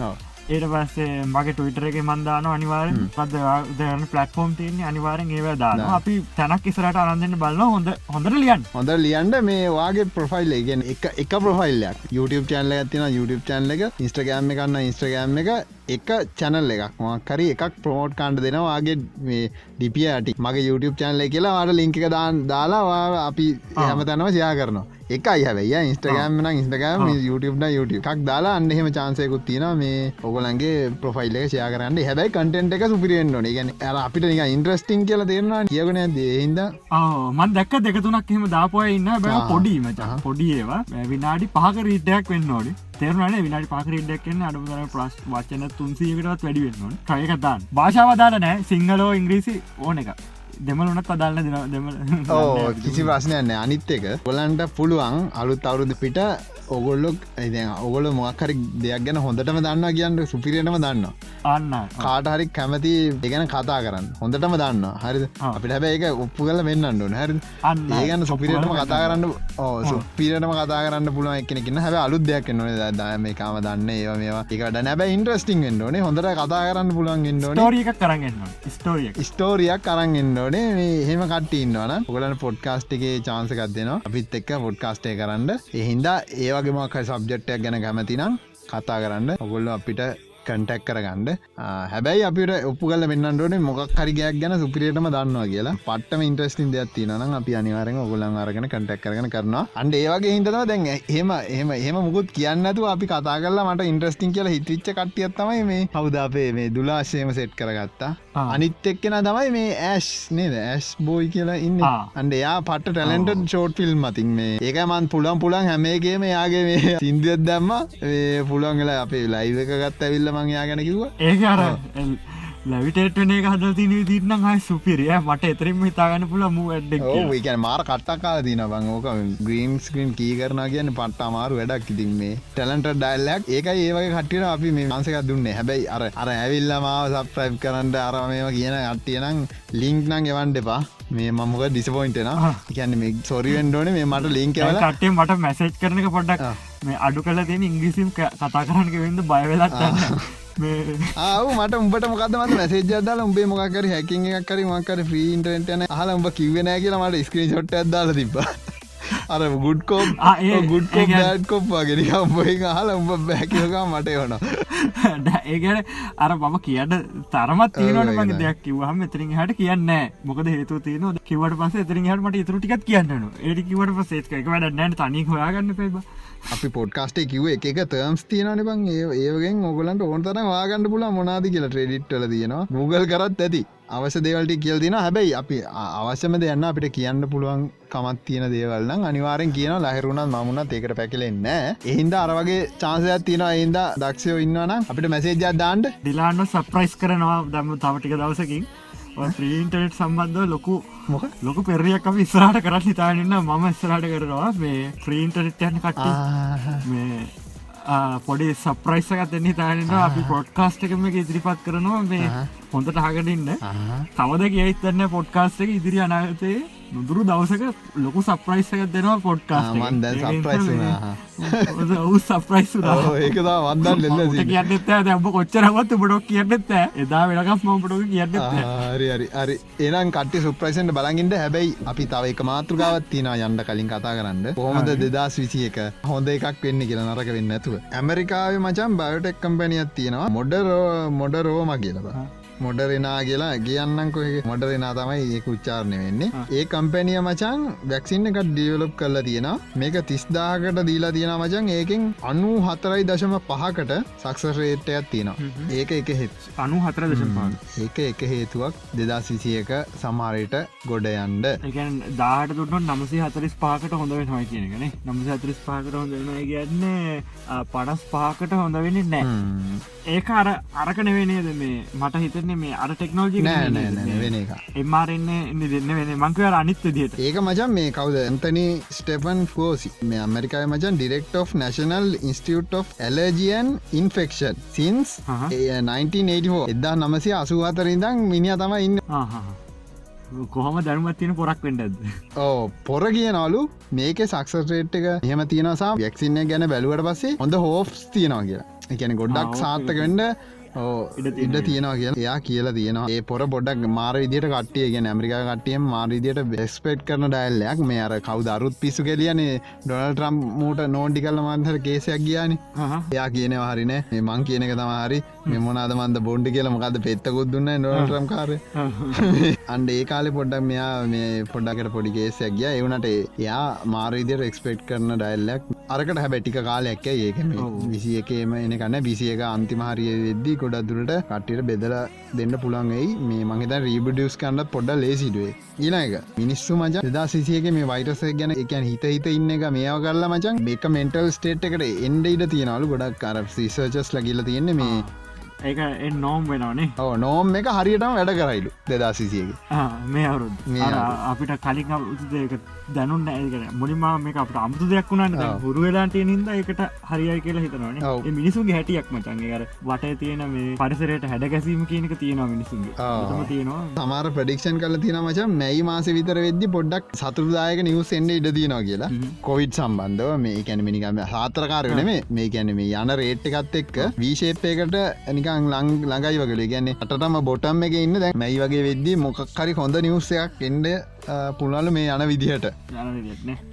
Speaker 2: ඒට පස්සේ මගේ ටවිටර එක මන්දාන අනිවාරෙන් පද දන පලටෆෝම් තියන්නේ අනිවාරෙන් ඒව දාන. අපි තැනක් ඉසරට අරන්දන්න බලන්න හොඳ හොඳට ලියන්
Speaker 1: හොඳ ලියන්ඩ මේ වාගේ ප්‍රොෆයිල් ගෙන එක එක ප්‍රොෆයිල්ලයක් YouTube චැනල ඇතින YouTube චැනල එක. ඉස්ට්‍රගෑම් එකන්න ඉස්ට්‍රගෑම් එක එක චැනල් එකක්. මක්කරි එකක් ප්‍රමෝට් කාන්ඩ දෙනවාගේ මේ ඩිපිය ඇටි මගේ YouTube චැනල කියලා වාට ලිංක දාන් දාලා අපි හම තැනව සයා කරනවා එක අයහැවයි ඉස්ටගෑම් න ඉස්ටගෑම් YouTube YouTube. එකක් දාලා අන්න එහෙම චාන්සයකුත් තියෙන මේ ඔගලන්ගේ ප්‍රොෆයිල් එක ෂයා කරන්න. හැබයි කටෙන්ට එක සුපිරෙන් ඕන. ගැන ඇර අපිට නික ඉන්ට්‍රස්ටිං කියල දෙරවා කියගන දේහින්ද
Speaker 2: මන් දැක්ක දෙකතුනක් එහෙම දාපොය ඉන්න බැ. පොඩි මචා. පොඩි ඒවා. විනාඩි පහක රීටයක් වෙන්න ඕඩි තේරනේ විනාඩි පාකරඩක්ෙන් අඩුර ප්‍රස් වචන තුන්සීකටත් වැඩි වෙන්න ටයකතාන් භාෂාවදාල නෑ සිංහලෝ ඉංග්‍රීසි ඕන එක දෙමලුනත් අදාන්න දෙන දෙමල
Speaker 1: ඕ කිසි ප්‍රශ්නයන්න අනිත් එක ගොලන්ට පුළුවන් අලුත් අවුරුදු පිට ඔගොල්ලො ඔගොල මොක්හරි දෙයක් ගැන හොඳටම දන්න කියන්න සුපිරියටම දන්න
Speaker 2: අන්න
Speaker 1: කාටහරි කැමති ඒගැන කතා කරන්න. හොඳටම දන්න හරි. අපිට හැබැ ඒක ඔප්පු කල වෙන්නන්නඩුන හරි
Speaker 2: අන්න.
Speaker 1: ඒගන්න සුපිරියටම කතා කරන්න සුපිරටම කතා කරන්න පුළුව එකනෙකින්න හැබ අලුත් දෙයක් නොන දා මේ කාම දන්න ඒවා මේවා. එකට නැබ ඉන්ට්‍රස්ටිං ෙන්න්නනේ හොඳට කතා කරන්න පුළුවන්
Speaker 2: එකක් කරගන්න ස්ටෝරිය
Speaker 1: ස්ටෝරියක් අරන් එන්නෝනේ මේ හෙම කට ඉන්නවන ගොලන පොඩ්කාස්ට් එකේ චාන්සකක් දෙනවා. අපිත් එක්ක පොඩ්කාස්ටේ කරන්න. එහින්දා ඒවගේ මොක්ක සබ්ජෙට්ටයක් ගැන කැමතිනම් කතා කරන්න. ඔගොල්ල අපිට කටක් කරගන්න. හැබැයි අපිට ඔප්පු කල වෙන්නට මොක් හරිගයක් ගැන සුපිරියටම දන්නවා කියලා. පට්ටම ඉන්ට්‍රස්ටින් දෙයක් තියනනම් අපි අනිවාරෙන් ඔගොලන් අරගෙන කටක් කරන කරනවා. අන්ඩ ඒවගේ හිතව දැන් හෙම එහම එහම මුකුත් කියන්නතු අපි කතා කරලා මට ඉන්ට්‍රස්ටිං කියලා හිතවිච්ච කට්ටියත්තමයි මේ. හවදාපේ මේ දුලාශයම සෙට් කරගත්තා.
Speaker 2: ආ.
Speaker 1: අනිත් එක්කෙන තමයි මේ ඇස් නේද? ඇස් බෝයි කියලා ඉන්න. අන්ඩ එයා පට ටලෙන්ට ෂෝට් ෆිල්ම් මතින් මේ. ඒකමන් පුලන් පුලන් හැමේගේම යාගේ මේ සිින්දියත් දැම්ම. පුළන්ගල අපේ ලයිව එක ගත් ඇවිල්ල මං යා ගැන කිව්ව.
Speaker 2: ඒක අර ලැවිටේටන එක හදල් තින දිරනම් හයි සුපිරිය මට එතරින්ම හිතාගන්න පුල මූ ඇඩ්ඩක්
Speaker 1: ඒකැන මාර කට්ටකාල තින බං ඕක ග්‍රීම් ස්ක්‍රීන් කී කරන කියන්න පට්ට අමාරු වැඩක් ඉතින් මේ ටලන්ට ඩයිල්ලක් ඒක ඒවගේ කටියට අපි මේ මන්සක දුන්නේ. හැබැයි අර අර ඇවිල්ල මාව සප්‍රයි් කරන්නට අරමේම කියන අට්ටියනම් ලිංක් නං එවන්ඩ එපා. මේ මමුක ඩිස්පොයින්ටන. කියන්න මේ සොරිවෙන්ඩෝන මේ මට ලිංක
Speaker 2: කටේ මට මැසේජ් කරන එක පොඩ්ඩක්. මේ අඩු කල තියෙන ඉංග්‍රිසිම් කතා කරන්නක වෙන්න බයවෙලත්
Speaker 1: ආව මට උඹට මොකද මට මැසේජ්දාල උඹේ මොකර හැකින් එකක්කර මක්කර ්‍රීන්ටරටන හල උඹ කිව්වෙනෑ කියලා මට ස්ක්‍රී ොට් ඇදාල තිබ අර ගුඩ්කෝම්
Speaker 2: ආ, ඒ-
Speaker 1: ගුඩ්කෝ
Speaker 2: ඒ ගැන-
Speaker 1: ඩ්කොප්වාගෙන උඹයි හල උඹ බැකිලකා මට යන
Speaker 2: ඒගැන අර මම කියන්න තරමත්
Speaker 1: ඔව්,
Speaker 2: මගේ දෙයක් කිවහම එතරින් හට කියන්න මොකද හේතු තියන කිවට පස එතරින් හට ඉතුරටිකත් කියන්නන ඒඩි කිවට පසේක වැඩ නෑට තනි හොයාගන්න පෙබ
Speaker 1: අපි පොඩ්කාස්ටේ කිව එක එක තර්ම්ස් තියනන බං. ඒ ඒවගෙන් ඔගලන්ට ඕන්තර වාගන්න පුල මොනාද කියලා ට්‍රෙඩිට්ටල තියෙනවා. Google කරත් ඇති. අවශ්‍ය දේවල්ට කියල් තින හැබැයි අපි අ- අවශ්‍යම දෙයන්න අපිට කියන්න පුළුවන් කමත් තියෙන දේවල්න්න අනිවාරෙන් කියන ලහිරුණත් මමුණත් ඒකට පැකිලෙන්න එහින්ද අරවගේ චාන්සයක් තියෙන එහින්ද දක්ෂයෝ ඉන්නවන අපිට මැසේජ්ජත් දාන්ඩ
Speaker 2: ඩිලාන්න සප්‍රයිස් කරනවා දම තවටික දවසකින්. ්‍රීන්ටනෙට් සම්බන්ධව ලොකු
Speaker 1: මොක?
Speaker 2: ලොක පෙරියක් අපි ඉස්රට කරත් හිතාන්න මම ඉස්සරට කරනවා මේ ෆ්‍රීන්ටනෙට් යන කට මේ පොඩි සප්‍රයිස්සකත් එන්නේ තානන්න අපි පොඩ්කාස්ට එකම එක ඉදිරිපත් කරනවා. මේ හොඳට හගටඉන්න තවද කියයිතන්න පොඩ්කාස්ට එක ඉදිරි අනාගතයේ නුදුරු දවසක ලොකු සප්‍රයිස්සක දෙනවා පොඩ්කාස්ට
Speaker 1: මන් දැන් surprise වුණා.
Speaker 2: ඔවු සප්‍රයිස්
Speaker 1: ඒකතා වන්දන් ලෙල්ල
Speaker 2: කියන්නත් දැම්ම කොච්චරවත් බඩක් කියන්නත් එදා වෙනකම් මපටක කියන්නත්
Speaker 1: හරි හරි හරි. එනම් කට සුප්‍රයිසන්ට බලගින්ට හැබැයි අපි තව එක මාතෘකාවත් තින යන්න කලින් කතා කරන්න. හොමද දෙදස් විසි එක හොඳ එකක් වෙන්න කියලා නරක වෙන්න ඇතුව ඇමරිකාව මචන් බයටෙක් කම්පැනියක් තියෙනවා. මොඩරෝ මොඩරෝම කියලවා මොඩරෙනා කියලා කියන්නන් කොහ මොඩරෙනා තමයි ඒක උච්චාරණය වෙන්නේ. ඒ කම්පැනිය මචන් වැක්සින්න එකට ඩියවලප් කරලා තියෙන මේක තිස්දාකට දීලා තියෙන මචන් ඒකෙන් අනු හතරයි දශම පහකට සක්සරේටයක් තියෙනවා. ඒක එක හෙත්.
Speaker 2: අනු හතර දශම්
Speaker 1: ඒක එක හේතුවක්. දෙදස් විසි එක සමාරයට ගොඩ යන්ඩ
Speaker 2: එකන් දාට දුට නමසේ හතරිස් පාකට හොඳ වෙනයි කියනගන නමස හතරිස් පාකට හොඳ කියන්නේ පඩස් පාකට හොඳ වෙන්නේ නෑ ඒක අර අරක නෙවෙනේද මේ? මට හිතන ප්‍රශ්න මේ අර ටෙක්නෝජි
Speaker 1: නෑ නෑ නෑ වෙන එක
Speaker 2: එම්මාරෙන්න දෙන්න වෙන මංකව අනිත්ත දියට
Speaker 1: ඒක මචන් මේ කවද? ඇතනි ස්ටපන් ෆෝසි මේ අමරිකාය මචන් director of National Institute of Allergian Infection. Since
Speaker 2: හහ.
Speaker 1: 1984 එදා නමසය අසු අතරින්දං මිනිිය තම ඉන්න.
Speaker 2: කොහොම දැනුමත් තියෙන පොරක් වෙන්ඩද
Speaker 1: ඕ පොර කියනවලු මේක සක්සරේට් එක එහෙම තියෙනසා යක්සින්න ගැන බැලුවට පස්සේ හොඳ හෝෆ්ස් තියෙනවා කියලා එකැන ගොඩ්ඩක්
Speaker 2: ආ,
Speaker 1: සාත්තක වෙන්ඩ
Speaker 2: ඉඩ
Speaker 1: තියෙනවා. කිය එයා කියලා තියෙනවා. ඒ පොර පොඩක් මාර විදිට කටිය ගෙන ඇමරිකා කටියම මාරීදියට බෙස්පෙට් කරන ඩයිල්ලයක් මේ අර කවද අරුත් පිසු කෙලියනේ? ඩොනල් ට්‍රම් මූට නෝන්ඩි කල්ල මන්හර කේසයක් ගියානි. එයා කියනවා හරින මේ මං කියනක තමහරි මෙමනාද මන්ද බොන්්ඩි කියල මොකද පෙත්තකුත් දුන්න ඩොනල් ට්‍රම් කාර අන්ඩ ඒ කාලෙ පොඩ්ඩක් මෙයා මේ පොඩ්ඩකට පොඩි කේසයක් ගිය. එවනට එයා මාරීදියට එක්ස්පෙක්් කරන ඩයිල්ලක් අරකට හැබැටික කාලයක් ඒක
Speaker 2: ඔව්.
Speaker 1: විසි එකේම එනකන්න විසිය එක අන්තිමහරිය වෙද්දී ගොඩක් දුරට කට්ටියට බෙදල දෙන්න පුළන්ගයි මේ මහිත රීබඩියස් කන්නත් පොඩ්ඩ ලේසිඩුවේ ඊන එක. මිනිස්සු මච එදා සිසියක මේ වයිටස ගැන එකන් හිත හිත ඉන්න එක මේවා කරලා මචන් මේක මෙන්ටල් ස්ටේට් එකට එන්ඩ ඉඩ තියෙනවලු ගොඩක්. කර සිසර්චස් ලගිල තියෙන්නේ මේ
Speaker 2: ඒක නෝම් වෙනවනේ
Speaker 1: ඔව නෝම් එක හරියටම වැඩ කරයිලු දෙදා සිසියගේ
Speaker 2: ආ, මේ අවුරුදු. අපිට කලින් අවුරුදුදක දැනුන්න ඇකන මුලින්ම මේ අපට අමුතු දෙයක් වුණන්න
Speaker 1: ඔව්.
Speaker 2: පුරු වෙලාට නින්ද එකට හරියි කියලා හිතනවන. මිනිසුන්ගේ හැටියක් මචන්ගේ අර වට තියෙන මේ පරිසරයට හැඩගැසීම කියනක තියෙනවා මිනිසුන්ගේ. තියෙනවා.
Speaker 1: සමාර ප්‍රඩික්ෂන් කල තින මච මැයි මාස විතර වෙද්දි පොඩ්ඩක් සතුරදායක නිවස් එන්ඩ ඉඩ තියෙනවා කියලා. කොවිඩ් සම්බන්ධව මේ කැන මිනිකම හාතරකාරයන මේ මේ කැන මේ යන රේට් එකත් එක්ක වීශේපයකට නිකං ලං ළඟයි වගල ගැන්නේ අටම බොටම් එක ඉන්න දැ මැයි වගේ වෙද්දි මොකක්හරි හොඳ නිවස්සයක් එන්ඩ පුළලු මේ යන විදිහට.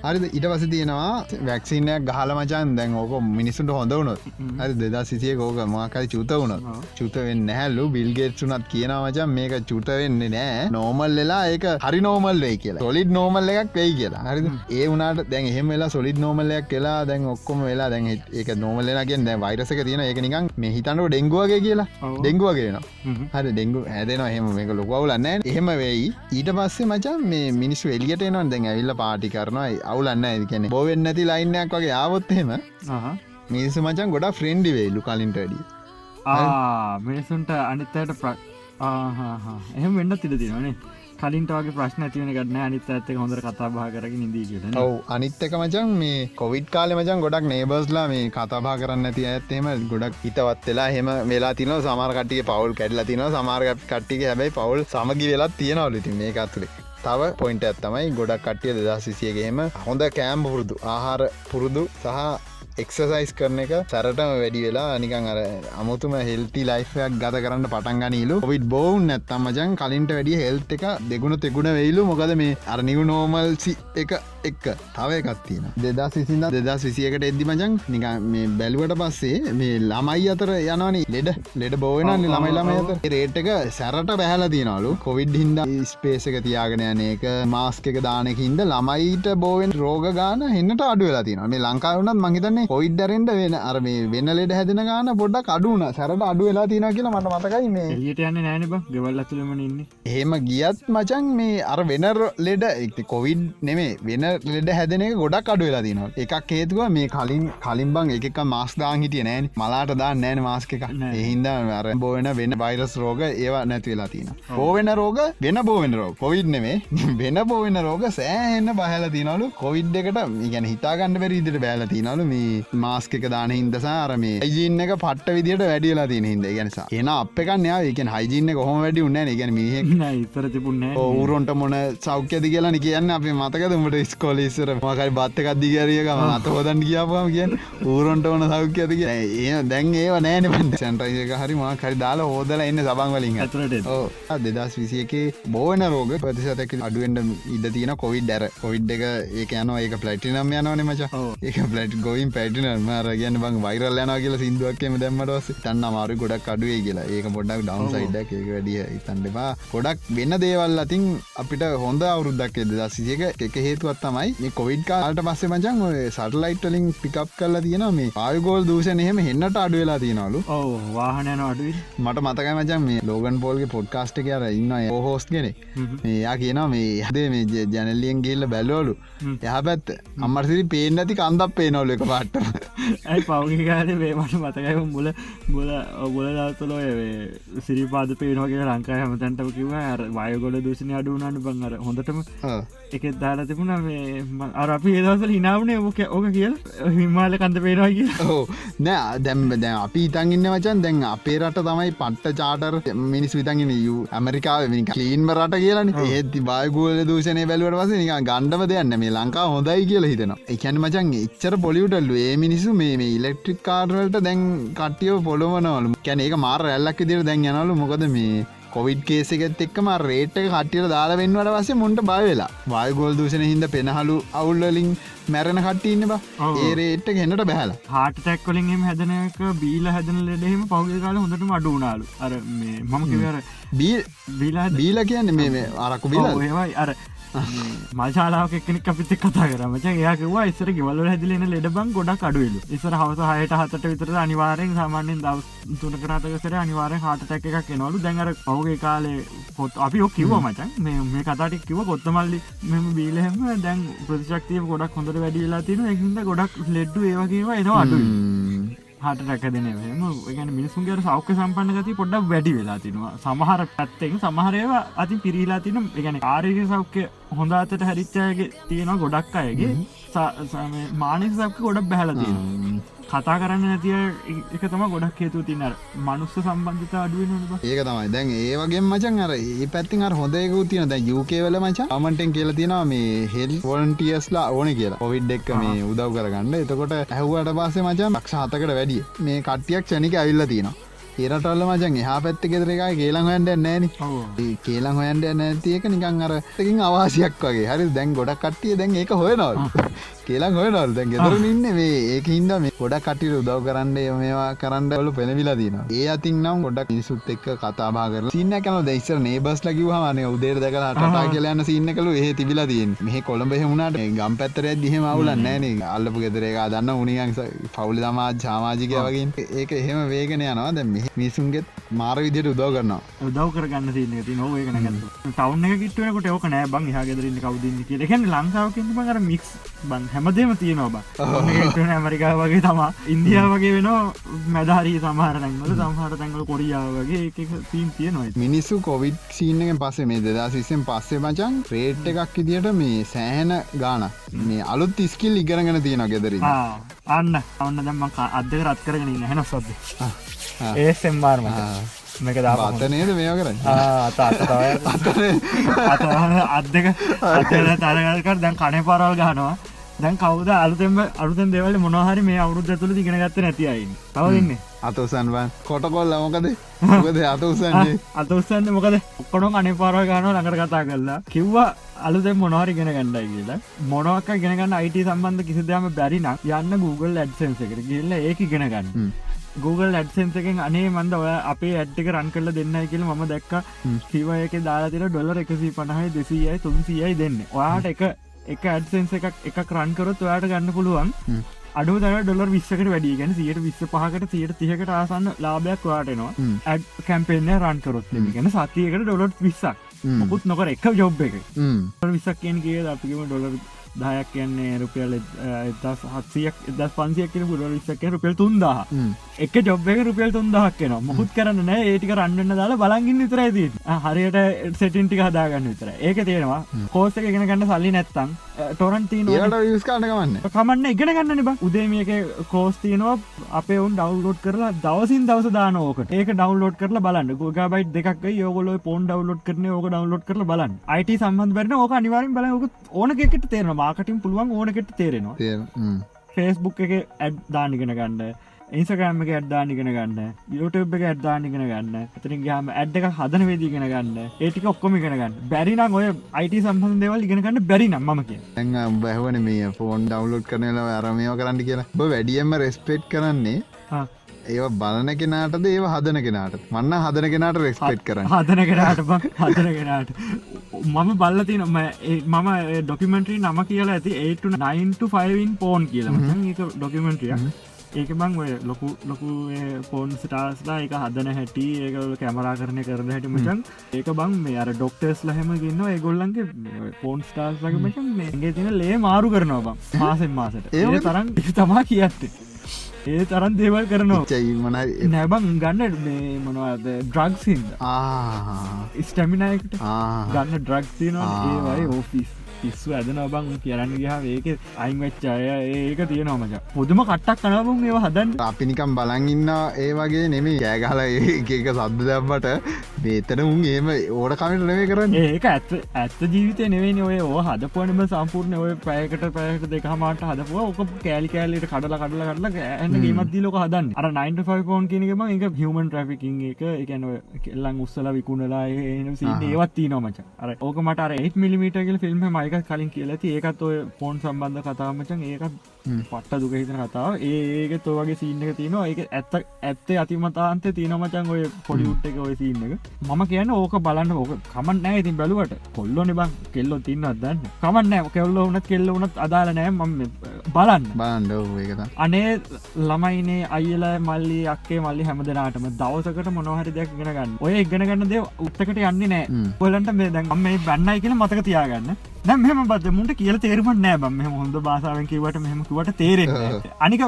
Speaker 1: හරිද ඉට පස තියෙනවා වැක්සිනයක් ගහල මචන්. දැන් ඕක මිනිසුන්ට හොඳ වුණොත්. හරි දෙදා සිසිය කෝක මකයි චුත වුණොත්.
Speaker 2: ඔව්.
Speaker 1: චුතවෙන්න හැල්ලු බිල්ගේට්සුනත් කියන මචන් මේක චුත වෙන්නේ නෑ නෝමල් වෙලා ඒක හරි නෝමල් වෙයි කියලා. සොලිඩ් නෝමල් එකක් වෙයි කියලා. හරි ඒ වුණට දැන් එහෙම වෙලා සොලිඩ් නෝමල්ලයක් කියලා දැන් ඔක්කොම වෙලා දැන් ඒක නෝමල්ලෙනගෙන් දැ වෛරසක තියෙන ඒක නිකන් මේ හිතන්නට ඩෙංගුවගේ කියලා. ඩෙංගුවගේන හරි ඩෙංගු හැදෙන එහෙම මේක ලොකවුලන්න එහෙම වෙයි. ඊට පස්සේ මචන් මේ මිනිස්සු එලියට එනවා දැන් ඇවිල්ල පාටි කරනවා. අවුලන්න ඇතිකැන බෝවෙන් නැති ලයින්නයක් වගේ ආවොත්හෙම මිනිස්සු මචන් ගොඩා ෆ්‍රෙන්ඩි වේලු කලින්ට වැඩිය
Speaker 2: මිනිසුන්ට අනිත්තයට එහෙම වෙන්න තිර තිනවනේ කලින්ට වගේ ප්‍රශ්න ඇතිවන ගන්න අනිත් ඇත්තක හොඳර කතා බා කරගෙන නිදී කියෙන
Speaker 1: ඔව අනිත්තක මචන් මේ කොවිඩ් කාල මචන් ගොඩක් නේබස්ලා මේ කතාබා කරන්න ඇති ඇත්තේම ගොඩක් හිතවත් වෙලා හෙම වෙලා තින සමාරකටිය පවල් කැඩලා තින සමාර්ග කට්ටික හැබයි පවල් සමගි වෙලත් තියෙනවලති මේ අත්තුළේ තව පොයින්ට ඇත්තමයි ගොඩක් කට්ටිය දෙදා සිසියගේම හොඳ කෑම් පුරුදු ආහාර පුරුදු සහ එක්සසයිස් කරන එක සැරටම වැඩි වෙලා නිකන් අර අමුතුම හෙල්ති ලයිෆයක් ගත කරන්න පටන්ගනීලු ඔවිත් බෝවන් නැත්තම් මචන් කලින්ට වැඩිය හෙල්ත් එක දෙගුණ තෙගුණ වෙයිලු. මොකද මේ අර නිවු නෝමල්සි එක එක්ක තව එකත්තින දෙදා සිසිද දෙදා සිසියකට එද්දි මචන් නික මේ බැලුවට පස්සේ මේ ළමයි අතර යනවනි. ලෙඩ ලෙඩ බෝවෙනන්නේ ළමයි
Speaker 2: ඔව්.
Speaker 1: අතර. රේට් එක සැරට බැහල තියනලු කොවිඩ් හින්ද ස්පේසක තියාගෙන යන එක මාස්ක එක දානකින්ද ළමයිට බෝවෙන් රෝග ගාන හෙන්නට අඩු වෙලා තින මේ ලංකාවනත් මහිතන්නේ කොයිඩ්ඩරෙන්ට වෙන? අර මේ වෙන්න ලෙඩ හැදෙන ගාන පොඩ්ඩක් අඩුන සැරට අඩු වෙලා තින කියලා මට මතකයි මේ.
Speaker 2: එලියට යන්න නෑන බ. ගෙවල් අතුළමන ඉන්න.
Speaker 1: එහෙම ගියත් මචන් මේ අර වෙන ලෙඩ එක්ති කොවිඩ් නෙමේ වෙන ලෙඩ හැදෙන එක ගොඩක් අඩු වෙලා තිනවා එකක් හේතුව මේ කලින් කලින් බං එකක මාස්දාන් හිටිය නෑන මලාට දා නෑන මාස්ක එක
Speaker 2: නෑ.
Speaker 1: එහින්ද අර බෝවෙන වෙන වෛරස් රෝග ඒවා නැති වෙලා තින බෝවෙන රෝග වෙන බෝවෙන රෝ කොවිඩ් නෙමේ වෙන බෝවෙන රෝග සෑහෙන්න බහල තිනලු කොවිඩ් එකට ගැන හිතාගන්න බැරිදිට බෑල තිනලු මේ මාස්ක එක දාන හින්දසාර මේ ජීන්න එක පට්ට විදිට වැඩියලා තින හිද ගැනසා එන අප එකන්න ඒකෙන් හයිජීන්න කොහොම වැඩි උන්න ගැන මිහෙක්
Speaker 2: ඉතර තිබුන්නෑ
Speaker 1: ඌරොන්ට මොන සෞඛ්‍යද කියලන කියන්න. අප මතකදමට ස්කෝලිස්සර මකයි බත්තකක් දිගරියකම අත හොදන් කියාපම කියන්න ඌරොන්ට ඕන සෞඛ්‍යද කිය ඒ දැන් ඒ නෑන පට සැන්ටයික හරි මා කරි දාලා හෝදල එන්න සබං වලින්
Speaker 2: ඇතුරට
Speaker 1: දෙදස් විසියකේ බෝවන රෝග ප්‍රතිශතක අඩුවෙන්ට ඉඩ තියන කොවිඩ් ඇර. කොවිඩ් එක ඒක යන ඒක පලටිනම් යනවන මච. ඒක පලට් ගොයින් පැටිනම රගන්න බං වෛරල් යන කියල සිින්දුවක්කම දැම්මටවස තන්න අමාරු ගොඩක් අඩුවේ කියලා. ඒක පොඩක් ඩවන් සයිඩක් ඒක වැඩිය ඉතන්ඩපා ගොඩක් වෙන්න දේවල් අතින් අපිට හොඳ අවුරුද්දක් දසික එක හේතුවත් තමයි කොවිඩ් කාලට පස්සේ මචන් ඔය සටලයිට්ලින් පිකප් කරලා තියෙන මේ ආයගෝල් දූෂණ එහෙම හෙන්නට අඩු වෙලා තියෙනවලු.
Speaker 2: ඔව වාහනයන අඩුවයි
Speaker 1: මට මතකයි මචන් මේ ලෝගන් පෝල්ගේ පොඩ්කාස්ට කියර ඉන්න හෝස් කෙනෙ මේයා කියනවා මේ හදේ මේ ජනල්ලියෙන් ගේල්ල බැලෝලු. යහ පැත්ත. අම්මර්සිරි පේෙන් ඇති කන්දක් පේනවල එක පාට පට්ට
Speaker 2: ඇයි පවගකාල වේමට මතකයි මුල මුල ඔබල දවතලෝ සිරිපාද පේනෝගේ ලංකාය හමතැන්ටම කිව වයගොඩ දෂණ අඩුනාට බංගර හොඳටම එක දාලා තිබුණ මේ අර අපි ඒදවසල හිනාවනේ ඕක ඕක කියල්. හිමාල කන්ද පේනවා කිය
Speaker 1: ඕ නෑ දැම් දැන් අපි ඉතන් ඉන්න වචන් දැන් අපේ රට තමයි පට්ට චාටර් මිනිස් විතන්ගෙන යු ඇමරිකාව කලීන්ම රට කියලන ඒත් බයගෝල දූෂණය බැලුවට පස නික ගණ්ඩම දෙයන්න මේ ලංකා හොඳයි කියලා හිතෙන එකැන මචන් එච්චර පොලියුටල්ලු ඒ මිනිසු මේ ඉලෙක්ට්‍රික් කාර්වලට දැන් කට්ටියෝ පොළොමනවලු කැන ඒක මාර ඇල්ලක් දිර දැන් යනලු මොකද මේ කොවිඩ් කේසෙත් එක්ම රේට් කටියට දාලා වෙන්වට වසේ මුන්ට බයවෙලා වායගෝල් දූෂණ හිද පෙනහලු අවුල්වලින් මැරණ කට්ටඉන්න බා. ඒ රේට්ට ගෙනට බැහලා.
Speaker 2: හාට තැක්වලින්ම හැදනක බීල හැදන ලෙඩෙම පෞග කාල හොඳටම අඩුනාලු අර මම කිවර බීලා
Speaker 1: බීල කියන්න මේ අරක්කු බිල
Speaker 2: ඒවයි අර මල්ශාලාව කෙනෙක් අපිත කතා කරමච ඒකවා ඉස්සර ගෙවල හැදිලෙන ලෙඩබන් ගොඩක් අඩුවලු. ඉස්සර හවස හයට හතට විතර අනිවාරෙන් සාමාන්‍යෙන් දව තුන කරතකසර අනිවාරෙන් හටටැක් එකක් එනවලු. දැඟර පවගේ කාලේ පොත් අපි ඔක් කිව මචන් මේ කතාටික් කිව කොත්තමල්ලි මෙම බීලහෙම දැන් ප්‍රතිශක්තිය ගොඩක් හොඳට වැඩියලා තින එහිද ගොඩක් ලෙඩ්ඩු ඒවගේවා එනවා අඩු හට රැකදනම ගන මිනිසුන්ගේ සෞඛ්‍ය සම්පන්න ගති පොඩ්ඩක් වැඩි වෙලා තිනවා. සමහර පැත්තෙන් සමහරයවා අති පිරීලා තින ගැන ආරක සෞඛ්‍ය හොඳතට හැරිච්චායගේ තියෙනවා ගොඩක් අයගේ. මානක සක්ක ගොඩක් බැහලතිය කතා කරන්න නැතිය එක තම ගොඩක් හේතු තිනර මනුස්ස සම්බන්ධත අඩුවෙන
Speaker 1: ඒක තමයි. දැන් ඒ වගේ මචන් අර ඒ පැත්තින් අර හොඳයක තියන දැ යුකේවල මචන් අමටෙන් කියල තියෙනවා මේ හෙල් වොලන්ටියස්ලා ඕන කියලා. පොවිඩ් එක්ක මේ උදව් කරගන්න. එතකොට ඇහුවට පස්සේ මචන් ක්ෂ හතකට වැඩිය. මේ කට්ටියක් චනික ඇවිල්ල තියෙනවා. ඒරටල්ල මචන් එහා පැත්ත ගෙදර එකයි කේලං හොයන්ට නෑන කේලං හොයන්ට නැතියක නිකං අර එකින් අවාසියක් වගේ. හරි දැන් ගොඩක් කට්ටිය දැන් ඒක හොයනවල් කියලං හොයනවල්. දැන් ගෙදර ඉන්න මේ ඒක හින්ද මේ ගොඩක් කටියට උදව් කරන්න මේවා කරන්නවලු පෙනවිලා තින ඒ අතින් නම් ගොඩක් නිසුත් එක්ක කතාබා කර සින්න කන දෙයිස්සර නේබස් ලකිවහමන උදේර දකලා ටා කියලයන්න සින්න කළු ඒ තිබිලා තියෙන් මේ කොළඹ හෙමුණට ගම් පැත්තර දිහෙම අවුලන්න නෑන අල්ලපු ගෙදරේක දන්න උනිගන් පවුලි තමා ජාමාජිකය වගේ ඒක එහෙම වේගෙන යනවා. දැම මිසුන්ගෙත් මාර විදියට උදව කරනවා.
Speaker 2: උදව් කරගන්න තින්න ති නොව ඒකන ටවන්න කිටනකට ඕක නෑ. බං හගෙදරන්න කවදන්න කිය ලංකාව බඟර මික්ස් බං හැමදේම තියෙනවා බ. ඇමරිකා වගේ තමා. ඉන්දියා වගේ වෙන මැදාරී සමහරනැන්වල සමහර තැන්ගල කොරියාව වගේ තීම් තියෙනවා
Speaker 1: මිනිස්සු කොවිඩ් සීනක පස්සේ මේ දෙදා සිස්සෙන් පස්සේ මචන් ප්‍රේට් එකක් ඉදිට මේ සෑහන ගාන මේ අලුත් ඉස්කිල් ඉගරගෙන තියෙන ගෙදර
Speaker 2: අන්න. ඔන්න දැම්ම අදක රත් කරගෙන හැන සොද්ද. ඒ සෙම්මාර්ම මේක
Speaker 1: අතනේද මේ කරන්න?
Speaker 2: අත්දක තරගකර දැන් කනේ පරවල් ගහනවා දැන් කවද අලුතෙම අලුතෙන් දෙවල මොනහරි මේ අවුරුද්ධ තුළ දිගෙන ගත්ත නැතියි තවදන්නේ
Speaker 1: අතවසන්වන් කොටකොල් ලමකද මොකද? අත උසන්නේ
Speaker 2: අත උත්සන්න මොකද? ඔක්කොන අනේ පාරව ගාන ළඟට කතා කරලා. කිව්වා අලුතෙන් මොනහරි ගෙන ගණ්ඩයි කියලා. මොනවක් ගෙනගන්න අයිට සම්බන්ධ කිසිදයම බැරිනම් යන්න Google ඇඩ්සන්ස එකට කියල්ල ඒක ගෙන ගන්න. Google ඇඩ්සන්සකෙන් අනේ මන්ද ඔය අපේ ඇඩ්ටික රන් කරල දෙන්න කියල ම දැක්ක. සිවයක දාලාතිර ඩොලර් එකසී පණහයි දෙසීයයි තුන්සියයි දෙන්න. ඔයාට එක එක ඇඩ්සන්ස එකක් එකක් රන්කරොත් ඔයාට ගන්න පුළුවන්. අඩු තර ඩොලර් විස්සකට වැඩි. ගැන සියට විස්ස පහකට සියට තියකට ආසන්න ලාභයක් වාටනවා ඇඩ් කැම්පේෙන්ය රන්කරොත් ගැන සතියකට ඩොලර් විස්සක්. මුකුත් නොකර එක ජොබ් එක විසක් කියෙන් කිය අපිම ඩොලර් දහයක් කියන්නේ රුපියල් එදස් හත්සියක් එදස් පන්සියක් කියෙන පුඩ විස්සක රුපියල් තුන්දා එක ජොබ් එක රුපියල් තුන්දහක් කියෙන මුකුත් කරන්න නෑ. ඒටික රන්නන්න දාලා බලගින් විතර දී හරියට සෙටින්ටික හදාගන්න විතර ඒක තේරවා කෝස්ස එක ගෙන ගන්න සල්ලි නැත්තම් ටොරන්ටීන
Speaker 1: විස්කාටගන්න
Speaker 2: කමන්න ඉගෙන ගන්න බ. උදේමියක කෝස්තියනවා අපේ උන් ඩවල්ලෝඩ් කරලා දවසින් දවස දානෝක ඒක ඩවල්ලෝඩ් කරලා බලන්න. ගෝගබයි් දෙක් යෝගල පොන් ඩවලෝඩ් කරන ඕක ඩවලෝඩ් කරල බලන්න. අයිට සම්බන්ධ බරන ඕක අනිවාරින් බල ඕන එකට තේරන මාකටින් පුළුවන් ඕනකට තේරෙනවා. ෆේස්බුක් එක ඇඩ් දානිගෙන ගන්න ඉන්සකෑම එක ඇඩ්දානිගෙන ගන්න යුටබ් එක ඇඩ්දානිගෙන ගන්න. ඇතරින් ගහම ඇඩ් එක හදන වේදිගෙන ගන්න. ඒටික ඔක්කොම ඉගෙන ගන්න. බැරිනම් ඔය අයිට සම්බන් දෙවල් ඉගෙන ගන්න බැරි නම් මක
Speaker 1: ඇ බැහවන මේ ෆෝන් ඩවලෝඩ් කරනලා අරමයෝ කරන්න කියලා. වැඩියම්ම රෙස්පේට් කරන්නේ ඒ බලන කෙනාටද ඒ හදන කෙනාට මන්න හදන කෙනාට රෙස්පෙට් කර
Speaker 2: හදන කෙනාට හදන කෙනාට. මම බල්ලති නොම මම ඩොකිමෙන්ට්‍රී නම කියලා ඇති 8 9 පෝන් කියලා. ඒක ඩොකිමෙන්ට්‍රිය ඒක බං ඔය ලොකු ලොකු පෝන් ස්ටාස්ලා එක හදන හැටි ඒකල කැමරා කරණය කරන හැටි මචන් ඒක බං මේ අර ඩොක්ටර්ස් ලහෙම ගන්න ඒගොල්ලන්ගේ පෝන් ස්ටාස් ලගේ මචන් මේගේ තින ලේ මාරු කරනවා බං මාසෙන් මාසට. ඒ තරම් තමා කියත්තේ ඒ තරන් දේවල් කරනවා.
Speaker 1: චයිමනයි
Speaker 2: නැබං ගන්න මේ මොනවාද ඩ්‍රග්සින්ද ස්ටමිනයකට ගන්න ඩ්‍රක් තියනවා. ඒවයි ඕෆිස් පිස්සු ඇදන බං කියරන්න ගහ ඒක අයින් වෙච්චාය ඒක තියෙනවා මච. පුදුම කට්ටක් කනබුන් ඒව හදන්
Speaker 1: අපිනිකම් බලන් ඉන්න ඒ වගේ නෙමේ කෑගහල ඒක සද්ද දැම්මට බේතන උන් ඒම ඕඩ කමට නෙවේ කරන්න
Speaker 2: ඒක ඇත්ත ඇත්ත ජීවිතය නෙවෙයි ඔය. ඕ හදපුවනම සම්පූර්ණය ඔය පැයකට පැයකට දෙකහමට හදපුව. ඕක කෑලි කෑලට කඩල කඩල කඩල ඇන්න ගේමත් ලෝක හදන්න. අර 95 ෆෝන් කියනකම එක හිවමන් ට්‍රෆිකින් එක. එකන කෙල්ලන් උස්සල විකුණලා ඒවත් තිීනොමච අර ඕක මට 8 මිලිමිටගල් ෆිල්ම් මයික එකත් කලින් කියලති ඒකත් ඔය පෝන් සම්බන්ධ කතාමචන් ඒකත් පට්ට දුක හිතන කතාව. ඒක තෝවගේ සිීන්න එක තියනවා. ඒක ඇත්ත ඇත්තේ අතිමතාන්තය තියනමචන් ඔය පොඩි උට් එක ඔය සිීන්න එක. මම කියන්න ඕක බලන්න ඕක කමන් නෑ ඉතින් බැලුවට. කොල්ලො නිබං කෙල්ලො තින්න අදන්න කමන් නෑ කෙල්ල වනත් කෙල්ල වනත් අදාල නෑ ම බලන්න.
Speaker 1: ඒකත
Speaker 2: අනේ ළමයිනේ අයිල මල්ලි අක්කේ මල්ලි හැම දෙනාටම දවසකට මොනහරි දෙයක් ගෙන ගන්න. ඔය ඉගෙන ගන්න දේ උත්තකට යන්නේ නෑ පොලන්ට මේ දැන් මේ බැන්නයි කියලා මතක තියාගන්න. දැ මෙම බද මුට කියල තේරුම නෑ බම හොඳ බාසාාවෙන් කිවට මෙහම කිවට තේරෙන අනික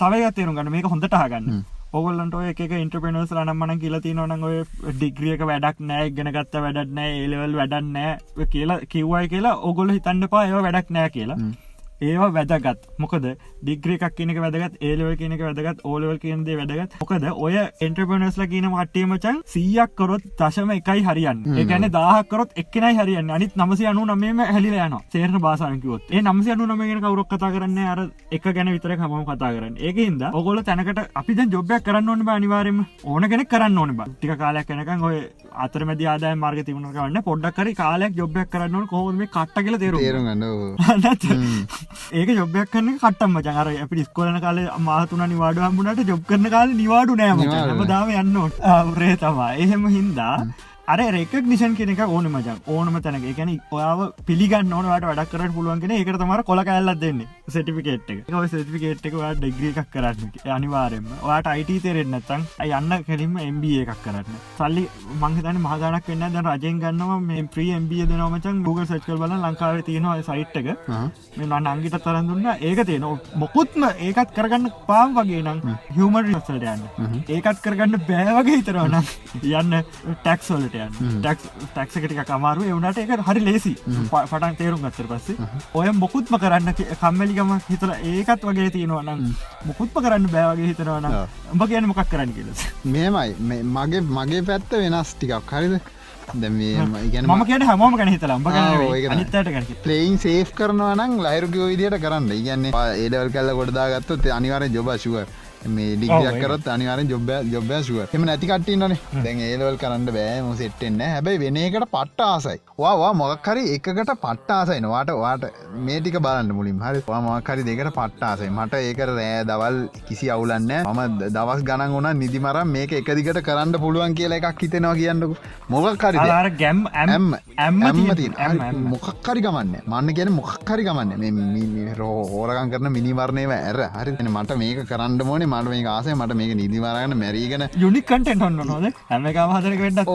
Speaker 2: තවය තේරු ගන්න. මේක හොඳට හගන්න ඔගොල්ලන්ට එක ඉන්ට්‍රපෙනස් ලනම්මන කියලති නොන ඔය ඩිග්‍රියක වැඩක් නෑ ගෙන ගත්ත වැඩක් නෑ ඒලවල් වැඩන්නෑ කියලා කිව්වයි කියලා ඔගොල හිතන්න පා ඒව වැඩක් නෑ කියලා ඒවා වැදගත්. මොකද ඩිග්‍රිය එකක් කියනක වැදගත් ඒලවල් කියනක වැදගත් ඕලවල් කියනදේ වැදගත්. මොකද ඔය එන්ට්‍රපනස්ල කියන මට්ටේමචන් සීයක් කරොත් දශම එකයි හරියන් ඒගැන දාහකරොත් එක්නයි හරියන්න. අනිත් නමසි අනු නමේම හැලිල යන සේරන බාසානකිවොත් ඒ නමසි අනු නමගෙන කවරක් කතා කරන්න? අර එක ගැන විතර හම කතා කරන්න. ඒකහින්ද ඔගොල තැනකට අපි ජොබ්යක් කරන්න ඕන අනිවාරම ඕන කෙනෙ කරන්න ඕන බ. ටික කාලයක් කනකන් ඔය අතරමැද ආදාය මාර්ග තිබුණ කරන්න පොඩ්ඩක්කර කාලයක් ජොබ්යක් කරන්න කොහොම කට කියල තේරු ඒක ජොබ්යක් කන්න කට්ටම් මචන් අර අපි ස්කොලන කාල මාතුන නිවාඩු හම්බුණට ජොබ් කරන කාල නිවාඩු නෑම දාම යන්න රේ තමා එහෙම හින්දා අර රෙක් නිෂන් කෙනෙක ඕන මචන් ඕනම තැනක. එකැන ඔයාව පිළිගන්න ඕනට වැඩක් කරට පුළුවන්ගෙන ඒකට තමර කොල කැල්ලත් දෙන්නේ. සටිෆිකේට් එක. සටිෆිකේට් එක ඩෙග්‍රිය එකක් කරන්න අනිවාරෙන්ම වාට අයිට තෙරෙන් නැතන් යන්න කෙලින්ම MB එකක් කරන්න. සල්ලි මංහිතන මහදානක් වෙන්න ද රජයෙන් ගන්නවා මේ ප්‍රී MB දෙනවමචන් Google සච්කල් බල ලංකාව තියෙනවා සයිට් එක. මේ නංගිට තරන් දුන්න. ඒක තියෙන මොකුත්ම ඒකත් කරගන්න පාම් වගේ නම් හියමර් රිසල්ට යන්න. ඒකත් කරගන්න බෑවගේ හිතරවන යන්න ටැක්සොල්ට ටක් ටක්සකටික කමාරු එවනට එක හරි ලේසි. පටන් තේරුම් ගත්තර පස්සේ ඔය මොකුත්ම කරන්න කම්මලිකම හිතර ඒකත් වගේ තියෙනවනම් මොකුත්ම කරන්න බෑවගේ හිතනවන උඹ කියන මොකක් කරන්න කියලස්
Speaker 1: මේමයි මගේ මගේ පැත්ත වෙනස් ටිකක්. හරිද?
Speaker 2: ම කියට හමෝම කන හිතලා. අනිතට
Speaker 1: පලේයින් සේෆ් කරනවා නම් ලයිරුග විදියට කරන්න. ඉගන්නේ ඒඩවල් කල්ල ගොඩදා ගත්තොත් අනිවාර ජොබශුව මේ ඩිගයක් කරත් අනිවාරෙන් ජොබ ජොබ්‍යශුව එම නැතිකටන්නන දැන් ඒලවල් කරන්න බෑම සෙට්ටෙන්න හැබැයි වෙන එකට පට්ට ආසයි. වා මොක්කරි එකකට පට්ටාසයි වාට වාට මේටික බලන්න මුලින් හරි. මොක්කරි දෙකට පට්ටාසයි මට ඒක රෑ දවල් කිසි අවුලන්න මම දවස් ගණන් ඕන නිදිමර මේක එකදිකට කරන්න පුළුවන් කියලා එකක් හිතෙනවා කියන්නකු. මොකක්කරි
Speaker 2: ගැම් ඇම්
Speaker 1: ඇම්ම. මොකක්කරි ගමන්න මන්න කියන මොකක්කරි ගමන්න රෝ හෝරගන් කරන මිනිවරණයව ඇර. හරි. මට මේක කරන්න මෝනේ මට මේ ආසේ මට මේක නිදිවාරගන්න මැරීගෙන
Speaker 2: යුනික් කටෙන්ට ඔන්න නොද? හැම හදරක වෙඩක්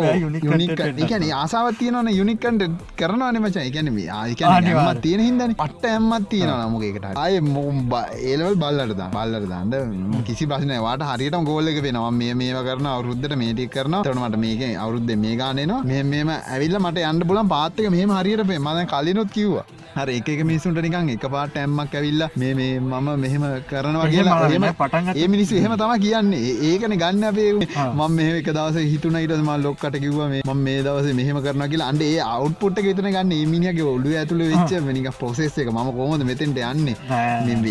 Speaker 1: එකන ආසාවත් තියනවන යුනික්කන්ට කරනවා නමච එකන ආයකම තියෙන හිදන පට්ට ඇම්මත් තියෙන නමුගේකට අය මොම්බ ඒලවල් බල්ලට බල්ලට දන්න. කිසි ප්‍රශ්න වාට හරියට ගෝලක වෙනවා. මේ මේ කරන අවරුද්ධට මේටික් කරන තනමට මේක අවරුද්ධ මේ ගානනවා මේ මේම ඇවිල්ල මට යන්න පුලන් පාත්තක මෙහම හරියට මද කලිනොත් කිව්වා. හර එක මිසුන්ට නිකන් එක පාට ඇම්මක් ඇවිල්ල මේ මේ මම මෙහෙම කරනවා කියලා පටන් ඒ මිනිස් එහෙම තම කියන්නේ. ඒකන ගන්න අපේ මම මේ එක දවස හිතුනයිට ම ලොක්කට කිව මේ මේ දවස මෙහම කරන කියලා. අන්ඩේ අවට්පොට් විතන ගන්න. මිනිියගේ ඔල්ලු ඇතුළ වෙච්ච නික පොසෙස් එක ම කොමද මෙතෙන්ට යන්නේ?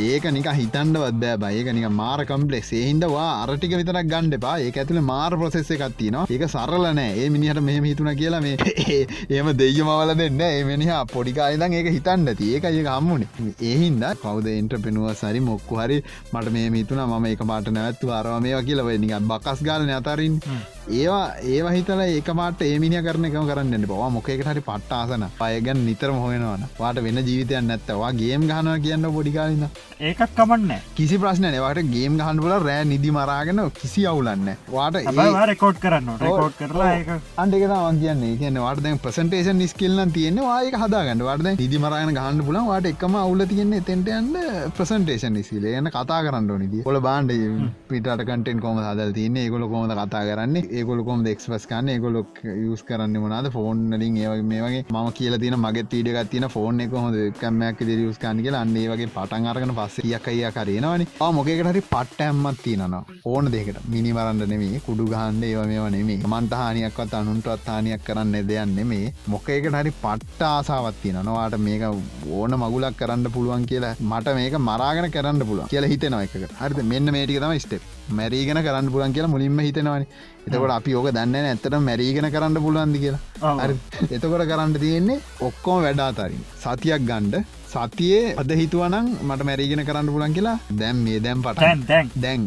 Speaker 1: ඒක නික හිතන්ඩවත් බෑ බයක නික මාර කම්පලෙක් ඒහින්දවා අරටික විතරක් ගණ්ඩ පා ඒ ඇතුළ මාර ප්‍රසෙස් එකත්තින ඒක සරලනෑ ඒ මිනිහට මෙහම හිතුන කියලා මේ ඒම දෙයමවල දෙන්න ඒ මිනිහා පොඩිකායිදන් ඒක හිතන්න ති ඒක ඒ හම්මුණේ ඒහින්ද කවද එන්ට පෙනුව සරි මොක්කු හරි මට මේ මිතුන ම එක පාට නැත්තු අරවා මේවා කියලා නික බකස් ගාලන අතරින් ඒවා ඒවා හිතල ඒක මාට ඒමිනි කරන එකම කරන්න බවා මොකෙකට හරි පට්ට ආසන. පයගැන් නිතරම හොයෙනවන වාට වෙන්න ජීවිතයන් නැත්තවා ගේම් ගහන කියන්න පොඩිකාලන්න
Speaker 2: ඒකක් කමන්න
Speaker 1: කිසි ප්‍රශ්න නවාට ගේම් ගහන් පුල රෑ නිදි මරාගෙන කිසි අවුලන්න වාට
Speaker 2: රෙකෝඩ් කරන්න රෙකෝඩ් කරලා ඒක
Speaker 1: අන්ඩෙක වන් කියන්නේ. කියන වාට දැන් ප්‍රසන්ටේෂන් නිස්කල්ලන් තියෙන වායක හදාගන්න. වාට නිදි මරාගෙන ගහන්න පුලන් වාට එකම අවුල තියන්නේ තෙන්ට යන්න ප්‍රසන්ටේෂන් නිසිල යන්න කතා කරන්න නිදී ඔොල බාන්ඩ පිට කටෙන් කොම හදල් තියන්නේ? ඒගොල කොමද කතා කරන්න ඒගොල කොම දෙක්ස්පස් කන්න ඒගොලොක් යස් කරන්න මොනාද ෆෝන්ලින් ඒ මේ වගේ ම කියල තින මගේ තීඩගත් තින ෆෝන් එක හොද කමයක් යස් කන්න කියලා? අන්නේ වගේ පටන් අරගෙන පස්ස කියකයිය කරනවනි ආ මොකකට හරි පට්ට ඇම්මත් තියනවා ඕන දෙකට මිනිවරන්න නෙමේ කුඩු ගහන්ඩ ඒව මේවා නෙමේ මන්ට හානියක්වත් අනුන්ටත් හානියක් කරන්න දෙයන්න නෙමේ මොකකට හරි පට්ට ආසාවත් තියනවාට මේක ඕන මගුලක් කරන්න පුළුවන් කියලා මට මේක මරාගෙන කරන්න පුළුව කියලා හිතෙනව එක හරිත මෙන්න මේටික තම ස්ටප් මැරීගෙන කරන්න පුලන් කියලා මුලින්ම හිතෙනවනි. එතකොට අපි ඕක දන්න ඇත්තට මැරීගෙන කරන්න පුළුවන්දි කියලා. එතකොට කරන්න තියෙන්නේ ඔක්කොම වැඩාතරින් සතියක් ගණ්ඩ සතියේ අද හිතුවනම් මට මැරීගෙන කරන්න පුලන් කියලා. දැම් මේ දැම් පට දැන්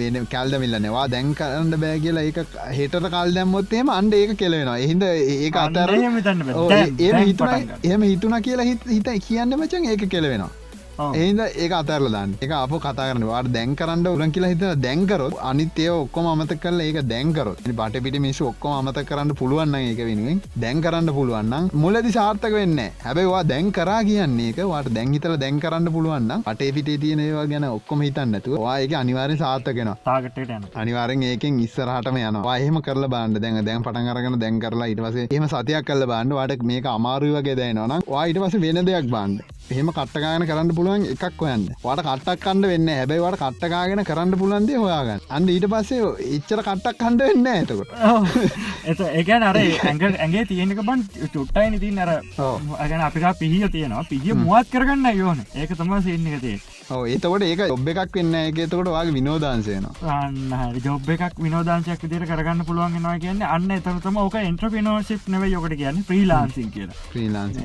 Speaker 1: වෙන කල්දමිල්ලනවා දැන් කරන්න බෑ කියලා ඒක හෙටට කල් දැම්මොත්තේම අන්ඩ ඒක කෙලවෙනවා. එහින්ද ඒක අතර ඒ හිතුන එහම හිතුන කියලා හිත හිත කියන්න මචන් ඒක කෙලවෙනවා ඒද ඒ අතරල දන්න. එක අප කතා කරන වාට දැන් කරන්න උරන් කියලා හිත දැන්කරොත් අනිතේ ඔක්කොම අමත කල ඒක දැන්කරොත් පට පිට මිස ඔක්කොම අමත කරන්න පුළුවන්න ඒක වෙනුවෙන් දැන් කරන්න පුළුවන්න මුලදි සාර්ථක වෙන්න හැබැයිවා දැන් කරා කියන්නේ එක වාට දැන්හිතල දැන් කරන්න පුළුවන්න අටේ පිටේ තියෙනවා ගැන ඔක්කොම හිතන්නතු වායක අනිවාරය සාර්ථකෙන
Speaker 2: තාගට
Speaker 1: අනිවාරෙන් ඒකෙන් ඉස්සරහටම යන වාහෙම කරල බාන්න දැන් දැන් පටන් අරගෙන දැන් කරලා ඉටවසේ එම සතියක් කල්ල බාන්න වාට මේක අමාරුවගේ දැනවනම් වායිට පස වෙන දෙයක් බාන්න එහෙම කට්ටගාන කරන්න පුළුවන් එකක් හොයන්න. වට කට්ටක් කණ්ඩ වෙන්න හැබැයිවට කට්ටකාගෙන කරන්න පුලන්දේ හොයාගන්න. අන්න ඊට පස්සේ එච්චර කට්ටක් කණ්ඩ වෙන්න ඇතකොට
Speaker 2: ඒකන් අර ඇඟ ඇගේ තියෙනක බන් චුට්ටයි ඉතින් අර ගැන අපිකා පිහිය තියෙනවා. පිහිය මුවත් කරගන්න යෝන ඒක තම සින්න එකතේ
Speaker 1: ඒතකොට ඒක ඔබ එකක් වෙන්න එකතකොට වගේ විනෝදාන්සයනවා
Speaker 2: අන්න ජොබ් එකක් විනෝදාංශයක් දිර කරගන්න පුළුවන්ගෙනවා කියන්න අන්න එතරතම ඕක එන්ට්‍රපිනෝශිප් නව යොකට කියන්න ප්‍රීලාන්සින් කිය ්‍රීලාන්ස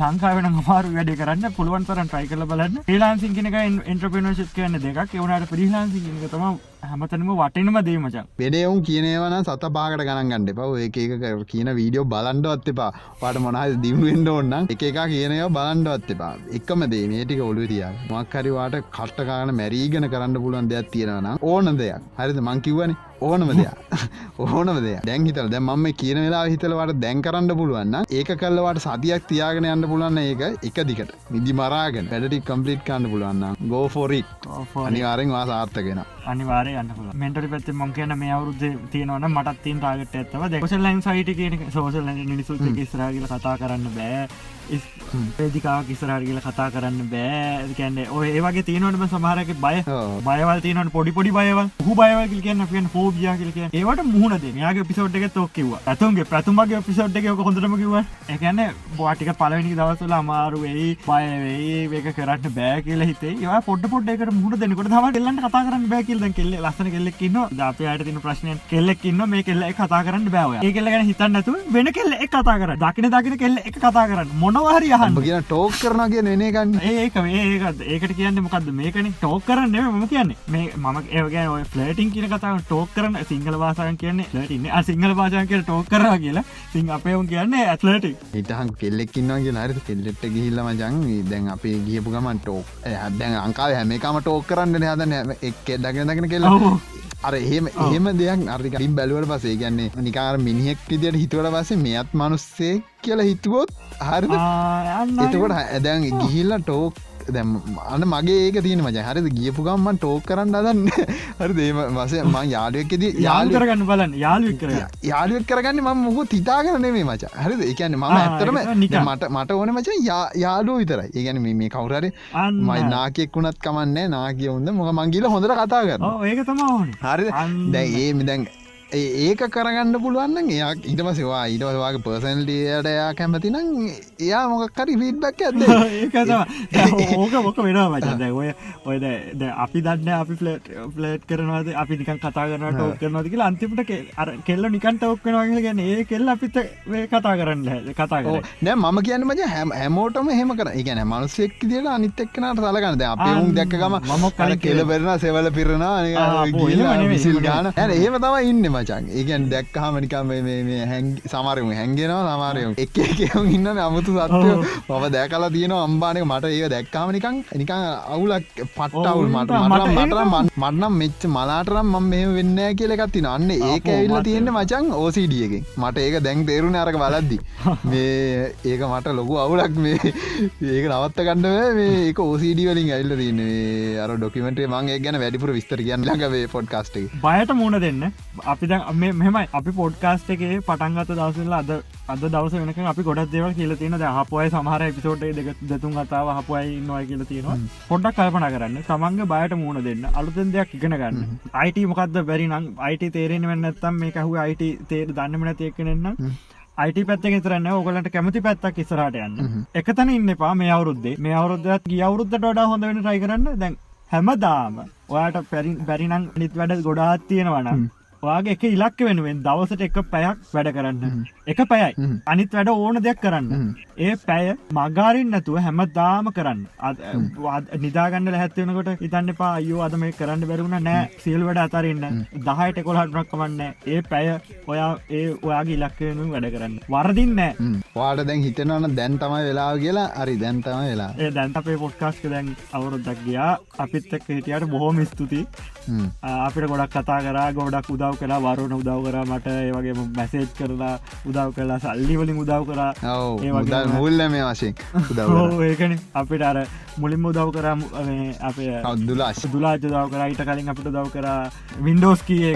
Speaker 2: ලංකාවෙන මාරු වැඩ කරන්න පුළුවන් තරන් ට්‍රයි කල බලන්න. ්‍රීලාන්සින් කෙනක එන්ට්‍රපිනෝශිප් කියන්න දෙකක්. එවනට ප්‍රීලාන්සි තම හැමතනම වටනම දේමචන්
Speaker 1: පෙඩෙවුන් කියනවන සත පාකට ගණන් ගන්න එපා. ඒක එක කියන වීඩියෝ බලන්ඩවත් එපා. පට මොනහ දිමුවෙන්ඩ ඔන්න එක එක කියනය බලන්ඩවත් එපා. එකම දේ මේටික ඔලුරිය මක්හරිවාට කට්ටකාන මැරීගෙන කරන්න පුළුවන් දෙයක් තියෙනවන ඕන දෙයක්. හරිද? මංකිව්වනේ ඕනම දෙයක්. ඕනම දෙය දැන්හිතල දැ මම කියන වෙලා හිතලවට දැන් කරන්න පුළුවන්න ඒක කල්ලවට සතියක් තියාගෙන යන්න පුළුවන්න ඒක එක දිකට නිදි මරාගෙන වැඩටි කම්පලිට් කන්න පුළුවන්න ගෝෆෝරික් අනිවාරෙන් වා සාර්ථගෙන
Speaker 2: අනිවාරය ගන්න මෙන්ටරි පැත්ත ම කියන මේ අවුරුද්ධ තියෙනවන මටත් තින් රාගට ඇත්තව දෙකසල්ලයින් සයිට කියන සෝසල් නිසුල් ස්රාගල කතා කරන්න බෑ පේදිකාව කිසරහට කියල කතා කරන්න බෑ. කැන්නේ ඔය ඒවගේ තියනවටම සමහරක බය. බයවල් තියනට පොඩි පොඩි බයව හු බයවල් කියන්න පියන් ෆෝබිය කියලක ඒවට මුහුණද යාගේ පිසෝට් එක තොක්කිව ඇතුන්ගේ ප්‍රතුමගේ පිසෝට් එක හොඳටම කිව එකන්න බවාටික පලවෙනි දවසල අමාරු වෙයි බයවෙයි ඒක කරන්න බෑ කියල හිතේ ඒවා පොඩ පොඩ් එකට මුහුණ දෙනකොට තම කෙල්ලන්න කතා කරන්න බෑ කියල කෙල්ල ලස්සන කෙල්ලෙක්න්න දාපයට තින ප්‍රශ්නය කෙල්ලෙක්න්න මේ කෙල්ල කතා කරන්න බෑව ඒ කෙල්ලගෙන හිතන්නතු වෙන කෙල්ල එක කතා කර දකින දකින කෙල්ල එක කතා කරන්න මොනවාහරි අහන්න.
Speaker 1: කියන ටෝක් කරන කිය නනේගන්න
Speaker 2: ඒක මේකත් ඒකට කියන්න මොකක්ද මේකන ටෝක් කරන්න ම කියන්නේ. මේ මම ඒගන ඔය ෆලටින් කියන කතාව ටෝක් කරන සිංහල වාසාන් කියන්නේ ලටින්න සිංහල භාෂාන් කිය ටෝක් කර කියලා. සිං අපයවුන් කියන්නේ ඇත්ලටි
Speaker 1: ඉටහන් කෙල්ලෙක්කින්නගේ නරි කෙල්ලෙට ගිහිල්ලම ජං දැන් අපේ ගියපු ගමන් ටෝක් හැදැන් අංකාව හැමකාම ටෝක් කරන්න හදන එක් දගෙන දගෙන කෙල්ලා අර එහෙම එහෙම දෙයක් අරික ින් බැලුවට පසේ ගැන්නේ නිකාර මිනිහෙක් විදියට හිතුවට පසේ මෙත් මනුස්සේ කියලා හිතුවොත් හරිද? එතකොට ඇදැන් ගිහිල්ල ටෝක් දැම් අන්න මගේ ඒක තියෙන මජ හරිද? ගියපු ගම්මන් ටෝක් කරන්න අදන්න හරි දේම වසේ ම යාලුවක්කෙද
Speaker 2: යාල් කරගන්න බලන්න. යාලුවක් කර
Speaker 1: යාලුවක් කරගන්න ම මුහු තිතාගෙන නෙමේ මච. හරිද? එකන්න මම ඇත්තරම මට මට ඕන මච යාලුව විතරයි. ඒගැන මේ කවුරරි මයි නාකෙක් වුණත් කමන්න නාකියවුන්ද මොක මංගිල හොඳට කතා කරන්න
Speaker 2: ඒක තම
Speaker 1: හරි දැ ඒ මිදැන් ඒක කරගන්න පුළුවන්න එයා ඉට පසවා ඊටවාගේ පර්සන්ලියට එයා කැමති නම් එයා මොකක්කරි ෆීඩ්බැක් ඇද
Speaker 2: ඕක මොක වෙනවා මචන්ද ඔය ඔයද අපි දන්න අපි ෆලට් ෆලට් කරනවාද? අපි නිකන් කතා කරන ටෝක් කරනවාද කියලා අන්තිමට අර කෙල්ල නිකන් ටෝක් වෙනවා ගැන ඒ කෙල්ල අපිත කතා කරන්න කතා කර
Speaker 1: නෑ මම කියන්න මජ හැම හැමෝටම හෙම කර ගැන මනුස්සෙක් දිට අනිත් එක්කනට සලගන්නද අප උන් දැක්කම මම කල කෙල පෙරෙන සෙවල පිරණ විසිල් ගාන ඒම තම ඉන්න මචන් ඒකන් දැක්කහමනිකම් හැන් සමාරයම හැන්ගෙනවා සමාරයම එක එකම ඉන්න අමුතු සත්ය මම දැකලා තියෙන අම්බානක මට ඒ දැක්කාමනිකං නිකං අවුලක් පට්ටවුල් මට
Speaker 2: මට
Speaker 1: මට මටනම් මෙච්ච මලාටරම් මම මෙ වෙන්න කියලකත්ති අන්න ඒක ඇවිල්ල තියෙන්නේ මචන් ඕසිඩියකින් මට ඒක දැන් තේරුණ අරක බලද්දි මේ ඒක මට ලොකු අවුලක් මේ ඒක නවත්ත ගන්නව මේ ඒක ඕසිඩි වලින් ඇල්ල තියන්නේ. අර ඩොකිමට මගේ ගැන වැඩිපුර විස්තර කියන්න ලඟවේ පොඩ්කාස්ටේ
Speaker 2: බයට මුණ දෙන්න. අපි මේ මෙමයි අපි පොඩ්කාස්ට එකේ පටන්ගත දවසල අද අද දවස වෙනක අපි ගොඩක් දේව කියල තියෙන හපුයි සමහර පිසෝට් දෙක දෙතුන් කතාව හපුයි ඉන්නවා කියල තියෙනවා. පොඩ්ඩක් කල්පන කරන්න. තමන්ගේ බයට මුණ දෙන්න. අලුතෙන් දෙයක් ඉගෙන ගන්න. අයිට මොකක්ද බැරිනම් අයිට තේරෙන වෙන්න ඇත්තම් මේ කහු අයිට තේර දන්නමන තියකනෙන්නම් අයිට පැත්ත තරන්න ඔගලට කැමති පැත්තක් ඉස්රට යන්න. එකතන ඉන්න පා මේ අවුරුද්දේ. මේ අවුරුද්ධත් ගිය අවුරුද්ධට වඩා හොඳ වෙන රයි කරන්න. දැන් හැමදාම ඔයාට පැරි පැරිනං නිත් වැඩ ගොඩාත් තියෙනවනම් ඔයාගේ එක ඉලක්ක වෙනුවෙන් දවසට එක පැයක් වැඩ කරන්න. එක පැයයි. අනිත් වැඩ ඕන දෙයක් කරන්න. ඒ පැය මගාරින් නැතුව හැමදාම කරන්න. නිදාගන්න හැත්වෙනකොට ඉතන්න පා අයෝ අද මේ කරන්න බැරුණ නෑ. සිල් වැඩ අතරන්න. දහයට කොළහටනක් කමන්න ඒ පැය ඔයා ඒ ඔයාගේ ඉලක්කවෙනුවෙන් වැඩ කරන්න. වරදින්න
Speaker 1: වාට දැන් හිතනවන දැන් තමයි වෙලා කියලා. අරි දැන් තම වෙලා
Speaker 2: ඒ දැන්ත අපේ පොට්කාස්ක දැන් අවුරුද්දක් ගියා. අපිත් එක් හිටියට බොහෝම ස්තුති අපිට ගොඩක් කතා කර ගොඩක් උදව් කලා වරුණ උදව් කර මට. ඒවගේ මැසේජ් කරලා උදව් කලා සල්ලි වලින් උදව් කරා.
Speaker 1: ඒ මුල්ල මේ වශයෙන් උදව
Speaker 2: ඒකන. අපිට අර මුලින්ම උදව් කරම් අපේ
Speaker 1: දුලාශ
Speaker 2: දුලාජ දව කර ඊට කලින් අපිට දව් කර වින්ඩෝස් කිය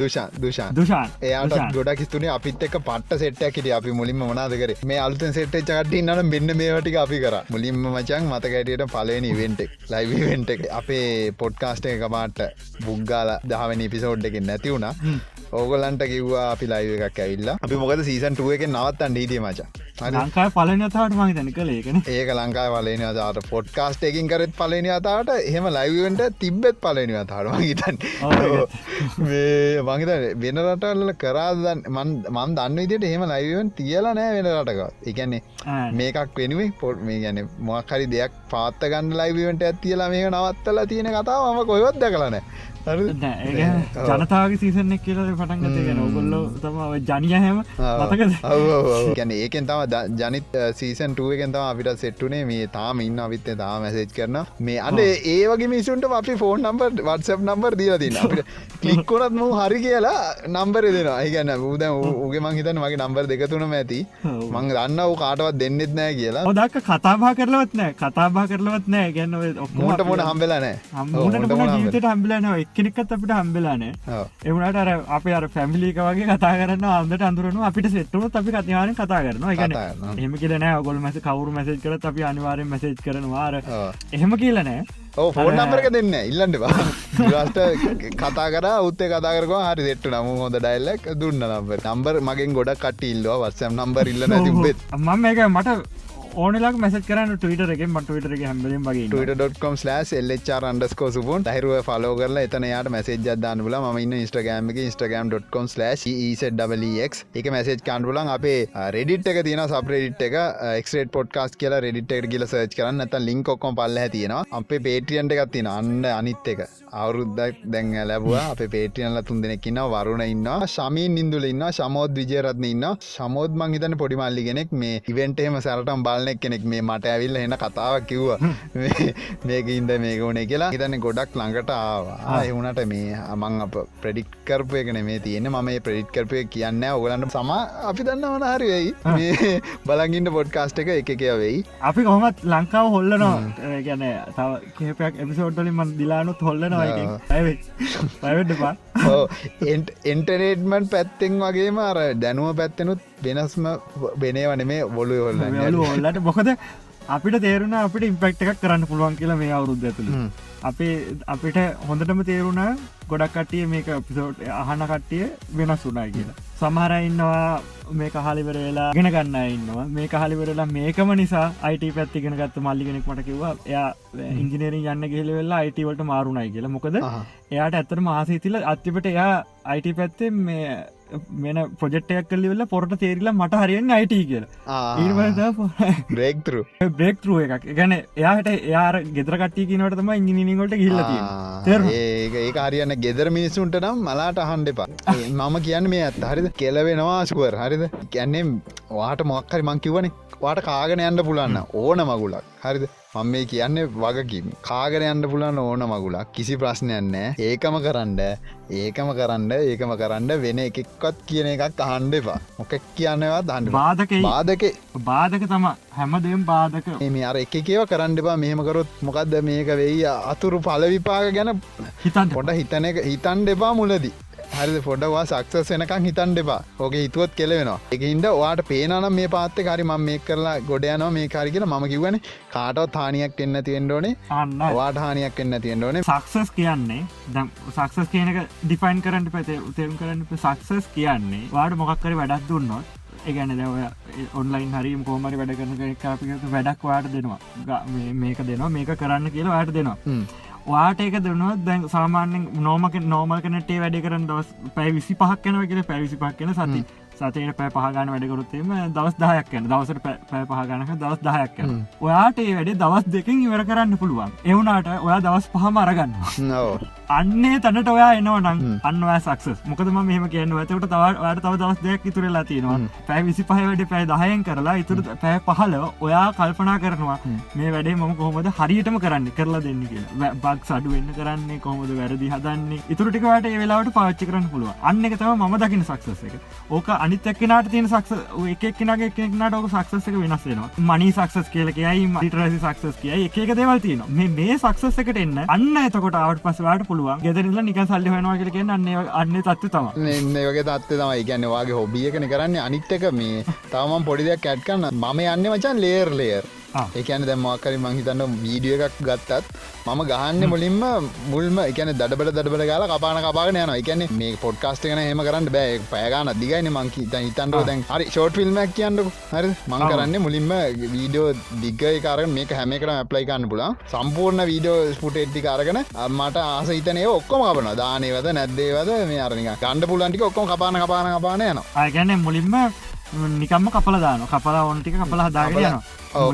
Speaker 1: දුෂා දුෂා
Speaker 2: දුෂාන්
Speaker 1: එයාට ගොඩක් ස්තුනේ අපිත් එක පට්ට සෙට්ටක් හිට අපි මුලින්ම මනාද කර? මේ අලුතන් සෙට් චකටි න්න මෙන්න මේටික අපි කර. මුලින්ම මචන් මතකැටියට පලනි වෙන්ටෙක් ලයිවෙන්ට එක අපේ පොඩ්කාස්ට එකමාට බුග්ගාල දහවනි පිසෝඩ් එක නැති වුණා ඕගලන්ට කිව්වා අපි ලයිව එකක් ඇවිල්ලා. අපි මොකද සීසන්ටුව එක නවත්තන් ඩීඩිය මචා.
Speaker 2: ලංකායි පලන අතාවට මහි තැන කළ ඒකන.
Speaker 1: ඒක ලංකායි පලන අතාට පොඩ්කාස්ට එකින් කරත් පලන අතාට එහෙම ලයිවට තිබ්බෙත් පලන අතාට මහිතන් මහිත වෙන රටල්ල කරාදන් මන් දන්න විදිට එහෙම ලයිවන් තියලා නෑ වෙන රටක එකන්නේ මේකක් වෙනුවේ පොට් මේ ගැන මොක්හරි දෙයක් පාත්ත ගන්න ලයිවට ඇත්තියලා මේක නවත්තලා තියෙන කතාව ම කොයොත්ද කලනෑ
Speaker 2: ජනතාව සීසනෙක් කියල පටන්ගත ගැන ඔගොල්ලො තම ජනිය හැම මතක
Speaker 1: ගැන ඒකෙන් තම ජනිත සීසන් ටුවකෙන් තම අපිට සෙට්ටුනේ මේ තාම ඉන්න අවිත්තේ තා මැසේජ් කරන මේ අද ඒවගේ මිසුන්ට අපි ෆෝන් නම්බර් වත්සප් නම්බර් දීල දින්න අපිට කලික්කොනත් මු හරි කියලා නම්බර දෙෙනවා. ඒගැන්න ූද උගේ මං හිතන මගේ නම්බර් දෙකතුනම ඇති. මං දන්න වූ කාටවත් දෙන්නෙත් නෑ කියලා.
Speaker 2: ඔදක් කතාබා කරලවත් නෑ. කතාබා කරලවත් නෑ. ගැන්න
Speaker 1: ඔක්මට මොට හම්බෙලනෑ
Speaker 2: හම්බිලන එක්කෙනෙක්ත් අපිට හම්බෙලානේ එවනට අර අප අර පැමිලික වගේ කතා කරන්න අන්දට අඳුරනු අපිට සෙට්ටුව අපි කතිවාන කතා කරනවා. ගැන එහෙම කියලන ගොල් මැස කවරු මැසේජ් කර අපි අනිවාරෙන් මැසේජ් කරනවාර එහෙම කියලනෑ
Speaker 1: ෆෝන් නම්බරක දෙන්න ඉල්ලන්ටවා ට කතා කර උත්තේ කතා කරවා හරි දෙට්ට නමු හොඳ ඩයිල්ලක් දුන්න නම්බර නම්බර් මගෙන් ගොඩක් කට ඉල්ලවා. වත්සම් නම්බර ඉල්ල තිබෙත්
Speaker 2: මම එක මට ඕනලක් මැසට කරන්න ටවිටර එක මටවිටර එක හැබලම් වගේ
Speaker 1: ටම් ලච් අන්ඩස්කෝ සුපුන් හරුව ෆලෝ කරලා එතන යාට මැසේජ් දන්න ල ම ඉන්න ස්ටගෑම e e එක ස්ටගම්.com ක් එක මැසේජ් කන්ඩුලන් අපේ රෙඩිට එක තියන සපරෙඩිට් එක. එක්ට පොඩ්කාස් කියලා රෙඩිට කියල සර්ච් කරන්න. ඇත ලින්ක් ඔක්කොම් පල්ල තියෙනවා. අපේ පේටියන්ට එකත් තින අන්න අනිත් එක. අවුරුද්දක් දැන් ලැබවා. අප පේටියන්ල තුන් දෙනෙක්කින්න වරුණ ඉන්න ශමීන් ඉන්දුල ඉන්න ශමෝද් විජයරත්න ඉන්න ශමෝද් මං හිතන පොඩිමල්ලි කෙනෙක්. මේ ඉවෙන්ටේම සැරටම් බලනෙක් කෙනෙක් මේ මට ඇවිල්ල එන්න කතාවක් කිව්ව. මේක ඉන්ද මේක වුණේ කියලා. හිතන්න ගොඩක් ළඟට ආවා. එවුණට මේ අමං අප ප්‍රඩික් කරපය කන මේ තියෙන ම මේ ප්‍රඩිට් කරපය කියන්න ඔගලන්ට සම අපි දන්න වන හරි වෙයි. මේ බලගින්න පොඩ්කාස්ට එක එක කියවෙයි
Speaker 2: අපි කොහොමත් ලංකාව හොල්ලනවා. ගැන තව කේපයක් එපිසෝට්ටලින් මන් දිලානුත් හොල්ලනවා පැවෙඩ්ඩපා
Speaker 1: එන්ටනේට්මන් පැත්තෙන් වගේම අර දැනුව පැත්තෙනුත් වෙනස්ම බෙනේවන මේ බොලු හොල්ල
Speaker 2: හොල්ලට මොකද අපිට තේරුණ අපිට ඉම්පෙක්ට එකක් කරන්න පුළුවන් කියලා මේ අවුරුද්ධ ඇතුළ. අපේ අපිට හොඳටම තේරුණ ගොඩක් කටිය මේක පිසෝට් අහන කට්ටිය වෙනස් වුනායි කියලා. සමහරඉන්නවා මේ කහලිවර වෙලා ගෙන ගන්න ඉන්නවා. මේ කහලිවරලා මේකම නිසා අයිට පැත්තිගෙන ගත්ත මල්ලිගෙනෙක් මට කිවවා එයා ඉංජිනේරින් යන්න ගෙල වෙලා අයිටවලට මාරුණයි කියලා. මොකද එයාට ඇත්තට මාසහිතිල අත්තිපට එයා අයිට පැත්තේ මේ වෙන ප්‍රජෙක්්ටයක් කල්ලිවෙල පොරට තේරලා මට හරියෙන් අයිට කියලා. ඊට
Speaker 1: බ්‍රේක්තරු
Speaker 2: බ්‍රෙක් රුව එකක්. ගැන එයාට එයාර ගෙදර කට්ටි කිනවට තම ඉංගිනිකොට ගිල්ලති තේරුණා?
Speaker 1: ඒ කාරයන්න ගෙදර මිනිස්සුන්ට නම් මලාට අහන්ඩ එපා. මම කියන්න මේ ඇත් හරිද? කෙලවෙනවා ස්කුවර් හරිද? කැන්නේ වාට මොක්කරි මං කිවනේ වාට කාගෙන යන්න පුලන්න ඕන මගුලක්. හරිද මම මේ කියන්නේ වගකින්. කාගෙන යන්න පුලන්න ඕන මගුලක් කිසි ප්‍රශ්නයන්නෑ ඒකම කරන්න ඒකම කරන්න ඒකම කරන්න වෙන එකෙක්වත් කියන එකක් අහන්ඩ එපා. මොකක් කියන්නවා දන්න
Speaker 2: බාධකයි
Speaker 1: බාධක.
Speaker 2: බාධක. තම හැමදම් බාධක.
Speaker 1: මේ අර එකකව කරන්න එපා. මෙහමකරොත් මොකක්ද මේක වෙයි? අතුරු පලවිපාක ගැන
Speaker 2: හිතන්
Speaker 1: පොඩ හිතන එක හිතන්ඩ එපා මුලදී හරිද? පොඩවා සක්සස් වෙනකං හිතන් දෙපා ඕක හිතුවත් කෙලවෙනවා. එක හින්ද වාට පේනම් මේ පාත්ත කරි ම මේ කරලා ගොඩයනවා මේ කාරි කියලා ම කිවන කාටවත් හානියක් එන්න තියෙන්ඩෝනේ
Speaker 2: අන්න
Speaker 1: වාට හානියක් එන්න තියෙන්ඩෝනේ
Speaker 2: සක්සස් කියන්නේ දැම් සක්සස් කියනක ඩිෆයින් කරන්න පැතේ උතෙම් කරන්න සක්සස් කියන්නේ වාට මොකක්කර වැඩක් දුන්නොත් ඒගැන දැව ඔන්ලයින් හරිම කෝමරි වැඩ කරන කාපික වැඩක් වාට දෙනවා. මේක දෙනවා මේක කරන්න කියලා වාට දෙනවා වාට ඒක දුනුව දැන් සාමාන්‍යෙන් නෝමක නෝමල් කනටේ වැඩ කරන දවස් පැයි විසි පහක් කනව කියල පැවිසි පක් කියන සති. සතයට පැ පහගන වැඩකරුත්තේම දවස් දහයක් යන දවසට පැ පහගනක දවස් දහයක් යන ඔයාට ඒ වැඩේ දවස් දෙකින් ඉවර කරන්න පුළුවන්. එවුනාට ඔයා දවස් පහම අරගන්න අන්නේ තැනට ඔයා එනවනං
Speaker 1: හ්ම්.
Speaker 2: අන්වා සක්ස මොකද මෙහම කියන්න. ඇතකට තවට තව දවස් දෙයක් ඉතුරලා තියෙනවා. පැයි විසි පහ වැඩ පැයි දහයෙන් කරලා ඉතුර පැය පහල ඔයා කල්පනා කරනවා මේ වැඩේ මම කොහොමද හරියටම කරන්න කරලා දෙන්න කියලා. බක් සඩු වෙන්න කරන්නේ කොහොමද වැරදි හදන්නේ? ඉතුරටිකට ඒ වෙලාවට පාච්චි කරන්න පුළුව අන්න එක තම ම දකින සක්සස එක. ඕක අනිතක්කනට තියෙන සක්ස එකක්නගේ එකක්නට ඕක සක්සක වෙනස් වෙනවා. මනි සක්සස් කියලකයයි මටිරසි සක්සස් කියයි එක දෙවල් තියෙන මේ සක්සස් එකට එන්න අන්න එතකොට අවට පසවාට පුළුවන්. ගෙදරල නික සල්ලි වෙනවා කියලක අන්න අන්න තත්ව තම
Speaker 1: එන්න වගේ තත්ව තමයි. ගැන්න වගේ හොබියකන කරන්න. අනිත්තක මේ තවමන් පොඩිදයක් කැට් කන්න මම යන්න මචන් ලේර් ලේර් එකන දැ මක්කරි මංහිතන්න වීඩිය එකක් ගත්තත් මම ගහන්න මුලින්ම මුල්ම එකන දඩබල දඩබල ගල කපාන කපාගෙන යන එකන මේ පොඩ්කාස්ට කන හෙම කරන්න බෑ. පෑගන දිගයින මංකි හිතන්ඩ දැන් හරි ෂෝට් ෆිල්ම්මක් කියන්නක. හරි මං කරන්න මුලින්ම වීඩියෝ දිග්ගයි කාරන මේක හැම කරම ඇප්ලයි කන්න පුලා සම්පූර්ණ වීඩියෝ ස්පුට එට්ටි කාරගෙන මට ආස හිතනය ඔක්කොම කපන දානයවද නැද්දේවද මේ අරනික ගණඩ පුලන්ටික ඔක්කොම කපාන කපාන කපාන යන
Speaker 2: අයගැන මුලින්ම නිකම්ම කපල දාන කපලා ඔන්ටික කපල හදාගෙන යනවා